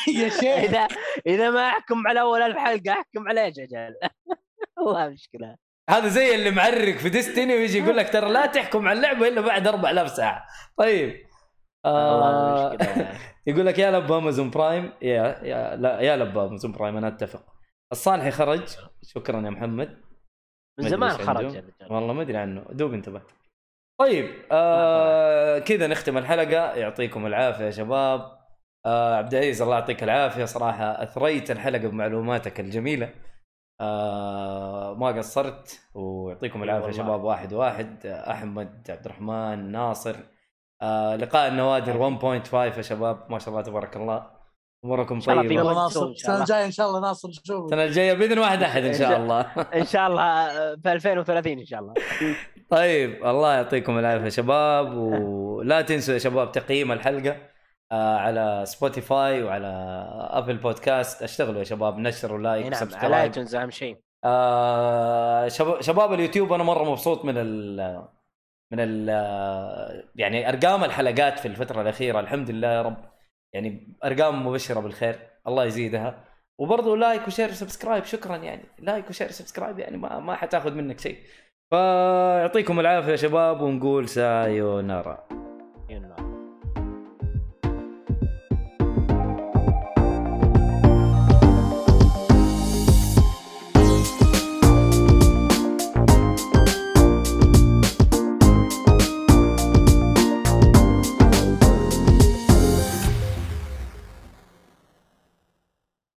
يا *laughs* شيخ. إذا إذا ما أحكم على أول ألف حلقه أحكم على إيش أجل والله مشكلة. هذا زي اللي معرق في Destiny ويجي يقول لك ترى لا *laughs* تحكم على اللعبة إلا بعد 4000 ساعه طيب. والله آه *laughs* يقول لك يا لب Amazon Prime. يا يا لا يا لب Amazon Prime أنا أتفق. الصالحي خرج. شكرا يا محمد. من ما زمان خرج. والله ما أدري عنه. دوب انتبهت. طيب آه كذا نختم الحلقة. يعطيكم العافية يا شباب. آه عبد العزيز الله يعطيك العافية. صراحة أثريت الحلقة بمعلوماتك الجميلة. آه ما قصرت ويعطيكم العافية. شباب. واحد واحد. آه، أحمد عبد الرحمن ناصر. آه لقاء النوادر 1.5 يا شباب. ما شاء الله تبارك الله. أموركم شاء الله طيبة. ناصر شاء السنة الله. الجاية إن شاء الله ناصر نشوفك السنة الجاية بإذن واحد أحد إن شاء الله. إن شاء الله آه، في *laughs* 2030 إن شاء الله. *laughs* طيب الله يعطيكم العافية يا شباب ولا *laughs* تنسوا يا شباب تقييم الحلقة آه على Spotify وعلى Apple Podcast اشتغلوا يا شباب نشروا اي like نعم على iTunes أهم شيء. آه شباب, شباب اليوتيوب أنا مرة مبسوط من ال من ال يعني أرقام الحلقات في الفترة الأخيرة الحمد لله يا رب. يعني أرقام مبشرة بالخير الله يزيدها. وبرضه like و share و subscribe شكرا يعني. like و share و subscribe يعني ما ما حتاخذ منك شيء. فيعطيكم العافية يا شباب ونقول sayonara.